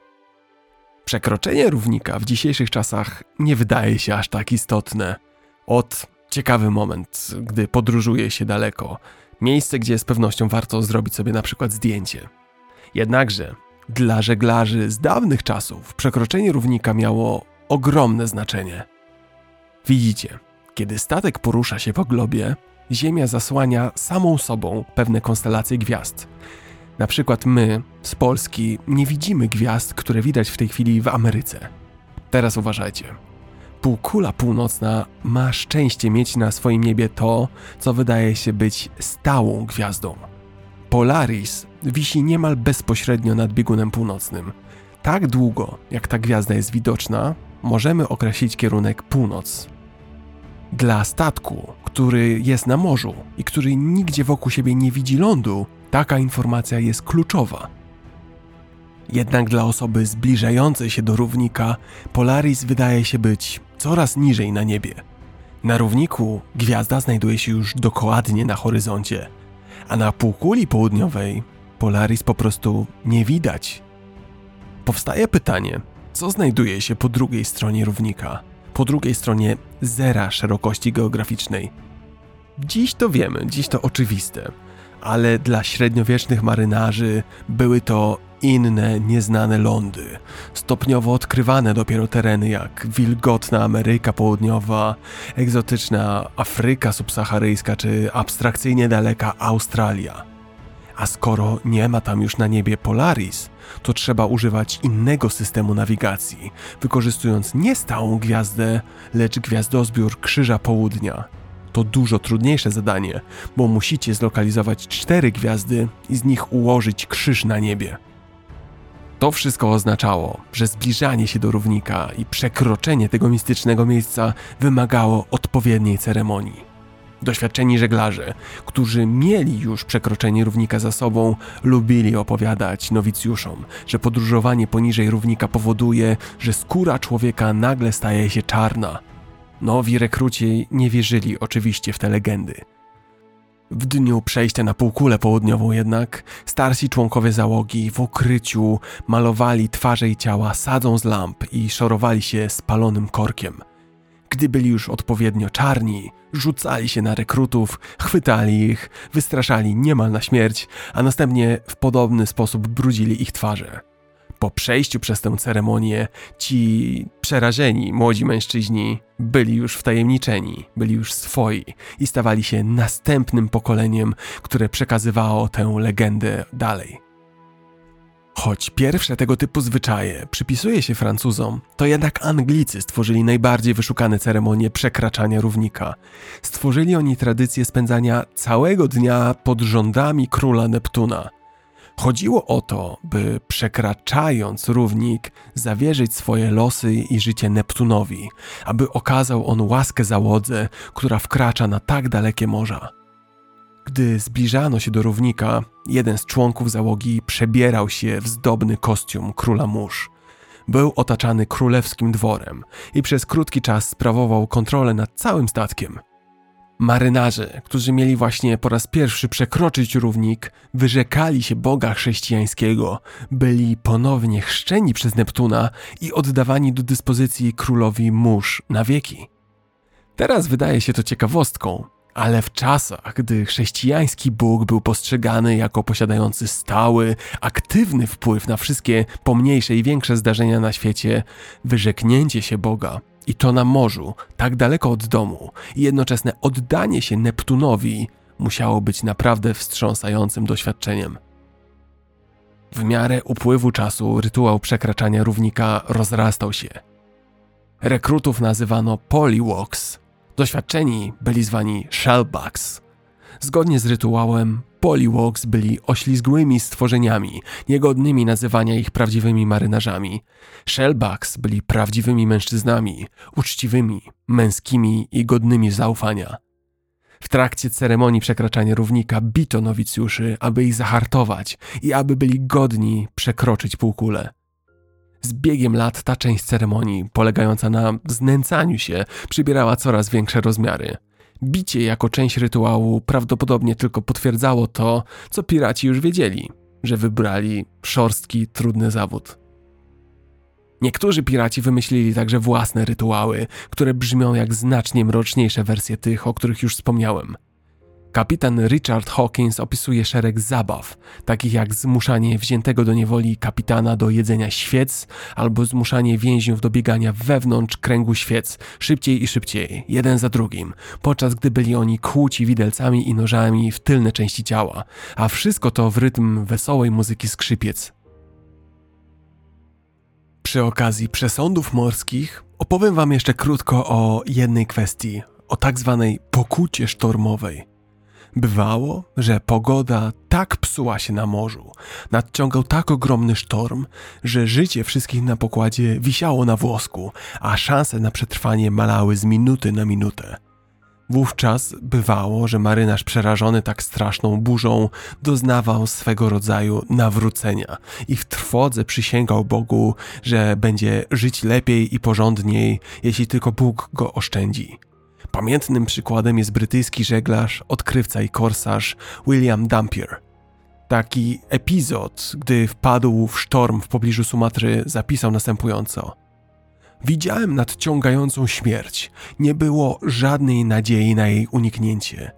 Przekroczenie równika w dzisiejszych czasach nie wydaje się aż tak istotne. Od ciekawy moment, gdy podróżuje się daleko, miejsce, gdzie z pewnością warto zrobić sobie na przykład zdjęcie. Jednakże dla żeglarzy z dawnych czasów przekroczenie równika miało ogromne znaczenie. Widzicie, kiedy statek porusza się po globie, Ziemia zasłania samą sobą pewne konstelacje gwiazd, na przykład my z Polski nie widzimy gwiazd, które widać w tej chwili w Ameryce. Teraz uważajcie. Półkula północna ma szczęście mieć na swoim niebie to, co wydaje się być stałą gwiazdą. Polaris wisi niemal bezpośrednio nad biegunem północnym. Tak długo, jak ta gwiazda jest widoczna, możemy określić kierunek północ. Dla statku, który jest na morzu i który nigdzie wokół siebie nie widzi lądu, taka informacja jest kluczowa. Jednak dla osoby zbliżającej się do równika, Polaris wydaje się być coraz niżej na niebie. Na równiku gwiazda znajduje się już dokładnie na horyzoncie, a na półkuli południowej Polaris po prostu nie widać. Powstaje pytanie, co znajduje się po drugiej stronie równika, po drugiej stronie zera szerokości geograficznej. Dziś to wiemy, dziś to oczywiste, ale dla średniowiecznych marynarzy były to inne, nieznane lądy, stopniowo odkrywane dopiero tereny jak wilgotna Ameryka Południowa, egzotyczna Afryka subsaharyjska czy abstrakcyjnie daleka Australia. A skoro nie ma tam już na niebie Polaris, to trzeba używać innego systemu nawigacji, wykorzystując nie stałą gwiazdę, lecz gwiazdozbiór Krzyża Południa. To dużo trudniejsze zadanie, bo musicie zlokalizować cztery gwiazdy i z nich ułożyć krzyż na niebie. To wszystko oznaczało, że zbliżanie się do równika i przekroczenie tego mistycznego miejsca wymagało odpowiedniej ceremonii. Doświadczeni żeglarze, którzy mieli już przekroczenie równika za sobą, lubili opowiadać nowicjuszom, że podróżowanie poniżej równika powoduje, że skóra człowieka nagle staje się czarna. Nowi rekruci nie wierzyli oczywiście w te legendy. W dniu przejścia na półkulę południową jednak starsi członkowie załogi w ukryciu malowali twarze i ciała sadzą z lamp i szorowali się spalonym korkiem. Gdy byli już odpowiednio czarni, rzucali się na rekrutów, chwytali ich, wystraszali niemal na śmierć, a następnie w podobny sposób brudzili ich twarze. Po przejściu przez tę ceremonię, ci przerażeni młodzi mężczyźni byli już wtajemniczeni, byli już swoi i stawali się następnym pokoleniem, które przekazywało tę legendę dalej. Choć pierwsze tego typu zwyczaje przypisuje się Francuzom, to jednak Anglicy stworzyli najbardziej wyszukane ceremonie przekraczania równika. Stworzyli oni tradycję spędzania całego dnia pod rządami króla Neptuna – Chodziło o to, by przekraczając równik, zawierzyć swoje losy i życie Neptunowi, aby okazał on łaskę załodze, która wkracza na tak dalekie morza. Gdy zbliżano się do równika, jeden z członków załogi przebierał się w zdobny kostium króla mórz. Był otaczany królewskim dworem i przez krótki czas sprawował kontrolę nad całym statkiem – Marynarze, którzy mieli właśnie po raz pierwszy przekroczyć równik, wyrzekali się Boga chrześcijańskiego, byli ponownie chrzczeni przez Neptuna i oddawani do dyspozycji królowi mórz na wieki. Teraz wydaje się to ciekawostką, ale w czasach, gdy chrześcijański Bóg był postrzegany jako posiadający stały, aktywny wpływ na wszystkie pomniejsze i większe zdarzenia na świecie, wyrzeknięcie się Boga i to na morzu, tak daleko od domu, i jednoczesne oddanie się Neptunowi musiało być naprawdę wstrząsającym doświadczeniem. W miarę upływu czasu rytuał przekraczania równika rozrastał się. Rekrutów nazywano Poliwoks. Doświadczeni byli zwani Shellbacks. Zgodnie z rytuałem, Poliwoks byli oślizgłymi stworzeniami, niegodnymi nazywania ich prawdziwymi marynarzami. Shellbacks byli prawdziwymi mężczyznami, uczciwymi, męskimi i godnymi zaufania. W trakcie ceremonii przekraczania równika bito nowicjuszy, aby ich zahartować i aby byli godni przekroczyć półkulę. Z biegiem lat ta część ceremonii, polegająca na znęcaniu się, przybierała coraz większe rozmiary – Bicie jako część rytuału prawdopodobnie tylko potwierdzało to, co piraci już wiedzieli, że wybrali szorstki, trudny zawód. Niektórzy piraci wymyślili także własne rytuały, które brzmią jak znacznie mroczniejsze wersje tych, o których już wspomniałem – Kapitan Richard Hawkins opisuje szereg zabaw, takich jak zmuszanie wziętego do niewoli kapitana do jedzenia świec albo zmuszanie więźniów do biegania wewnątrz kręgu świec, szybciej i szybciej, jeden za drugim, podczas gdy byli oni kłuci widelcami i nożami w tylne części ciała, a wszystko to w rytm wesołej muzyki skrzypiec. przy okazji przesądów morskich opowiem Wam jeszcze krótko o jednej kwestii, o tak zwanej pokucie sztormowej. Bywało, że pogoda tak psuła się na morzu, nadciągał tak ogromny sztorm, że życie wszystkich na pokładzie wisiało na włosku, a szanse na przetrwanie malały z minuty na minutę. Wówczas bywało, że marynarz przerażony tak straszną burzą doznawał swego rodzaju nawrócenia i w trwodze przysięgał Bogu, że będzie żyć lepiej i porządniej, jeśli tylko Bóg go oszczędzi. Pamiętnym przykładem jest brytyjski żeglarz, odkrywca i korsarz William Dampier. Taki epizod, gdy wpadł w sztorm w pobliżu Sumatry, zapisał następująco – Widziałem nadciągającą śmierć. Nie było żadnej nadziei na jej uniknięcie.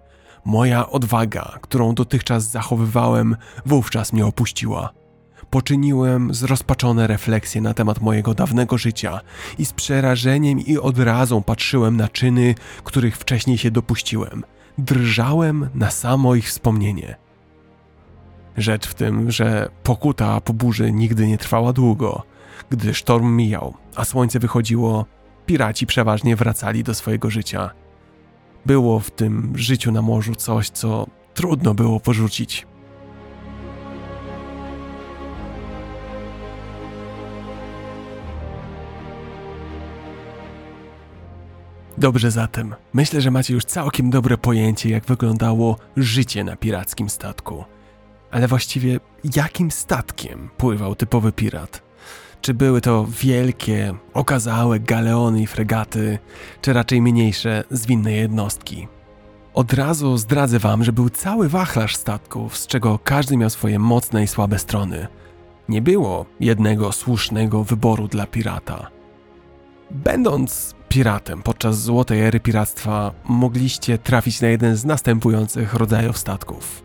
Moja odwaga, którą dotychczas zachowywałem, wówczas mnie opuściła. Poczyniłem zrozpaczone refleksje na temat mojego dawnego życia i z przerażeniem i odrazą patrzyłem na czyny, których wcześniej się dopuściłem. Drżałem na samo ich wspomnienie. Rzecz w tym, że pokuta po burzy nigdy nie trwała długo – gdy sztorm mijał, a słońce wychodziło, piraci przeważnie wracali do swojego życia. Było w tym życiu na morzu coś, co trudno było porzucić. Dobrze zatem, myślę, że macie już całkiem dobre pojęcie, jak wyglądało życie na pirackim statku. Ale właściwie jakim statkiem pływał typowy pirat? Czy były to wielkie, okazałe galeony i fregaty, czy raczej mniejsze, zwinne jednostki? Od razu zdradzę wam, że był cały wachlarz statków, z czego każdy miał swoje mocne i słabe strony. Nie było jednego słusznego wyboru dla pirata. Będąc piratem podczas złotej ery piractwa, mogliście trafić na jeden z następujących rodzajów statków.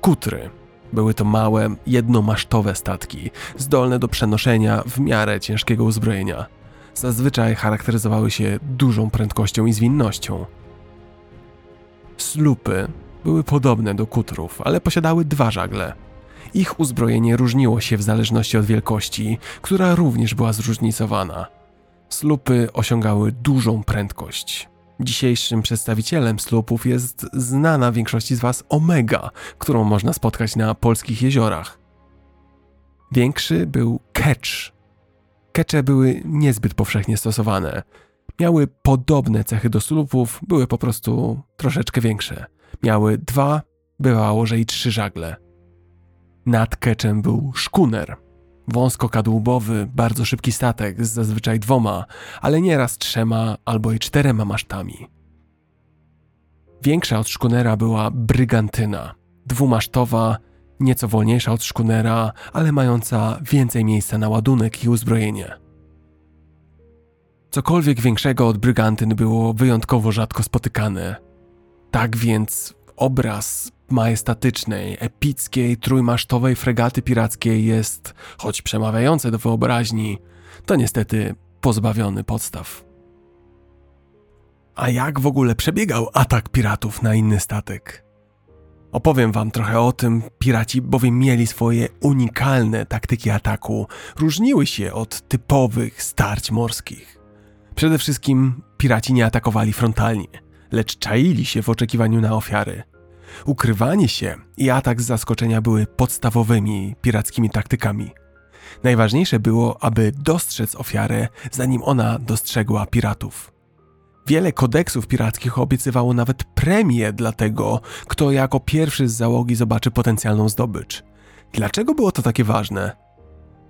Kutry, były to małe, jednomasztowe statki, zdolne do przenoszenia w miarę ciężkiego uzbrojenia. Zazwyczaj charakteryzowały się dużą prędkością i zwinnością. Slupy były podobne do kutrów, ale posiadały dwa żagle. Ich uzbrojenie różniło się w zależności od wielkości, która również była zróżnicowana. Slupy osiągały dużą prędkość, Dzisiejszym przedstawicielem slupów jest znana większości z Was Omega, którą można spotkać na polskich jeziorach. Większy był ketch. Kecze były niezbyt powszechnie stosowane. Miały podobne cechy do slupów, były po prostu troszeczkę większe. Miały dwa, bywało, że i trzy żagle. Nad keczem był szkuner – Wąskokadłubowy, bardzo szybki statek z zazwyczaj dwoma, ale nieraz trzema albo i czterema masztami. Większa od szkunera była brygantyna, dwumasztowa, nieco wolniejsza od szkunera, ale mająca więcej miejsca na ładunek i uzbrojenie. Cokolwiek większego od brygantyn było wyjątkowo rzadko spotykane. Tak więc obraz majestatycznej, epickiej, trójmasztowej fregaty pirackiej jest, choć przemawiające do wyobraźni, to niestety pozbawiony podstaw. A jak w ogóle przebiegał atak piratów na inny statek? Opowiem wam trochę o tym. Piraci bowiem mieli swoje unikalne taktyki ataku, różniły się od typowych starć morskich. Przede wszystkim piraci nie atakowali frontalnie, lecz czaili się w oczekiwaniu na ofiary – Ukrywanie się i atak z zaskoczenia były podstawowymi pirackimi taktykami. Najważniejsze było, aby dostrzec ofiarę, zanim ona dostrzegła piratów. Wiele kodeksów pirackich obiecywało nawet premię dla tego, kto jako pierwszy z załogi zobaczy potencjalną zdobycz. Dlaczego było to takie ważne?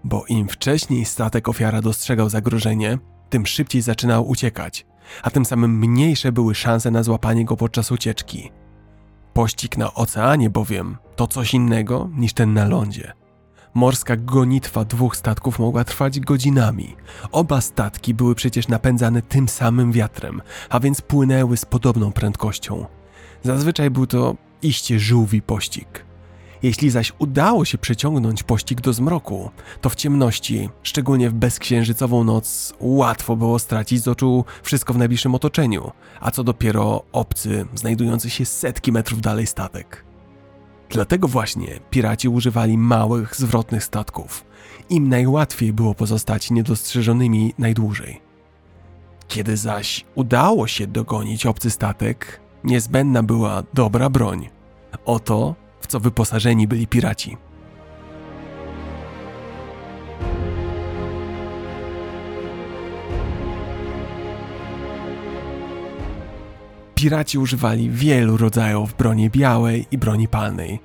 Bo im wcześniej statek ofiara dostrzegał zagrożenie, tym szybciej zaczynał uciekać, a tym samym mniejsze były szanse na złapanie go podczas ucieczki. Pościg na oceanie bowiem to coś innego niż ten na lądzie. Morska gonitwa dwóch statków mogła trwać godzinami. Oba statki były przecież napędzane tym samym wiatrem, a więc płynęły z podobną prędkością. Zazwyczaj był to iście żółwi pościg. Jeśli zaś udało się przeciągnąć pościg do zmroku, to w ciemności, szczególnie w bezksiężycową noc, łatwo było stracić z oczu wszystko w najbliższym otoczeniu, a co dopiero obcy, znajdujący się setki metrów dalej statek. Dlatego właśnie piraci używali małych, zwrotnych statków. Im najłatwiej było pozostać niedostrzeżonymi najdłużej. Kiedy zaś udało się dogonić obcy statek, niezbędna była dobra broń. Oto, co wyposażeni byli piraci. Piraci używali wielu rodzajów broni białej i broni palnej.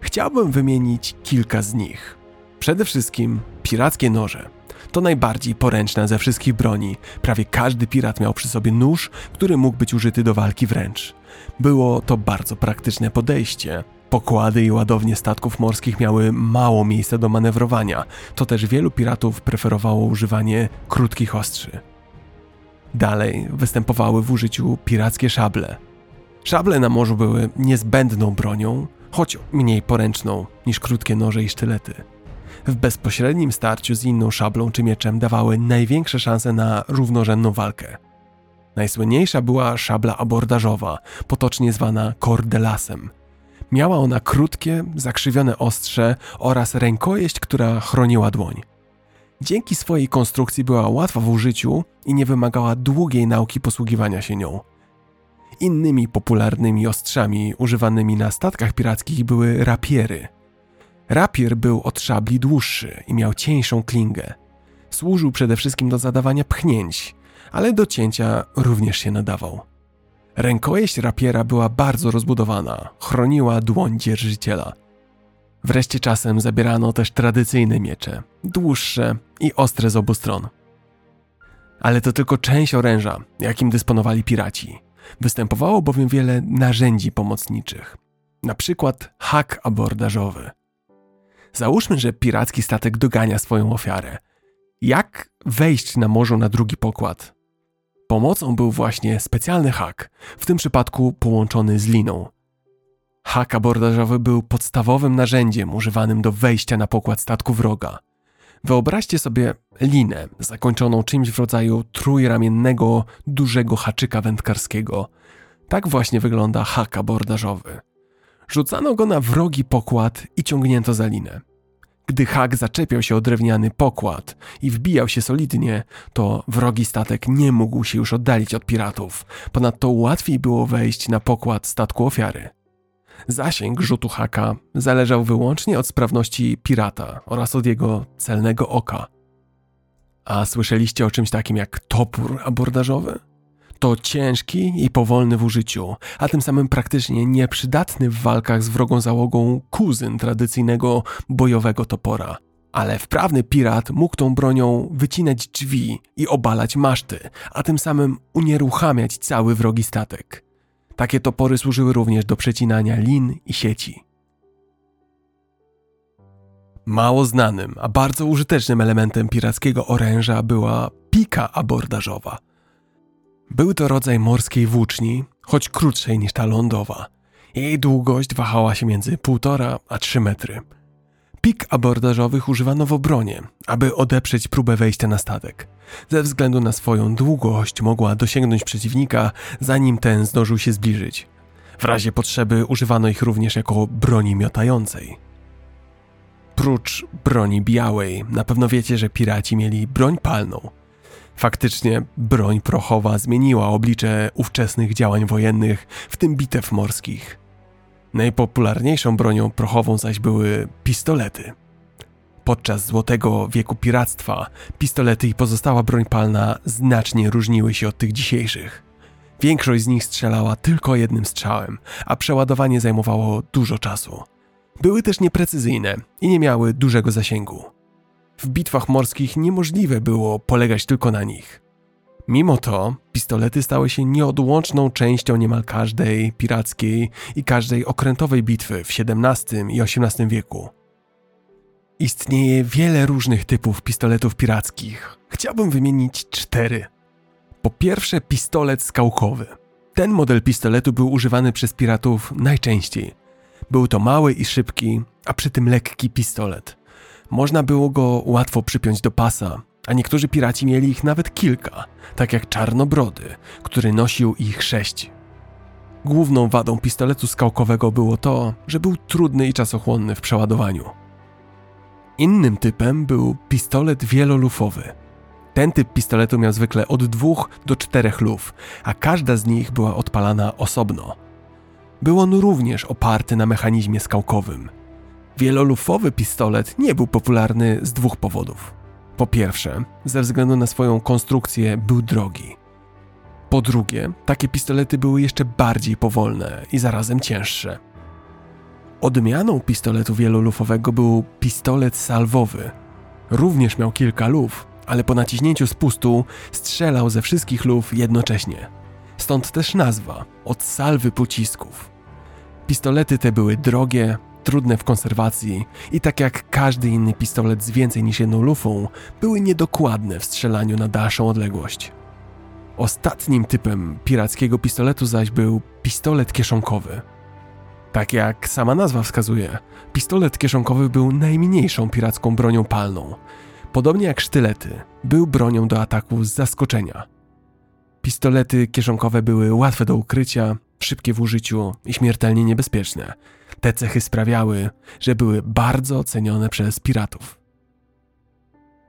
Chciałbym wymienić kilka z nich. Przede wszystkim pirackie noże. To najbardziej poręczna ze wszystkich broni. Prawie każdy pirat miał przy sobie nóż, który mógł być użyty do walki wręcz. Było to bardzo praktyczne podejście. Pokłady i ładownie statków morskich miały mało miejsca do manewrowania, to też wielu piratów preferowało używanie krótkich ostrzy. Dalej występowały w użyciu pirackie szable. Szable na morzu były niezbędną bronią, choć mniej poręczną niż krótkie noże i sztylety. W bezpośrednim starciu z inną szablą czy mieczem dawały największe szanse na równorzędną walkę. Najsłynniejsza była szabla abordażowa, potocznie zwana kordelasem. Miała ona krótkie, zakrzywione ostrze oraz rękojeść, która chroniła dłoń. Dzięki swojej konstrukcji była łatwa w użyciu i nie wymagała długiej nauki posługiwania się nią. Innymi popularnymi ostrzami używanymi na statkach pirackich były rapiery. Rapier był od szabli dłuższy i miał cieńszą klingę. Służył przede wszystkim do zadawania pchnięć, ale do cięcia również się nadawał. Rękojeść rapiera była bardzo rozbudowana, chroniła dłoń dzierżyciela – Wreszcie czasem zabierano też tradycyjne miecze, dłuższe i ostre z obu stron. Ale to tylko część oręża, jakim dysponowali piraci. Występowało bowiem wiele narzędzi pomocniczych, na przykład hak abordażowy. Załóżmy, że piracki statek dogania swoją ofiarę. Jak wejść na morzu na drugi pokład? Pomocą był właśnie specjalny hak, w tym przypadku połączony z liną, Hak abordażowy był podstawowym narzędziem używanym do wejścia na pokład statku wroga. Wyobraźcie sobie linę zakończoną czymś w rodzaju trójramiennego, dużego haczyka wędkarskiego. Tak właśnie wygląda hak abordażowy. Rzucano go na wrogi pokład i ciągnięto za linę. Gdy hak zaczepiał się o drewniany pokład i wbijał się solidnie, to wrogi statek nie mógł się już oddalić od piratów. Ponadto łatwiej było wejść na pokład statku ofiary. Zasięg rzutu haka zależał wyłącznie od sprawności pirata oraz od jego celnego oka. A słyszeliście o czymś takim jak topór abordażowy? To ciężki i powolny w użyciu, a tym samym praktycznie nieprzydatny w walkach z wrogą załogą kuzyn tradycyjnego bojowego topora. Ale wprawny pirat mógł tą bronią wycinać drzwi i obalać maszty, a tym samym unieruchamiać cały wrogi statek. Takie topory służyły również do przecinania lin i sieci. Mało znanym, a bardzo użytecznym elementem pirackiego oręża była pika abordażowa. Był to rodzaj morskiej włóczni, choć krótszej niż ta lądowa. Jej długość wahała się między 1,5 a 3 metry. Pik abordażowych używano w obronie, aby odeprzeć próbę wejścia na statek. Ze względu na swoją długość mogła dosięgnąć przeciwnika, zanim ten zdążył się zbliżyć. W razie potrzeby używano ich również jako broni miotającej. Prócz broni białej, na pewno wiecie, że piraci mieli broń palną. Faktycznie broń prochowa zmieniła oblicze ówczesnych działań wojennych, w tym bitew morskich. Najpopularniejszą bronią prochową zaś były pistolety. Podczas złotego wieku piractwa pistolety i pozostała broń palna znacznie różniły się od tych dzisiejszych. Większość z nich strzelała tylko jednym strzałem, a przeładowanie zajmowało dużo czasu. Były też nieprecyzyjne i nie miały dużego zasięgu. W bitwach morskich niemożliwe było polegać tylko na nich. Mimo to pistolety stały się nieodłączną częścią niemal każdej pirackiej i każdej okrętowej bitwy w XVII i XVIII wieku. Istnieje wiele różnych typów pistoletów pirackich. Chciałbym wymienić cztery. Po pierwsze, pistolet skałkowy. Ten model pistoletu był używany przez piratów najczęściej. Był to mały i szybki, a przy tym lekki pistolet. Można było go łatwo przypiąć do pasa, a niektórzy piraci mieli ich nawet kilka, tak jak Czarnobrody, który nosił ich sześć. Główną wadą pistoletu skałkowego było to, że był trudny i czasochłonny w przeładowaniu. Innym typem był pistolet wielolufowy. Ten typ pistoletu miał zwykle od dwóch do czterech luf, a każda z nich była odpalana osobno. Był on również oparty na mechanizmie skałkowym. Wielolufowy pistolet nie był popularny z dwóch powodów. Po pierwsze, ze względu na swoją konstrukcję był drogi. Po drugie, takie pistolety były jeszcze bardziej powolne i zarazem cięższe. Odmianą pistoletu wielolufowego był pistolet salwowy. Również miał kilka luf, ale po naciśnięciu spustu strzelał ze wszystkich luf jednocześnie. Stąd też nazwa od salwy pocisków. Pistolety te były drogie, trudne w konserwacji i tak jak każdy inny pistolet z więcej niż jedną lufą, były niedokładne w strzelaniu na dalszą odległość. Ostatnim typem pirackiego pistoletu zaś był pistolet kieszonkowy. Tak jak sama nazwa wskazuje, pistolet kieszonkowy był najmniejszą piracką bronią palną. Podobnie jak sztylety, był bronią do ataku z zaskoczenia. Pistolety kieszonkowe były łatwe do ukrycia, szybkie w użyciu i śmiertelnie niebezpieczne. Te cechy sprawiały, że były bardzo cenione przez piratów.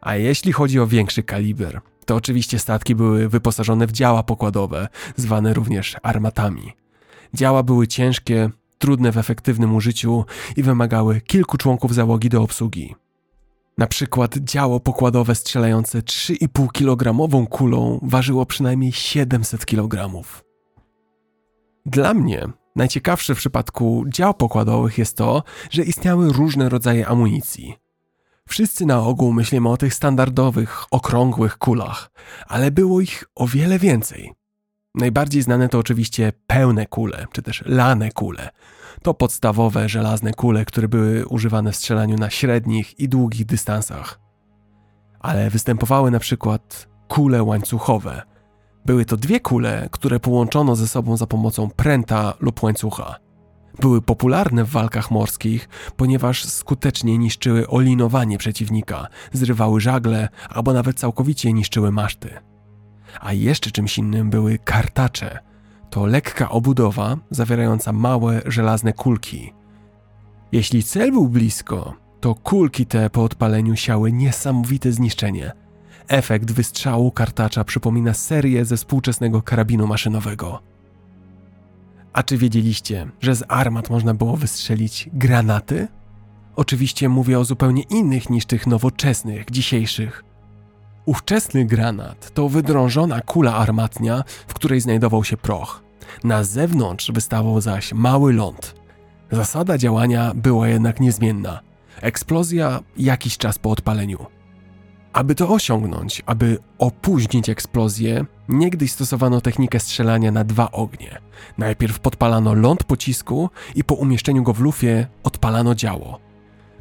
A jeśli chodzi o większy kaliber, to oczywiście statki były wyposażone w działa pokładowe, zwane również armatami. Działa były ciężkie, trudne w efektywnym użyciu i wymagały kilku członków załogi do obsługi. Na przykład działo pokładowe strzelające 3,5 kg kulą ważyło przynajmniej 700 kg. Dla mnie najciekawsze w przypadku dział pokładowych jest to, że istniały różne rodzaje amunicji. Wszyscy na ogół myślimy o tych standardowych, okrągłych kulach, ale było ich o wiele więcej. Najbardziej znane to oczywiście pełne kule, czy też lane kule. To podstawowe żelazne kule, które były używane w strzelaniu na średnich i długich dystansach. Ale występowały na przykład kule łańcuchowe. Były to dwie kule, które połączono ze sobą za pomocą pręta lub łańcucha. Były popularne w walkach morskich, ponieważ skutecznie niszczyły olinowanie przeciwnika, zrywały żagle albo nawet całkowicie niszczyły maszty. A jeszcze czymś innym były kartacze. To lekka obudowa zawierająca małe żelazne kulki. Jeśli cel był blisko, to kulki te po odpaleniu siały niesamowite zniszczenie. Efekt wystrzału kartacza przypomina serię ze współczesnego karabinu maszynowego. A czy wiedzieliście, że z armat można było wystrzelić granaty? Oczywiście mówię o zupełnie innych niż tych nowoczesnych, dzisiejszych. Ówczesny granat to wydrążona kula armatnia, w której znajdował się proch. Na zewnątrz wystawał zaś mały ląd. Zasada działania była jednak niezmienna. Eksplozja jakiś czas po odpaleniu. Aby to osiągnąć, aby opóźnić eksplozję, niegdyś stosowano technikę strzelania na dwa ognie. Najpierw podpalano ląd pocisku i po umieszczeniu go w lufie odpalano działo.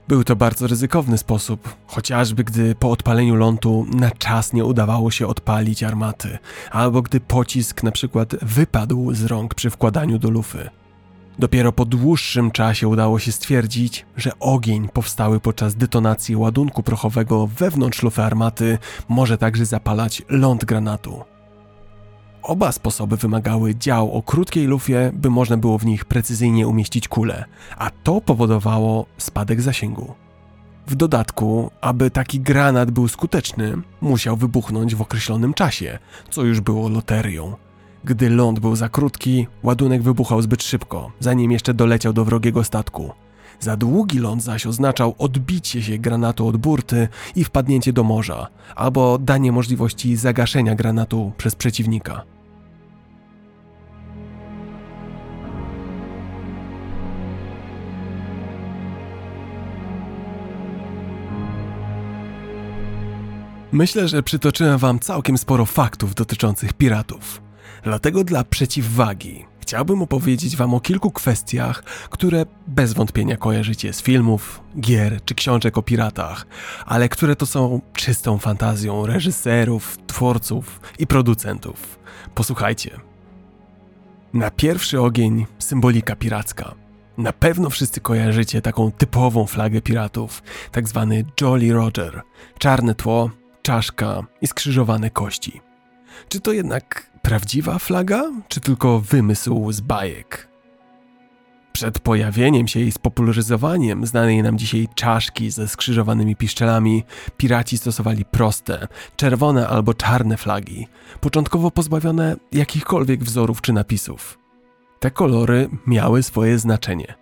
Był to bardzo ryzykowny sposób, chociażby gdy po odpaleniu lądu na czas nie udawało się odpalić armaty, albo gdy pocisk na przykład wypadł z rąk przy wkładaniu do lufy. Dopiero po dłuższym czasie udało się stwierdzić, że ogień powstały podczas detonacji ładunku prochowego wewnątrz lufy armaty może także zapalać ląd granatu. Oba sposoby wymagały dział o krótkiej lufie, by można było w nich precyzyjnie umieścić kulę, a to powodowało spadek zasięgu. W dodatku, aby taki granat był skuteczny, musiał wybuchnąć w określonym czasie, co już było loterią. Gdy ląd był za krótki, ładunek wybuchał zbyt szybko, zanim jeszcze doleciał do wrogiego statku. Za długi ląd zaś oznaczał odbicie się granatu od burty i wpadnięcie do morza, albo danie możliwości zagaszenia granatu przez przeciwnika. Myślę, że przytoczyłem Wam całkiem sporo faktów dotyczących piratów. Dlatego dla przeciwwagi chciałbym opowiedzieć Wam o kilku kwestiach, które bez wątpienia kojarzycie z filmów, gier czy książek o piratach, ale które to są czystą fantazją reżyserów, twórców i producentów. Posłuchajcie. Na pierwszy ogień symbolika piracka. Na pewno wszyscy kojarzycie taką typową flagę piratów, tak zwany Jolly Roger. Czarne tło, czaszka i skrzyżowane kości. Czy to jednak prawdziwa flaga, czy tylko wymysł z bajek? Przed pojawieniem się i spopularyzowaniem znanej nam dzisiaj czaszki ze skrzyżowanymi piszczelami, piraci stosowali proste, czerwone albo czarne flagi, początkowo pozbawione jakichkolwiek wzorów czy napisów. Te kolory miały swoje znaczenie.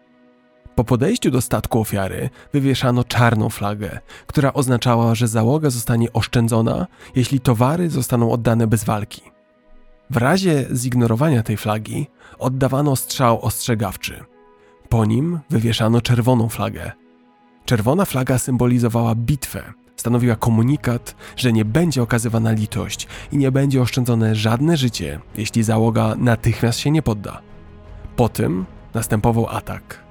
Po podejściu do statku ofiary wywieszano czarną flagę, która oznaczała, że załoga zostanie oszczędzona, jeśli towary zostaną oddane bez walki. W razie zignorowania tej flagi oddawano strzał ostrzegawczy. Po nim wywieszano czerwoną flagę. Czerwona flaga symbolizowała bitwę, stanowiła komunikat, że nie będzie okazywana litość i nie będzie oszczędzone żadne życie, jeśli załoga natychmiast się nie podda. Po tym następował atak.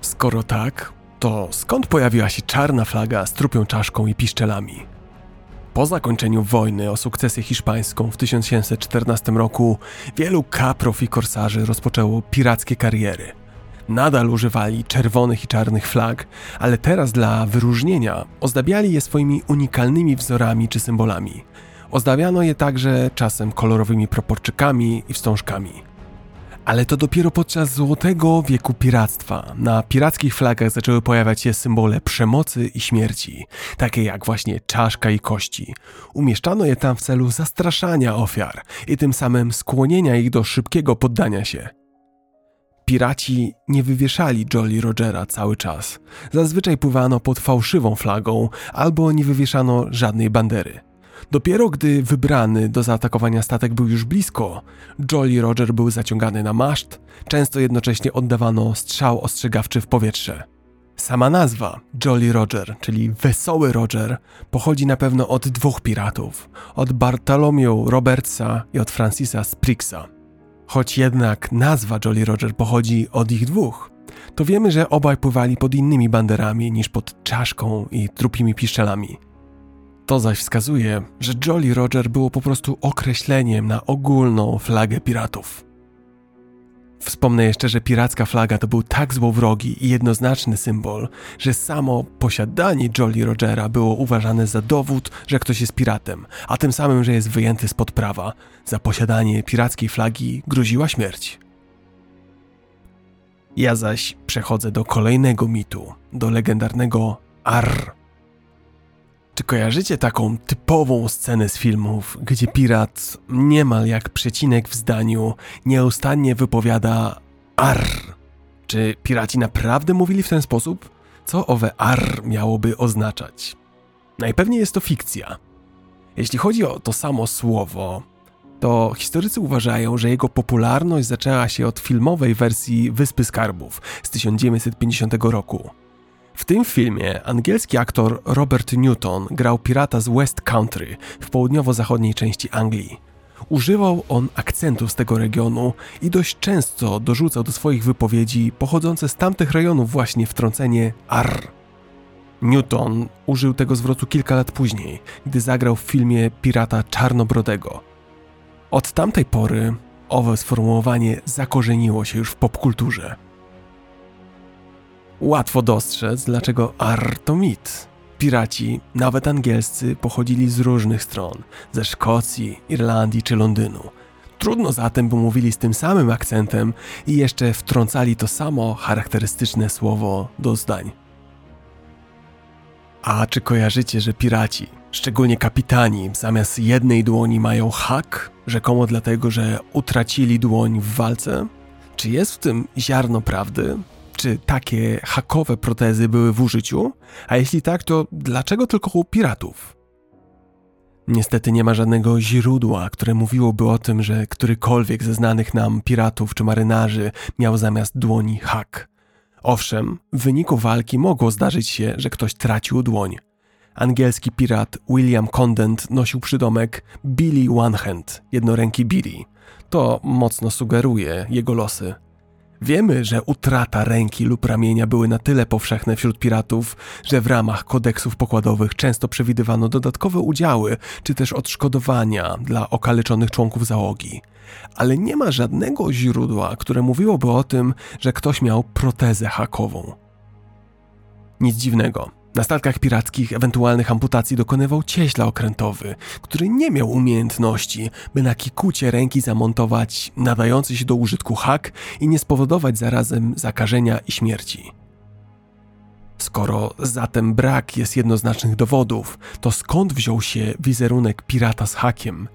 Skoro tak, to skąd pojawiła się czarna flaga z trupią czaszką i piszczelami? Po zakończeniu wojny o sukcesję hiszpańską w 1714 roku wielu kaprów i korsarzy rozpoczęło pirackie kariery. Nadal używali czerwonych i czarnych flag, ale teraz dla wyróżnienia ozdabiali je swoimi unikalnymi wzorami czy symbolami. Ozdabiano je także czasem kolorowymi proporczykami i wstążkami. Ale to dopiero podczas złotego wieku piractwa na pirackich flagach zaczęły pojawiać się symbole przemocy i śmierci, takie jak właśnie czaszka i kości. Umieszczano je tam w celu zastraszania ofiar i tym samym skłonienia ich do szybkiego poddania się. Piraci nie wywieszali Jolly Rogera cały czas. Zazwyczaj pływano pod fałszywą flagą albo nie wywieszano żadnej bandery. Dopiero gdy wybrany do zaatakowania statek był już blisko, Jolly Roger był zaciągany na maszt, często jednocześnie oddawano strzał ostrzegawczy w powietrze. Sama nazwa Jolly Roger, czyli Wesoły Roger, pochodzi na pewno od dwóch piratów: od Bartholomew Robertsa i od Francisa Spriggsa. Choć jednak nazwa Jolly Roger pochodzi od ich dwóch, to wiemy, że obaj pływali pod innymi banderami niż pod czaszką i trupimi piszczelami. To zaś wskazuje, że Jolly Roger było po prostu określeniem na ogólną flagę piratów. Wspomnę jeszcze, że piracka flaga to był tak złowrogi i jednoznaczny symbol, że samo posiadanie Jolly Rogera było uważane za dowód, że ktoś jest piratem, a tym samym, że jest wyjęty spod prawa. Za posiadanie pirackiej flagi groziła śmierć. Ja zaś przechodzę do kolejnego mitu, do legendarnego Ar czy kojarzycie taką typową scenę z filmów, gdzie pirat niemal jak przecinek w zdaniu nieustannie wypowiada ar? Czy piraci naprawdę mówili w ten sposób? Co owe ar miałoby oznaczać? Najpewniej jest to fikcja. Jeśli chodzi o to samo słowo, to historycy uważają, że jego popularność zaczęła się od filmowej wersji Wyspy Skarbów z 1950 roku. W tym filmie angielski aktor Robert Newton grał pirata z West Country w południowo-zachodniej części Anglii. Używał on akcentu z tego regionu i dość często dorzucał do swoich wypowiedzi pochodzące z tamtych rejonów właśnie wtrącenie ar. Newton użył tego zwrotu kilka lat później, gdy zagrał w filmie Pirata Czarnobrodego. Od tamtej pory owe sformułowanie zakorzeniło się już w popkulturze. Łatwo dostrzec, dlaczego Ar to mit. Piraci, nawet angielscy, pochodzili z różnych stron ze Szkocji, Irlandii czy Londynu. Trudno zatem, by mówili z tym samym akcentem i jeszcze wtrącali to samo charakterystyczne słowo do zdań. A czy kojarzycie, że piraci, szczególnie kapitani, zamiast jednej dłoni mają hak, rzekomo dlatego, że utracili dłoń w walce? Czy jest w tym ziarno prawdy? Czy takie hakowe protezy były w użyciu? A jeśli tak, to dlaczego tylko u piratów? Niestety nie ma żadnego źródła, które mówiłoby o tym, że którykolwiek ze znanych nam piratów czy marynarzy miał zamiast dłoni hak. Owszem, w wyniku walki mogło zdarzyć się, że ktoś tracił dłoń. Angielski pirat William Condent nosił przydomek Billy One Hand, jednoręki Billy. To mocno sugeruje jego losy. Wiemy, że utrata ręki lub ramienia były na tyle powszechne wśród piratów, że w ramach kodeksów pokładowych często przewidywano dodatkowe udziały czy też odszkodowania dla okaleczonych członków załogi. Ale nie ma żadnego źródła, które mówiłoby o tym, że ktoś miał protezę hakową. Nic dziwnego. Na statkach pirackich ewentualnych amputacji dokonywał cieśla okrętowy, który nie miał umiejętności, by na kikucie ręki zamontować nadający się do użytku hak i nie spowodować zarazem zakażenia i śmierci. Skoro zatem brak jest jednoznacznych dowodów, to skąd wziął się wizerunek pirata z hakiem?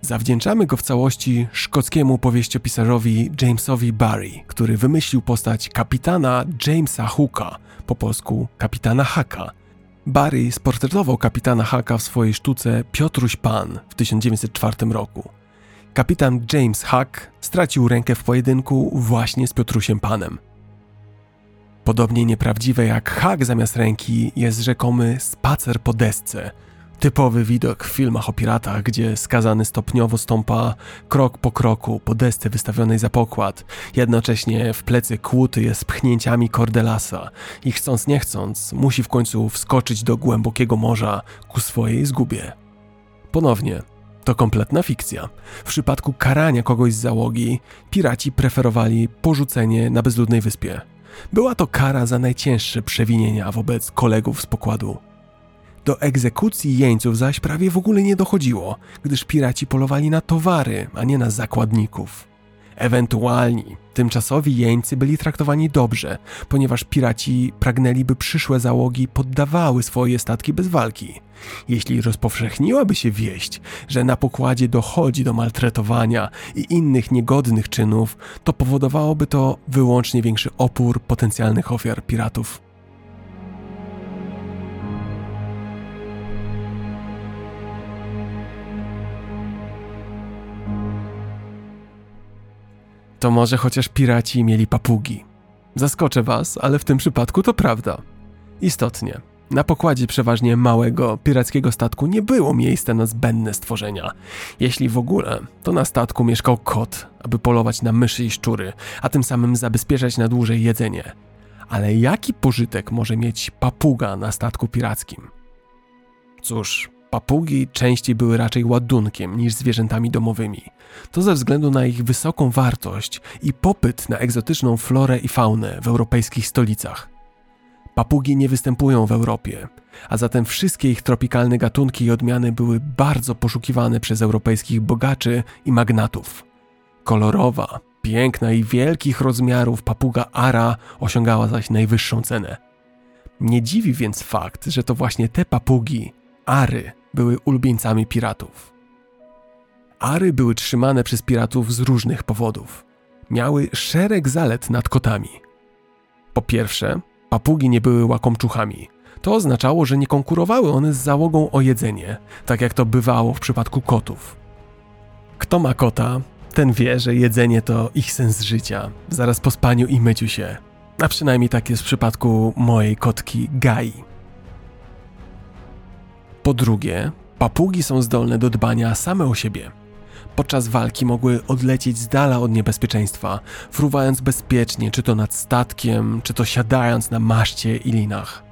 Zawdzięczamy go w całości szkockiemu powieściopisarzowi Jamesowi Barry, który wymyślił postać kapitana Jamesa Hooka, po polsku kapitana Haka. Barry sportretował kapitana Haka w swojej sztuce Piotruś Pan w 1904 roku. Kapitan James Hack stracił rękę w pojedynku właśnie z Piotrusiem Panem. Podobnie nieprawdziwe jak hak zamiast ręki jest rzekomy spacer po desce. Typowy widok w filmach o piratach, gdzie skazany stopniowo stąpa krok po kroku po desce wystawionej za pokład, jednocześnie w plecy kłuty jest pchnięciami kordelasa i chcąc nie chcąc musi w końcu wskoczyć do głębokiego morza ku swojej zgubie. Ponownie, to kompletna fikcja. W przypadku karania kogoś z załogi, piraci preferowali porzucenie na bezludnej wyspie. Była to kara za najcięższe przewinienia wobec kolegów z pokładu. Do egzekucji jeńców zaś prawie w ogóle nie dochodziło, gdyż piraci polowali na towary, a nie na zakładników. Ewentualni, tymczasowi jeńcy byli traktowani dobrze, ponieważ piraci pragnęli, by przyszłe załogi poddawały swoje statki bez walki. Jeśli rozpowszechniłaby się wieść, że na pokładzie dochodzi do maltretowania i innych niegodnych czynów, to powodowałoby to wyłącznie większy opór potencjalnych ofiar piratów. To może chociaż piraci mieli papugi. Zaskoczę was, ale w tym przypadku to prawda. Istotnie, na pokładzie przeważnie małego, pirackiego statku nie było miejsca na zbędne stworzenia. Jeśli w ogóle, to na statku mieszkał kot, aby polować na myszy i szczury, a tym samym zabezpieczać na dłużej jedzenie. Ale jaki pożytek może mieć papuga na statku pirackim? Cóż, Papugi częściej były raczej ładunkiem niż zwierzętami domowymi. To ze względu na ich wysoką wartość i popyt na egzotyczną florę i faunę w europejskich stolicach. Papugi nie występują w Europie, a zatem wszystkie ich tropikalne gatunki i odmiany były bardzo poszukiwane przez europejskich bogaczy i magnatów. Kolorowa, piękna i wielkich rozmiarów papuga Ara osiągała zaś najwyższą cenę. Nie dziwi więc fakt, że to właśnie te papugi Ary były ulubieńcami piratów. Ary były trzymane przez piratów z różnych powodów. Miały szereg zalet nad kotami. Po pierwsze, papugi nie były łakomczuchami. To oznaczało, że nie konkurowały one z załogą o jedzenie, tak jak to bywało w przypadku kotów. Kto ma kota, ten wie, że jedzenie to ich sens życia, zaraz po spaniu i myciu się. A przynajmniej tak jest w przypadku mojej kotki Gai. Po drugie, papugi są zdolne do dbania same o siebie. Podczas walki mogły odlecieć z dala od niebezpieczeństwa, fruwając bezpiecznie, czy to nad statkiem, czy to siadając na maszcie i linach.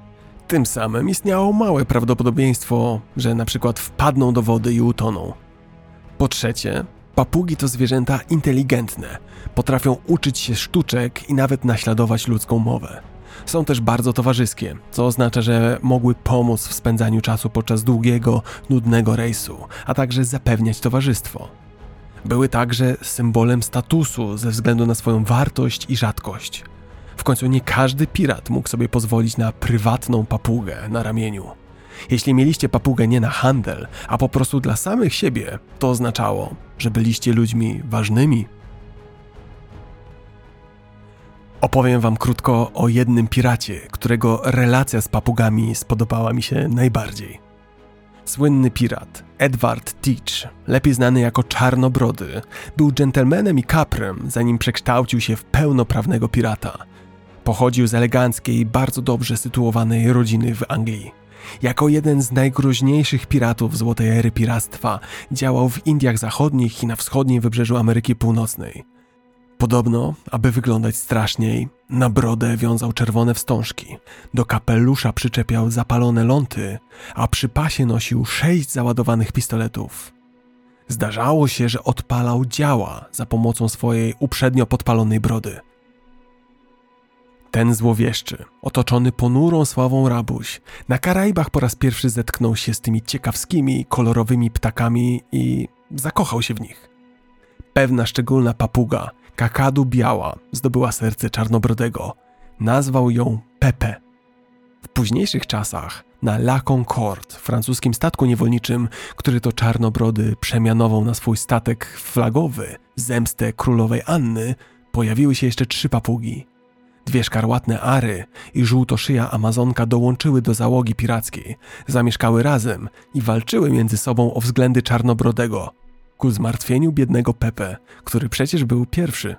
Tym samym istniało małe prawdopodobieństwo, że na przykład wpadną do wody i utoną. Po trzecie, papugi to zwierzęta inteligentne, potrafią uczyć się sztuczek i nawet naśladować ludzką mowę. Są też bardzo towarzyskie, co oznacza, że mogły pomóc w spędzaniu czasu podczas długiego, nudnego rejsu, a także zapewniać towarzystwo. Były także symbolem statusu ze względu na swoją wartość i rzadkość. W końcu nie każdy pirat mógł sobie pozwolić na prywatną papugę na ramieniu. Jeśli mieliście papugę nie na handel, a po prostu dla samych siebie, to oznaczało, że byliście ludźmi ważnymi Opowiem wam krótko o jednym piracie, którego relacja z papugami spodobała mi się najbardziej. Słynny pirat Edward Teach, lepiej znany jako Czarnobrody, był dżentelmenem i kaprem, zanim przekształcił się w pełnoprawnego pirata. Pochodził z eleganckiej, bardzo dobrze sytuowanej rodziny w Anglii. Jako jeden z najgroźniejszych piratów złotej ery piractwa działał w Indiach Zachodnich i na wschodnim wybrzeżu Ameryki Północnej. Podobno, aby wyglądać straszniej, na brodę wiązał czerwone wstążki, do kapelusza przyczepiał zapalone ląty, a przy pasie nosił sześć załadowanych pistoletów. Zdarzało się, że odpalał działa za pomocą swojej uprzednio podpalonej brody. Ten złowieszczy, otoczony ponurą sławą rabuś, na Karaibach po raz pierwszy zetknął się z tymi ciekawskimi, kolorowymi ptakami i zakochał się w nich. Pewna szczególna papuga, kakadu biała, zdobyła serce czarnobrodego. Nazwał ją Pepe. W późniejszych czasach na La Concorde, francuskim statku niewolniczym, który to czarnobrody przemianował na swój statek flagowy, zemstę królowej Anny, pojawiły się jeszcze trzy papugi. Dwie szkarłatne ary i żółtoszyja Amazonka dołączyły do załogi pirackiej, zamieszkały razem i walczyły między sobą o względy czarnobrodego, ku zmartwieniu biednego Pepe, który przecież był pierwszy.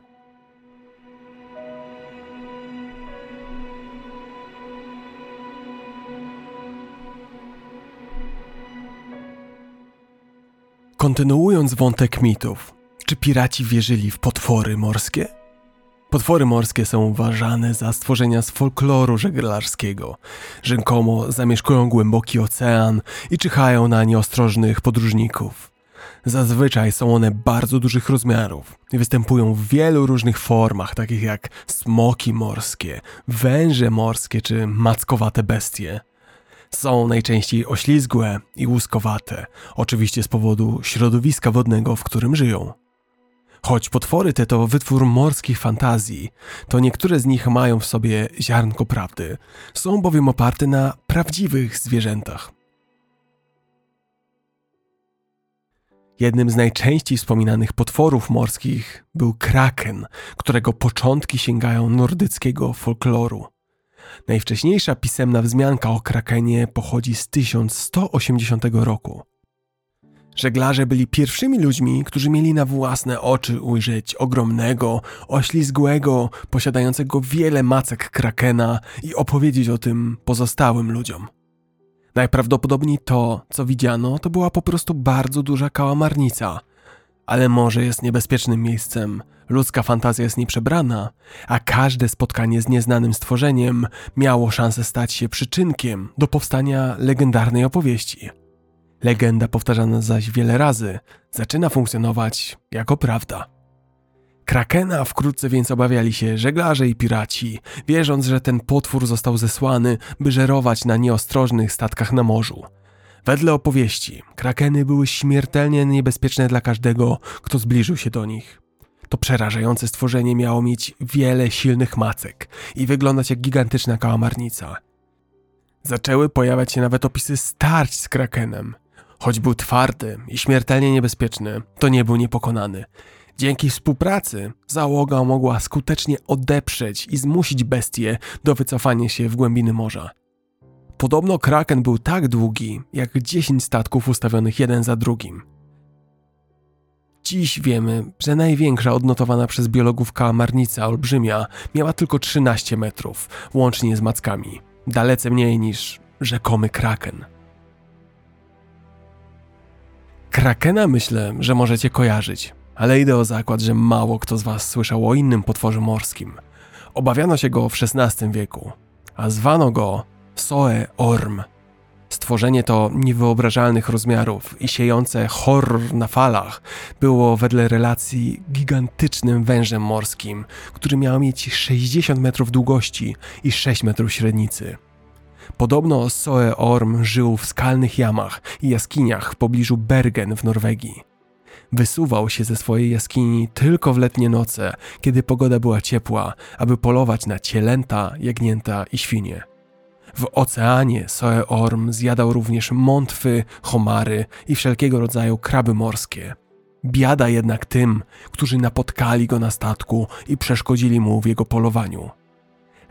Kontynuując wątek mitów, czy piraci wierzyli w potwory morskie? Potwory morskie są uważane za stworzenia z folkloru żeglarskiego. Rzekomo zamieszkują głęboki ocean i czyhają na nieostrożnych podróżników. Zazwyczaj są one bardzo dużych rozmiarów i występują w wielu różnych formach, takich jak smoki morskie, węże morskie czy mackowate bestie. Są najczęściej oślizgłe i łuskowate, oczywiście z powodu środowiska wodnego, w którym żyją. Choć potwory te to wytwór morskich fantazji, to niektóre z nich mają w sobie ziarnko prawdy, są bowiem oparte na prawdziwych zwierzętach. Jednym z najczęściej wspominanych potworów morskich był kraken, którego początki sięgają nordyckiego folkloru. Najwcześniejsza pisemna wzmianka o krakenie pochodzi z 1180 roku. Żeglarze byli pierwszymi ludźmi, którzy mieli na własne oczy ujrzeć ogromnego, oślizgłego, posiadającego wiele macek krakena i opowiedzieć o tym pozostałym ludziom. Najprawdopodobniej to, co widziano, to była po prostu bardzo duża kałamarnica. Ale morze jest niebezpiecznym miejscem, ludzka fantazja jest nieprzebrana, a każde spotkanie z nieznanym stworzeniem miało szansę stać się przyczynkiem do powstania legendarnej opowieści. Legenda powtarzana zaś wiele razy zaczyna funkcjonować jako prawda. Krakena wkrótce więc obawiali się żeglarze i piraci, wierząc, że ten potwór został zesłany, by żerować na nieostrożnych statkach na morzu. Wedle opowieści, krakeny były śmiertelnie niebezpieczne dla każdego, kto zbliżył się do nich. To przerażające stworzenie miało mieć wiele silnych macek i wyglądać jak gigantyczna kałamarnica. Zaczęły pojawiać się nawet opisy starć z krakenem. Choć był twardy i śmiertelnie niebezpieczny, to nie był niepokonany. Dzięki współpracy załoga mogła skutecznie odeprzeć i zmusić bestie do wycofania się w głębiny morza. Podobno kraken był tak długi, jak 10 statków ustawionych jeden za drugim. Dziś wiemy, że największa odnotowana przez biologów kałamarnica olbrzymia miała tylko 13 metrów, łącznie z mackami. Dalece mniej niż rzekomy kraken. Krakena myślę, że możecie kojarzyć ale idę o zakład, że mało kto z Was słyszał o innym potworze morskim. Obawiano się go w XVI wieku, a zwano go Soe Orm. Stworzenie to niewyobrażalnych rozmiarów i siejące horror na falach było wedle relacji gigantycznym wężem morskim, który miał mieć 60 metrów długości i 6 metrów średnicy. Podobno Soe Orm żył w skalnych jamach i jaskiniach w pobliżu Bergen w Norwegii. Wysuwał się ze swojej jaskini tylko w letnie noce, kiedy pogoda była ciepła, aby polować na cielęta, jagnięta i świnie. W oceanie Soe Orm zjadał również mątwy, homary i wszelkiego rodzaju kraby morskie. Biada jednak tym, którzy napotkali go na statku i przeszkodzili mu w jego polowaniu.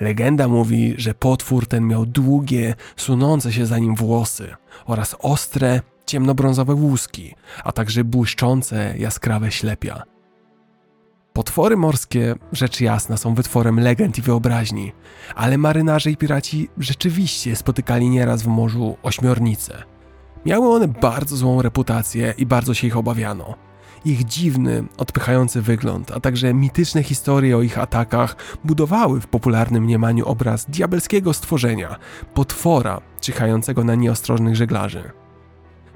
Legenda mówi, że potwór ten miał długie, sunące się za nim włosy oraz ostre, ciemnobrązowe łuski, a także błyszczące, jaskrawe ślepia. Potwory morskie, rzecz jasna, są wytworem legend i wyobraźni, ale marynarze i piraci rzeczywiście spotykali nieraz w morzu ośmiornice. Miały one bardzo złą reputację i bardzo się ich obawiano. Ich dziwny, odpychający wygląd, a także mityczne historie o ich atakach budowały w popularnym mniemaniu obraz diabelskiego stworzenia, potwora czyhającego na nieostrożnych żeglarzy.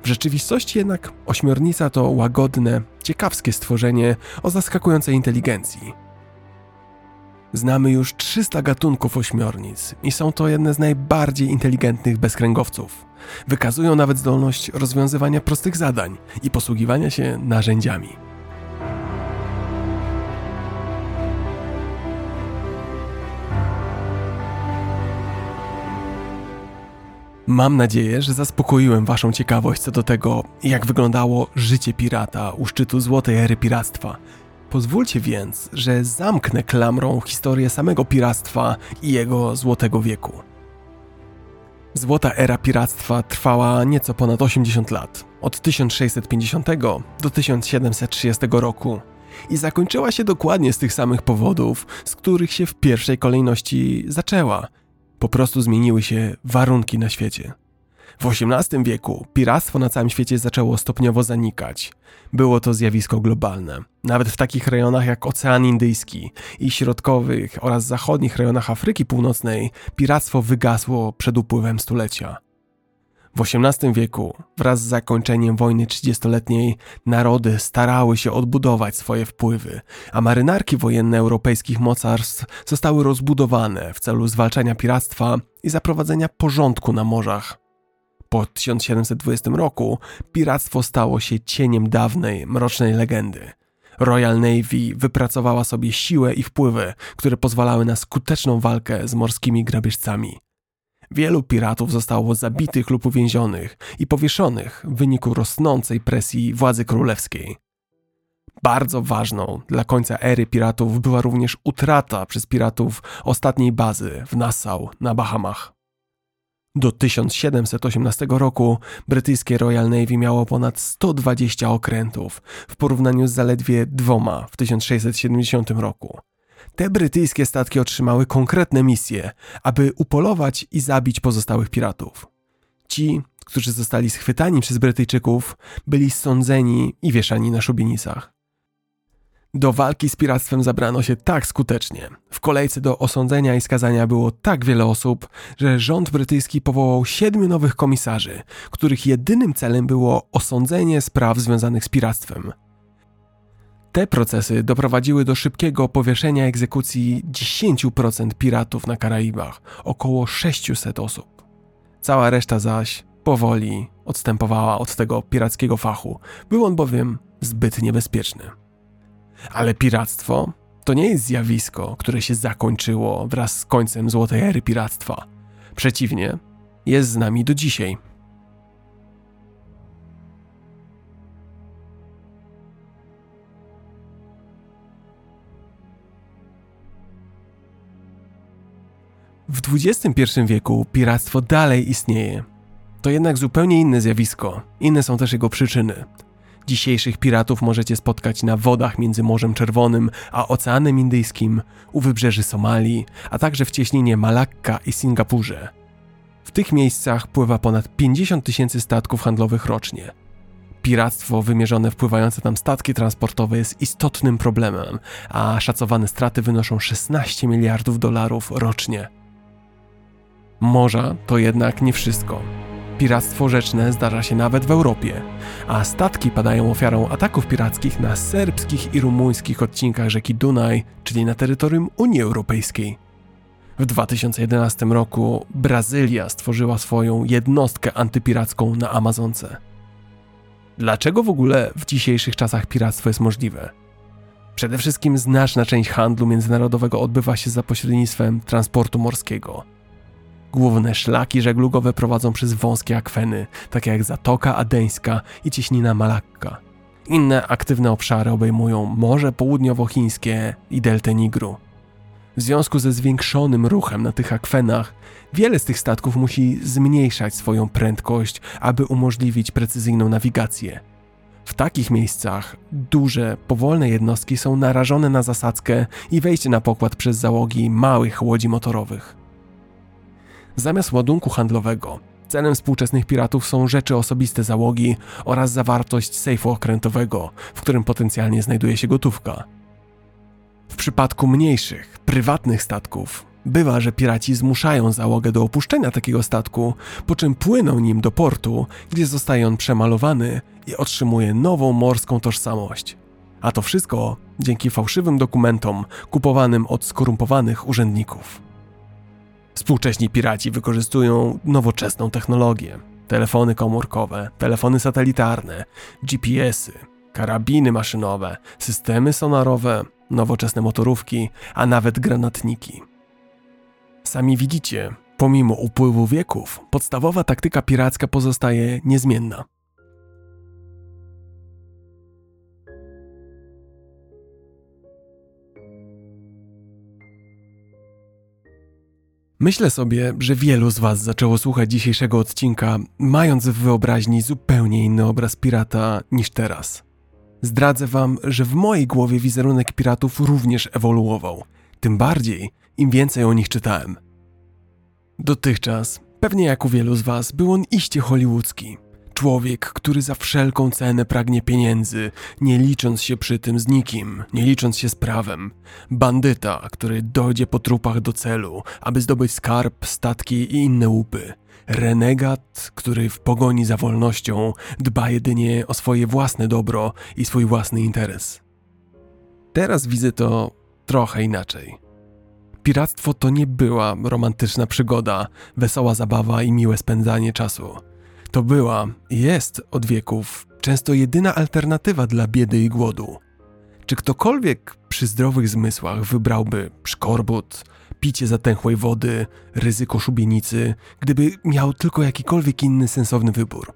W rzeczywistości jednak ośmiornica to łagodne, ciekawskie stworzenie o zaskakującej inteligencji. Znamy już 300 gatunków ośmiornic i są to jedne z najbardziej inteligentnych bezkręgowców. Wykazują nawet zdolność rozwiązywania prostych zadań i posługiwania się narzędziami. Mam nadzieję, że zaspokoiłem Waszą ciekawość co do tego, jak wyglądało życie pirata u szczytu złotej ery piractwa. Pozwólcie więc, że zamknę klamrą historię samego piractwa i jego złotego wieku. Złota era piractwa trwała nieco ponad 80 lat, od 1650 do 1730 roku i zakończyła się dokładnie z tych samych powodów, z których się w pierwszej kolejności zaczęła – po prostu zmieniły się warunki na świecie. W XVIII wieku piractwo na całym świecie zaczęło stopniowo zanikać. Było to zjawisko globalne. Nawet w takich rejonach jak Ocean Indyjski i środkowych oraz zachodnich rejonach Afryki Północnej piractwo wygasło przed upływem stulecia. W XVIII wieku, wraz z zakończeniem wojny trzydziestoletniej, narody starały się odbudować swoje wpływy, a marynarki wojenne europejskich mocarstw zostały rozbudowane w celu zwalczania piractwa i zaprowadzenia porządku na morzach. Po 1720 roku piractwo stało się cieniem dawnej, mrocznej legendy. Royal Navy wypracowała sobie siłę i wpływy, które pozwalały na skuteczną walkę z morskimi grabieżcami. Wielu piratów zostało zabitych lub uwięzionych i powieszonych w wyniku rosnącej presji władzy królewskiej. Bardzo ważną dla końca ery piratów była również utrata przez piratów ostatniej bazy w Nassau na Bahamach. Do 1718 roku brytyjskie Royal Navy miało ponad 120 okrętów w porównaniu z zaledwie dwoma w 1670 roku. Te brytyjskie statki otrzymały konkretne misje, aby upolować i zabić pozostałych piratów. Ci, którzy zostali schwytani przez Brytyjczyków, byli sądzeni i wieszani na szubienicach. Do walki z piractwem zabrano się tak skutecznie. W kolejce do osądzenia i skazania było tak wiele osób, że rząd brytyjski powołał siedmiu nowych komisarzy, których jedynym celem było osądzenie spraw związanych z piractwem. Te procesy doprowadziły do szybkiego powieszenia egzekucji 10% piratów na Karaibach, około 600 osób. Cała reszta zaś powoli odstępowała od tego pirackiego fachu, był on bowiem zbyt niebezpieczny. Ale piractwo to nie jest zjawisko, które się zakończyło wraz z końcem złotej ery piractwa. Przeciwnie, jest z nami do dzisiaj. W XXI wieku piractwo dalej istnieje. To jednak zupełnie inne zjawisko, inne są też jego przyczyny. Dzisiejszych piratów możecie spotkać na wodach między Morzem Czerwonym a Oceanem Indyjskim, u wybrzeży Somalii, a także w cieśninie Malakka i Singapurze. W tych miejscach pływa ponad 50 tysięcy statków handlowych rocznie. Piractwo wymierzone wpływające tam statki transportowe jest istotnym problemem, a szacowane straty wynoszą 16 miliardów dolarów rocznie. Morza to jednak nie wszystko. Piractwo rzeczne zdarza się nawet w Europie, a statki padają ofiarą ataków pirackich na serbskich i rumuńskich odcinkach rzeki Dunaj, czyli na terytorium Unii Europejskiej. W 2011 roku Brazylia stworzyła swoją jednostkę antypiracką na Amazonce. Dlaczego w ogóle w dzisiejszych czasach piractwo jest możliwe? Przede wszystkim znaczna część handlu międzynarodowego odbywa się za pośrednictwem transportu morskiego – Główne szlaki żeglugowe prowadzą przez wąskie akweny, takie jak Zatoka Adeńska i cieśnina Malakka. Inne aktywne obszary obejmują Morze Południowochińskie i Deltę Nigru. W związku ze zwiększonym ruchem na tych akwenach, wiele z tych statków musi zmniejszać swoją prędkość, aby umożliwić precyzyjną nawigację. W takich miejscach duże, powolne jednostki są narażone na zasadzkę i wejście na pokład przez załogi małych łodzi motorowych. Zamiast ładunku handlowego, celem współczesnych piratów są rzeczy osobiste załogi oraz zawartość sejfu okrętowego, w którym potencjalnie znajduje się gotówka. W przypadku mniejszych, prywatnych statków, bywa, że piraci zmuszają załogę do opuszczenia takiego statku, po czym płyną nim do portu, gdzie zostaje on przemalowany i otrzymuje nową morską tożsamość. A to wszystko dzięki fałszywym dokumentom kupowanym od skorumpowanych urzędników. Współcześni piraci wykorzystują nowoczesną technologię. Telefony komórkowe, telefony satelitarne, GPS-y, karabiny maszynowe, systemy sonarowe, nowoczesne motorówki, a nawet granatniki. Sami widzicie, pomimo upływu wieków, podstawowa taktyka piracka pozostaje niezmienna. Myślę sobie, że wielu z Was zaczęło słuchać dzisiejszego odcinka, mając w wyobraźni zupełnie inny obraz pirata niż teraz. Zdradzę Wam, że w mojej głowie wizerunek piratów również ewoluował, tym bardziej im więcej o nich czytałem. Dotychczas, pewnie jak u wielu z Was, był on iście hollywoodzki. Człowiek, który za wszelką cenę pragnie pieniędzy, nie licząc się przy tym z nikim, nie licząc się z prawem. Bandyta, który dojdzie po trupach do celu, aby zdobyć skarb, statki i inne łupy. Renegat, który w pogoni za wolnością dba jedynie o swoje własne dobro i swój własny interes. Teraz widzę to trochę inaczej. Piractwo to nie była romantyczna przygoda, wesoła zabawa i miłe spędzanie czasu. To była i jest od wieków często jedyna alternatywa dla biedy i głodu. Czy ktokolwiek przy zdrowych zmysłach wybrałby szkorbut, picie zatęchłej wody, ryzyko szubienicy, gdyby miał tylko jakikolwiek inny sensowny wybór?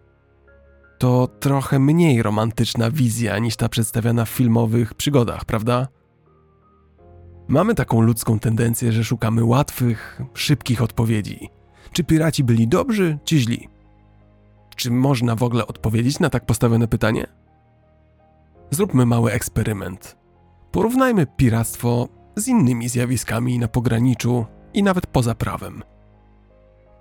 To trochę mniej romantyczna wizja niż ta przedstawiana w filmowych przygodach, prawda? Mamy taką ludzką tendencję, że szukamy łatwych, szybkich odpowiedzi. Czy piraci byli dobrzy, czy źli? Czy można w ogóle odpowiedzieć na tak postawione pytanie? Zróbmy mały eksperyment. Porównajmy piractwo z innymi zjawiskami na pograniczu i nawet poza prawem.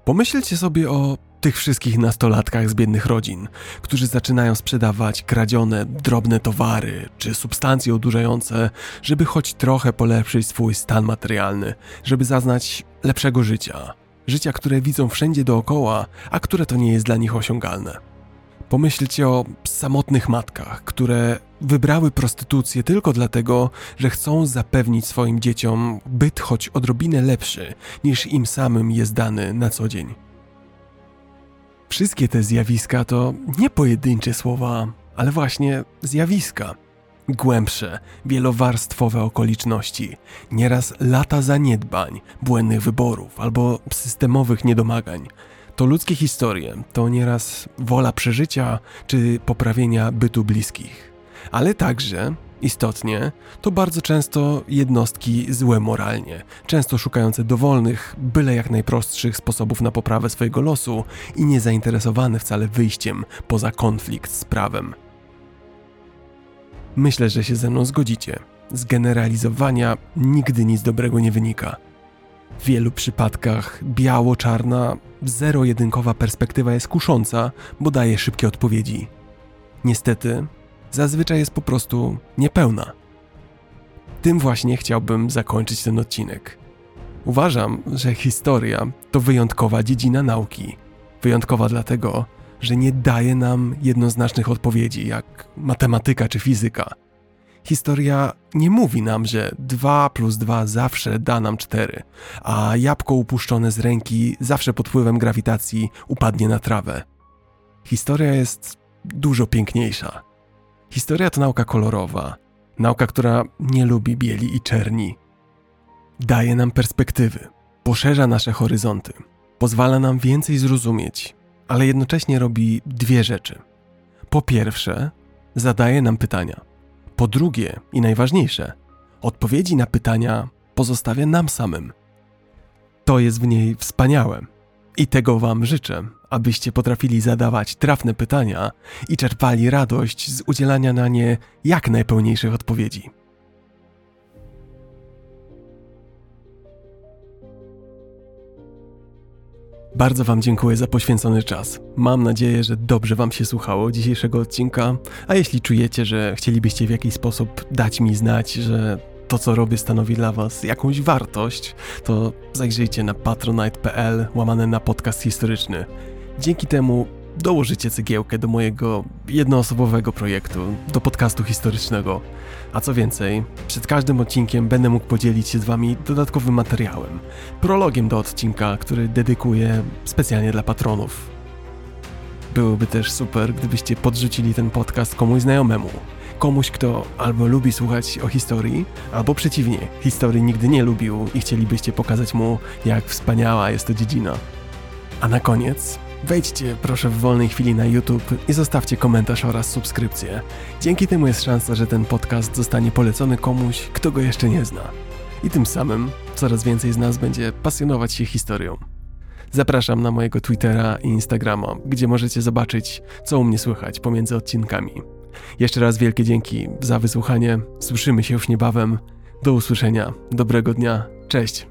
Pomyślcie sobie o tych wszystkich nastolatkach z biednych rodzin, którzy zaczynają sprzedawać kradzione, drobne towary czy substancje odurzające, żeby choć trochę polepszyć swój stan materialny, żeby zaznać lepszego życia. Życia, które widzą wszędzie dookoła, a które to nie jest dla nich osiągalne. Pomyślcie o samotnych matkach, które wybrały prostytucję tylko dlatego, że chcą zapewnić swoim dzieciom byt choć odrobinę lepszy niż im samym jest dany na co dzień. Wszystkie te zjawiska to nie pojedyncze słowa, ale właśnie zjawiska. Głębsze, wielowarstwowe okoliczności, nieraz lata zaniedbań, błędnych wyborów albo systemowych niedomagań. To ludzkie historie, to nieraz wola przeżycia czy poprawienia bytu bliskich, ale także Istotnie, to bardzo często jednostki złe moralnie, często szukające dowolnych, byle jak najprostszych sposobów na poprawę swojego losu i niezainteresowane wcale wyjściem poza konflikt z prawem. Myślę, że się ze mną zgodzicie. Z generalizowania nigdy nic dobrego nie wynika. W wielu przypadkach biało-czarna, zero-jedynkowa perspektywa jest kusząca, bo daje szybkie odpowiedzi. Niestety, zazwyczaj jest po prostu niepełna. Tym właśnie chciałbym zakończyć ten odcinek. Uważam, że historia to wyjątkowa dziedzina nauki. Wyjątkowa dlatego, że nie daje nam jednoznacznych odpowiedzi, jak matematyka czy fizyka. Historia nie mówi nam, że 2 plus 2 zawsze da nam 4, a jabłko upuszczone z ręki zawsze pod wpływem grawitacji upadnie na trawę. Historia jest dużo piękniejsza. Historia to nauka kolorowa, nauka, która nie lubi bieli i czerni. Daje nam perspektywy, poszerza nasze horyzonty, pozwala nam więcej zrozumieć, ale jednocześnie robi dwie rzeczy. Po pierwsze, zadaje nam pytania. Po drugie, i najważniejsze, odpowiedzi na pytania pozostawia nam samym. To jest w niej wspaniałe. I tego Wam życzę, abyście potrafili zadawać trafne pytania i czerpali radość z udzielania na nie jak najpełniejszych odpowiedzi. Bardzo Wam dziękuję za poświęcony czas. Mam nadzieję, że dobrze Wam się słuchało dzisiejszego odcinka, a jeśli czujecie, że chcielibyście w jakiś sposób dać mi znać, że to, co robię, stanowi dla Was jakąś wartość, to zajrzyjcie na patronite.pl łamane na podcast historyczny. Dzięki temu dołożycie cegiełkę do mojego jednoosobowego projektu, do podcastu historycznego. A co więcej, przed każdym odcinkiem będę mógł podzielić się z Wami dodatkowym materiałem, prologiem do odcinka, który dedykuję specjalnie dla patronów. Byłoby też super, gdybyście podrzucili ten podcast komuś znajomemu. Komuś, kto albo lubi słuchać o historii, albo przeciwnie, historii nigdy nie lubił i chcielibyście pokazać mu, jak wspaniała jest to dziedzina. A na koniec Wejdźcie proszę w wolnej chwili na YouTube i zostawcie komentarz oraz subskrypcję. Dzięki temu jest szansa, że ten podcast zostanie polecony komuś, kto go jeszcze nie zna. I tym samym coraz więcej z nas będzie pasjonować się historią. Zapraszam na mojego Twittera i Instagrama, gdzie możecie zobaczyć, co u mnie słychać pomiędzy odcinkami. Jeszcze raz wielkie dzięki za wysłuchanie. Słyszymy się już niebawem. Do usłyszenia. Dobrego dnia. Cześć.